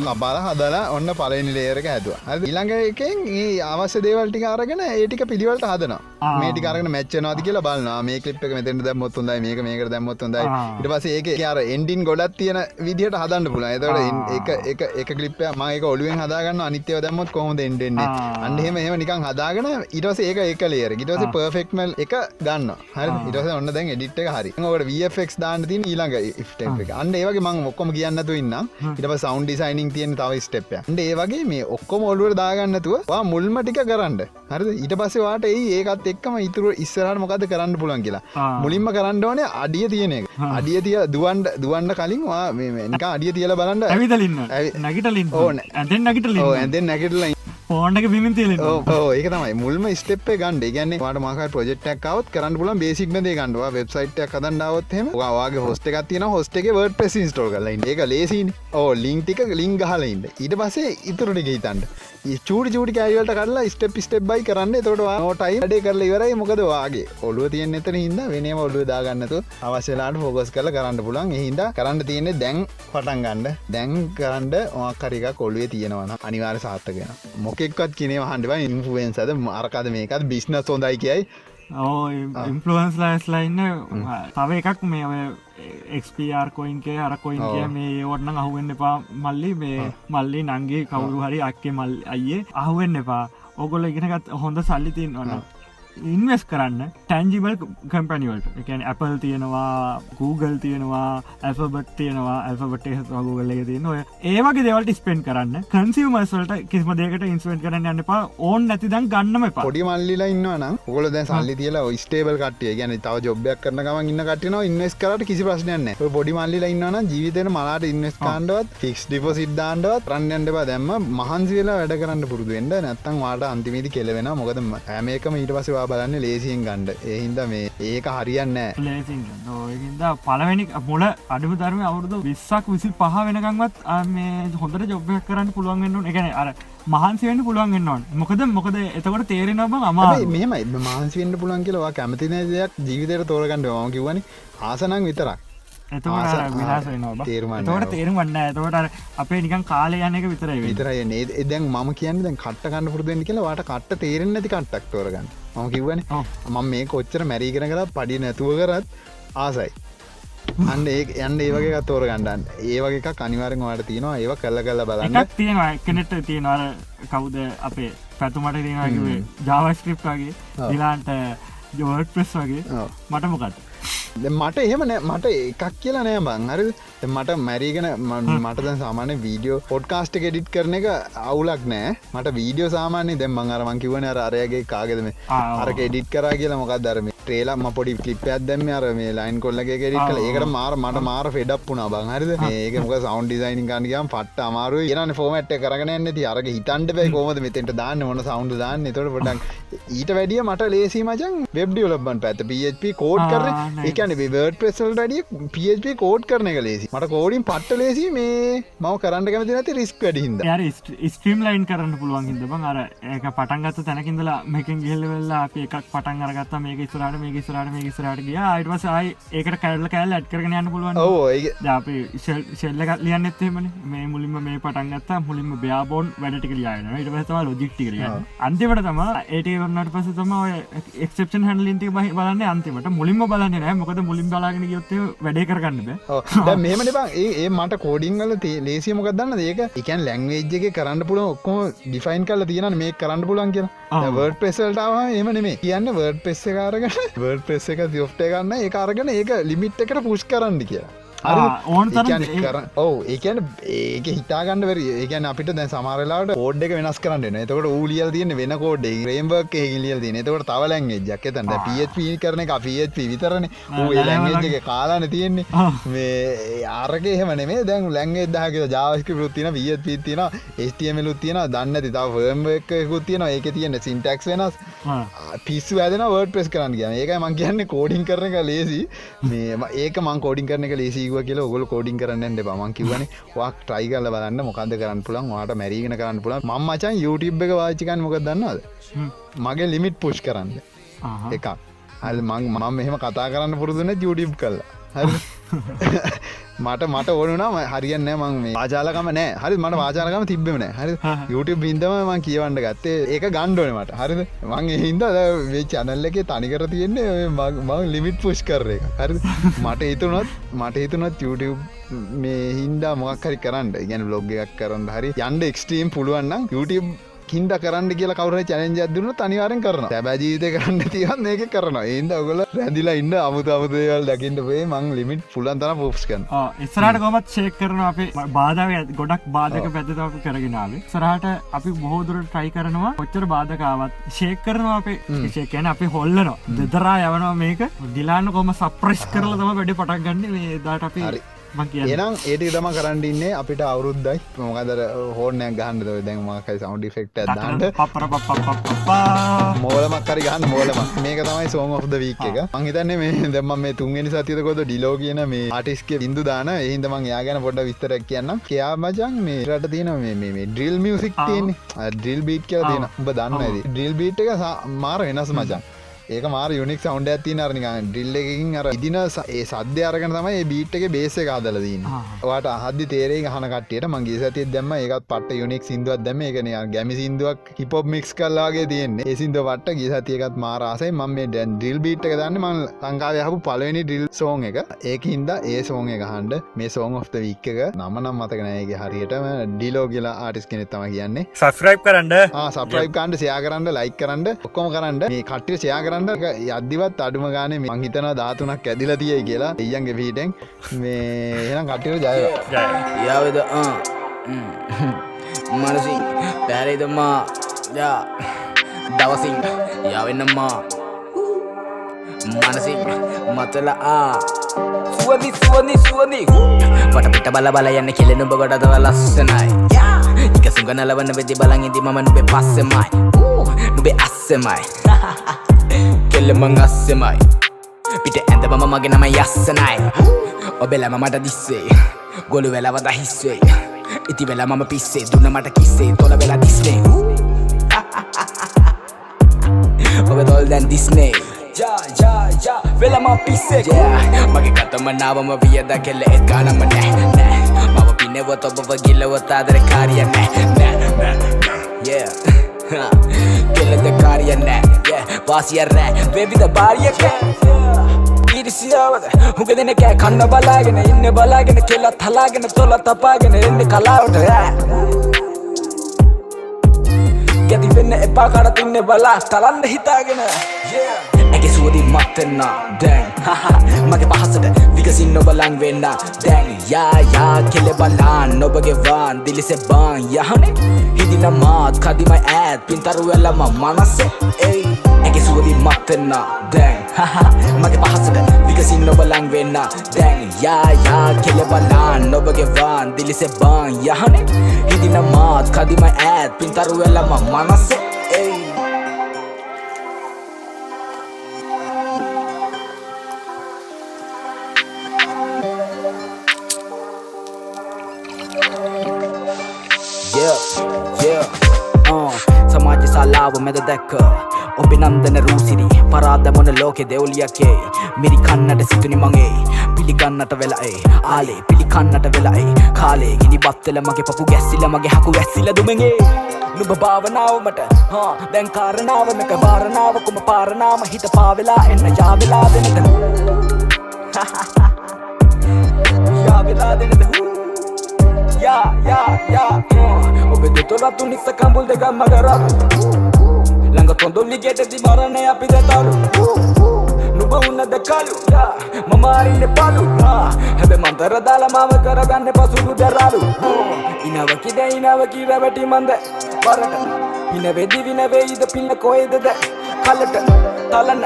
Speaker 1: කපාල හදලා ඔන්න පලනි ලේරක ඇතුව ඉළඟ එකෙන් ඒ අවශ්‍ය දේවල්ටි අරගෙන ඒටික පිළිවලට හදන මේටි කරන මච්චනවාද කියලා බලන්න මේ කලිප් එක මෙතට දැම්මොත් හොඳයි මේක මේක දැම්මොත් හොඳයි. ඉට පස ඒක අර එන්ඩින් ගොඩත් තියෙන විදිහට හදන්න පුල එතවට එක එක කලිප මක ඔලුවෙන් හදාගන්න අනිත්‍යව දැම්මොත් කොහොද එන්ඩෙන්නේ අන්හෙම එම නිකන් හදාගෙන ඉටස ඒක එක ලේර ඉටස පර්ෆෙක්මල් එක ගන්න හරි? ඉටස ඔන්න දැන් එඩිට් එක හරි. ට වෆෙක් දාන්න තින් ඊළඟ ෆ් අන්න ඒවගේ මං ඔක්කොම කියන්නතු ඉන්න ඉට සෞන්් ඩිසයිනිං තියෙන තව ස්ටප්ය ට ඒ වගේ මේ ඔක්කොම ඔලුවට දාගන්නතුව මුල්ම ටික කරන්න. හරි ඊට පස්සවාට ඒ ඒකත් එක්කම ඉතුර ඉස්සරහට මොකද කරන්න පුලන් කියලා. මුලින්ම කරන්න ඕනේ අඩිය තියෙන එක. අඩිය තිය දුවන්ඩ දුවන්ඩ කලින් වා මේක අඩිය තියල බලන්න.
Speaker 2: ඇවිදලින්න නැගිටලින්
Speaker 1: ඕන
Speaker 2: ඇතෙන් නැගිටල
Speaker 1: ඇදෙන් නැකටල
Speaker 2: ෆෝන්ඩක බිමින් තියල
Speaker 1: ඕ ඒක තමයි. මුල්ම ස්ටප් ගන්ඩ ගන්න. වාට මක ප්‍රජෙක්්ක්කවත් කරන්න පුලන් බේසික්න දේ ගන්නවා වෙබ්සයිට් කදන්ඩාවත්හෙම වාගේ හොස්ට එකක් තින හොස්ට එක වර්ඩ පෙස් ස්ටෝ කරලයින් ඒක ලේසින් ඕ ලිංටික ලිං ගහලයින්ට ඊට පසේ ඉතුරට ගේතන්ට චූඩි චූටි කෑවලට කරලා ස්ටප් ස්ටප් බයි කරන්න. තොටවා නෝටයි ඩේ කරල ඉවරයි. මොකද වාගේ ඔලුව තියන්න එතන හිද වෙනම ඔල්ලු දාගන්නතු අවශ්‍යලාට ෆෝගස් කල කරන්න පුලන් හිද කරන්න තියෙන්නේ දැන් පටන් ගන්න. දැන් කරන්න ඕකරික කොල්ුවේ තියෙනවන අනිවාර සාත්තගෙන මොකෙක්වත් කිනේ හන්ඩව ඉන්ෆුවෙන්සද මාරකාද මේකත් බිස්්නස් හොඳයි කියයි.
Speaker 2: ඕ ඉම්පලුවන්ස් ලයිස්ලයින්න තව එකක් මේ එක්ස්පර් කොයින්ගේ අරකොයින් කිය මේ ඔටන අහුවෙන්න එපා මල්ලි. මේ මල්ලි නංගේ කවුරු හරි අක්කේ මල් අයියේ අහුවෙන්න එපා. ඔගොල ඉගෙනගත් හොඳ සල්ලි තින් වන ඉන්වස් කරන්න ටැන්ජිබල් කම්පනිවලට එකන Apple තියෙනවා Google තියෙනවා ඇල්ෆබට් තියෙනවා ඇල්ෆබට ගුගල එක තියෙන ඔය ඒවගේ දෙවලට ස්පෙන්් කරන්න. කන්සිවමස්වලට කිසිම දෙකට ඉන්ස්වෙන්ට කරන්න යන්න එපා. ඕන් නැති දන් ගන්නම
Speaker 1: පොඩි මල්ලිලා ඉන්නවන ඔොල දැ සල්ලි තියලා ස්ටේබල් කටිය ගැන තව ජොබ්යක් කරන ගම ඉන්න කටන ඉන්වස් කරට කිසි ප්‍රශ්නයන්න පොඩි මල්ලිලා ඉන්නවන ජීවිතන මලාට ඉන්වස් කාන්ඩවත් ෆික්ස් ඩිපෝ සිද්ධාන්ඩවත් රන්නන්ඩවා දැම්ම මහන්සිවෙලා වැඩ කරන්න පුරදුුවෙන්ට නැත්තන් වාට අන්තිමේති කෙලවෙන මොකද ඇමේකම ඊට පසවා ඒවා බලන්න ලේසියෙන් ගණ්ඩ එහින්ද මේ ඒක හරියන්න
Speaker 2: ලේසින් ඒද පලවැනි මුල අඩුම ධර්ම අවුරුදු විස්සක් විසි පහ වෙනකංවත් මේ හොඳට ජොබ්බයක් කරන්න පුළුවන්ගන්න එකන අර මහන්සිවෙන්න පුළුවන්ගන්නවන් මොකද මොකද එතකොට තේරෙනබ අමා
Speaker 1: මෙම මාන්සිවෙන්ට පුලන් කියලවා කැමතින දෙයක් ජීවිතයට තෝරගන්නඩ ම කිවන ආසනං විතරක්.
Speaker 2: එතවට
Speaker 1: තේරුම්
Speaker 2: වන්න ඇතවට අපේ නිකන් කාලය යන එක විතරයි.
Speaker 1: විතරයි නේ එදැන් ම කියන්න දැන් කට්ට කන්න පුරදුවෙන් කියලා වාට කට්ට තේරෙන් නැති කට්ටක් තෝරගන්න ම කිවන
Speaker 2: ඔව්.
Speaker 1: මම මේ කොච්චර මැරීගෙන කරත් පඩි නැතුව කරත් ආසයි. අන්න ඒ යන්න ඒවගේ තෝර ගණ්ඩන් ඒවගේ කනිවාරෙන් වාට තියෙනවා. ඒව කල්ල කල්ල බලන්න.
Speaker 2: තියෙනවා කෙනෙට තියෙනවර කවුද අපේ පැතුමට තියෙනගේ ජාවස්ක්‍රිප් වගේ
Speaker 1: ඔව්.
Speaker 2: දිලාන්ට ජෝඩ් ප්‍රෙස් වගේ.
Speaker 1: ඔව්.
Speaker 2: මට
Speaker 1: දැන් මට එහෙම නෑ. මට එකක් කියලා නෑ බං දැන් මට මැරීගෙන මට සාමාන්‍ය වීඩියෝ පොඩ්කාස්ට ගෙඩිට් කරන එක අවුලක් නෑ. මට වීඩියෝ සාමාන්‍ය දැන් මං අරමං කිවන අර අරයගේ කාගෙදම
Speaker 2: ආ, ඔව්.
Speaker 1: අර ෙඩිට් කරා කියලා මොකක් දරම ට්‍රේලම් පොඩි ලිප්පයක් දැම අර මේ ලයින් කොල්ලගේ ගෙඩිට කල ඒකට මාර මට මාර ෆෙඩක් වුණා බං. හරිද? ඒක මොක සෞන්් ඩිසයින් කන්ගම් පට්ට අමාරු කියන ෆෝමට් කරගෙන ඇති අරග හිතන්ට බයි කොමද මෙතෙන්ට දාන්න මොන සෞන්ඩ් දාන්න. තොට පොඩක් ඊට වැඩිය මට ලේසි මචන් වෙබ් ඩියලබන් පැත PHP කෝඩ් කර. එකන බර්ඩ පෙසල් ඩිය PHP කෝඩ් කරන එක ලේසි මට කෝඩින් පට්ට ලේසි මේ මව කරන්න කැමති නැති රිස්ක් වැඩිහිද
Speaker 2: ස්ට්‍රීම් ලයින් කරන්න පුළුවන් හිදබන් අර ඒක පටන්ගත්ත තැනකින්දලා මේකින් ගිල්ල වෙල්ලා අප එකක් පටන් අරගත්ත. මේක ස්රට මේ ස්රට මේ ස්රට ගිය. අයිටවසයි ඒකට කැල්ල කෑල් ඇඩ් කරන යන්න පුළුවන්.
Speaker 1: ඔවෝ ඒ
Speaker 2: අපි ශෙල්ලකත් ලියන්න එත්තේමන මේ මුලින්ම මේ පටන්ගත්තා මුලින්ම බ්‍යාබෝන් වැඩටි ලියන ඉට පසම ලොජික්ටි කරිය අන්තිමට තම ඒට වන්නට පස තම එක්ෂපෂන් හැන්ලින්ටි බහි බලන්න. අන්තිමට මුලින්ම බලන්න නෑ මොකද මුලින් බලාගෙන යොත්තේ වැඩේ කරගන්න බෑ.
Speaker 1: මෙමට බං. ඒ මට කෝඩිංගල ලේසිය මොකක් දන්න ඒක එකන් ලැංවේජ්ගේ කරන්න පුළ ඔක්කොම ඩිෆයින් කල තියෙන මේ කරන්න පුලන් කිය
Speaker 2: ආ.
Speaker 1: වර්ඩ පෙසල්ටාව එම නෙමේ කියන්න වර්ඩ පෙස්ස කාරගන වර්ඩ පෙස්ස එක දියෝ්ට ගන්න ඒ අරගෙන ඒක ලිමිට් එකට පුෂ් කරන්න කියලා
Speaker 2: ඕන
Speaker 1: ඔව ඒකන ඒක හිතාගන්න වර ඒකන අපිට දැ සමාරලාට කෝඩ් එක වෙනස් කරන්න එතකට ූලියල් තියන වෙන කෝඩ් රේම්බක් ලියල් තින තකට තවලැන් ජක් තන්න පත් කරන පත් විතරන. ලැංගේ කාලාන තියෙන්නේ. මේ ආරක එහෙම නේ දැන් ලැංගේ දහක ජාවස්ක ෘත්තින වියත් පිත්තින ස්ටමලුත් තියෙන දන්න ති තාව වර්ම එකකුත් තියෙන ඒක තියෙන සින්ටක්ස් වෙනස්. පිස්සු ඇදන වර්ඩ ප්‍රෙස් කරන්න කියන ඒක මං කියන්න කෝඩින් කරන එක ලේසි මේ ඒක මං කෝඩින් කරන එක ලේසිව කියල ඔගොල කෝඩින් කරන්න එ මං කිවන වක් ට්‍රයි කල බලන්න මොකද කරන්න පුළන් වාට මැරීගෙන කරන්න පුළන් මචන් YouTube එක වාචිකන් මොක දන්නවද? මගේ ලිමිට් පුෂ් කරන්න. එකක්. හල් මං මම මෙහෙම කතා කරන්න පුරුදුන YouTube කල්ලා මට මට ඕනුනම් හරියන්න මං මේ ආජාලකම නෑ. හරි මට වාචාලකම තිබෙන හරි YouTube බින්දම මං කියවන්න ගත්තේ. ඒක ගණ්ඩෝන මට. හරිද? මං හින්ද වේ චනල්ල එක තනිකර තියෙන්නේ මං- ලිමිට් පුෂ් කර එක. හරි මට හිතුනොත් මට හිතුනොත් YouTube මේ හින්දා මොක් හරි කරන්න. ගැන බ්ලොග් එකක් කරන්න හරි. යන්ඩ එක්ස්ට්‍රීම් පුළුවන්නම් YouTube හින්ද කරන්න කියලා කවර චලෙන්ජ අදදුන තනිවාරෙන් කරන තැබ ජීවිත කරන්න තියන්න ඒක කරන ඒන්ද ඔගල රැදිලා ඉන්න අමුත අමුදේවල් දකිට වේ. මං ලිමිට් පුලන් තන පෝස්කන්
Speaker 2: ඉස්රට කොමත් ෂේක් කරන අපේ. බාධාව ගොඩක් බාධක පැත්තතාව කරගෙනාව සරහට අපි බොහෝදුර ට්‍රයි කරනවා කොච්චර බාධකාවත් ෂේක් කරනවා අපේ. ශේකයන අපි හොල්ලනවා. දෙදරා යවනවා මේක. දිලාන්න කොම සප්‍රෙස් කරල තම වැඩි පටක් ගන්න. මේ දාට අපි
Speaker 1: හරි.
Speaker 2: මං කිය
Speaker 1: එනම් ඒට තම කරන්නන්නේ අපිට අවුරුද්දයි. මොකදර හෝනෑ ගහන්ඩ දැන්මකයි සෞන්ඩි ෆෙක්ට දන්ට
Speaker 2: පපර පප්පා
Speaker 1: මෝලමක්කරි ගන්න මෝලම මේක තමයි සෝන් ඔෆ්ද වීක් එක. මංහිතන්නේ මේ දෙම මේ තුන්ගනි සතියකොද ඩිලෝ කියන මේ ආටිස්ක ඉදු දාන. එහින්ද මං යාගැන පොඩ විස්තරක් කියන්න කයා මචන් මේ රට තියෙන මේ ඩ්‍රිල් මියසික් තියෙන ඩ්‍රිල් බීට් කියල තියෙන. උඹ දන්න ඇද ඩ්‍රිල් බීට් එක මාර වෙනස් මචන් ඒක මාර යුනික් සෞන්ඩ ඇති නරනික ඩිල්ල එකින් අර ඉදින ඒ සද්‍ය අරගෙන තමයි බීට් එක බේස
Speaker 2: ආ.
Speaker 1: වාට හදදි තේරේ හන කටියට මගේ සතිය දැම ඒකත් පට යුනික් සිින්දුවත් දැම එකන ගැමි සිින්දුවක් හිපොප් මික්ස් කල්ලාගේ තියෙන්නේ. ඒ සිින්ද වට ගේ සතියකත් මාරාසයි ම මේ ඩැන් ඩිල් බීට් එක දන්න මං ලංකාව හපු පලවෙනි ඩිල් සෝන් එක. ඒක හින්ද ඒ සෝන් එක හන්ඩ මේ සෝන් ඔ්ත වික්ක එක නමනම් මතකනයගේ හරියටම ඩිලෝ කියලා ආටිස් කෙනෙත් තම කියන්නේ.
Speaker 2: සස්්‍රයිප් කරන්න.
Speaker 1: සප්‍රයි් කාන්ඩ සයා කරන්න ලයි කරන්න. ඔක්කොම කරන්න. මේ කට්ටිය සයා කරන්න. යද්දිවත් අඩුම ගානේ මංහිතන ධාතුනක් ඇදිල තියයි කියලා. එයන්ගේ පිහිටෙන්. මේ එනම් කට්ටිට ජය
Speaker 3: යාවද මනසි පැරේදම්මා යා. දවසින් යවෙන්නම්මා මනසි මතල ආ. සුවදි සුවනි සුවනි පට පිට බල බල යන්න කෙලෙනුඹ ගොඩදව ලස්සනයි. ಲස්සනයි එක සුග නලවන්න වෙදි බලන් ඉදි මම නුබේ පස්සෙමයි නුබේ අස්සෙමයි කෙල්ලමං අස්සෙමයි පිට ඇඳ මම මගේ නම යස්සනයි ඔබෙලම මට දිස්සේ ගොලු වෙලව දහිස්වේ ඉති වෙලා මම පිස්සේ දුන්න මට කිස්සේ තොල වෙලා දිස්නේ ඔබ තොල් දැන් දිස්නේ වෙලම පිස්සේ මගේ කතම නාවම වියද කෙල්ල එත් ගානම නෑ නෑ මම පිනෙවොත් ඔබව ගිල්ලවොත් ආදර කාරිය නෑ. නෑ නෑ Yeah. කෙල්ලද කාරිය නෑ. Yeah. වාසිය රෑ වේවිද බාරියක? ඉරිසියාවද හුඟ දෙන කෑ කන්න බලාගෙන ඉන්න බලාගෙන කෙල්ලත් හලාගෙන තොල තපාගෙන එන්න කලාවට. ගැති වෙන්න එපා කඩ තින්න බලා තලන්න හිතාගෙන. ඇගේ සුවදි මත්තෙන්න දැන්. මගේ පහසට විකසින් නොබලං වෙන්න. දැන්. යායා කෙලෙ බලාන්. නොබගේ වාන් දිලිසෙ බාන්. යහනේ. හිදින මාත් කදිමයි ඇත් පින්තරු වෙලම මනස්සේ එයි. ඇගේ සුවදි මත්තෙන්න දැන්. මගේ පහසට විකසින් නොබලං වෙන්න. දැන්. යායා කෙලෙ බලාන්. නොබගේ වාන් දිලිසෙ බාන්. යහනේ. හිදින මාත් කදිමයි ඇත් පින්තරු වෙලම මැද දැක්ක. ඔබේ නන්දන රූසිරි පරාද මොන ලෝකෙ දෙවුලියකේ මිරි කන්නට සිතුනි මගේ. පිළිගන්නට වෙලායි ආලේ පිළිකන්නට වෙලායි කාලේ ගිනි බත්තල මගේ පපු ගැස්සිල මගේ හකු වැස්සිල දුමගේ. නුබ භාවනාවමට හා දැන් කාරණාවනක භාරණාවකුම පාරනාම හිත පාවෙලා එන්න යාවෙලා දෙනක යාවෙලා දෙනද හූ යා යා යා ඔබ දෙතොරත්තු නිස්ස කම්බුල් දෙකම් මගරත් ළඟ තොඳොල්ලි ගෙටදි මරණය අපි දෙතරු නුබ උන්න දෙකලු මමාරින්න පලු හැබ මන්තර දාලා මාව කරගන්න පසුදු දරලු ඉනවකිද ඉනවකී රැවැටි මන්ද වරට ඉන වෙදි විනවේයිද පිල්ල කොයිදද කලට තලන්න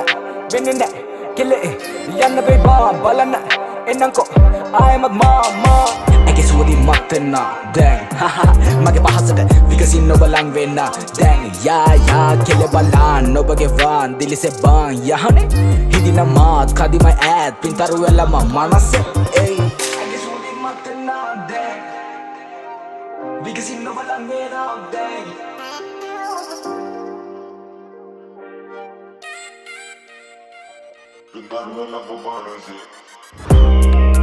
Speaker 3: වෙන්න නෑ කෙල්ලේ යන්න වේ බා බලන්න එන්නංකො ආයමත් මාමා. ඇගේ සුවදි මත්තෙන්න දැන් මගේ පහසට විකසින් නොබලං වෙන්න. දැන්. යායා කෙල බලාන් නොබගේ වාන්. දිලිසෙ බාන් යහනේ. හිදින මාත් කදිමයි ඇත් පින්තරු වෙලම මනස්ස එයි. ඇගේ සුවදි මත්තෙන්න දැන් විකසින් නොබලං වෙන්න. දැන්.
Speaker 4: Pintarme la pomada, sí. Thank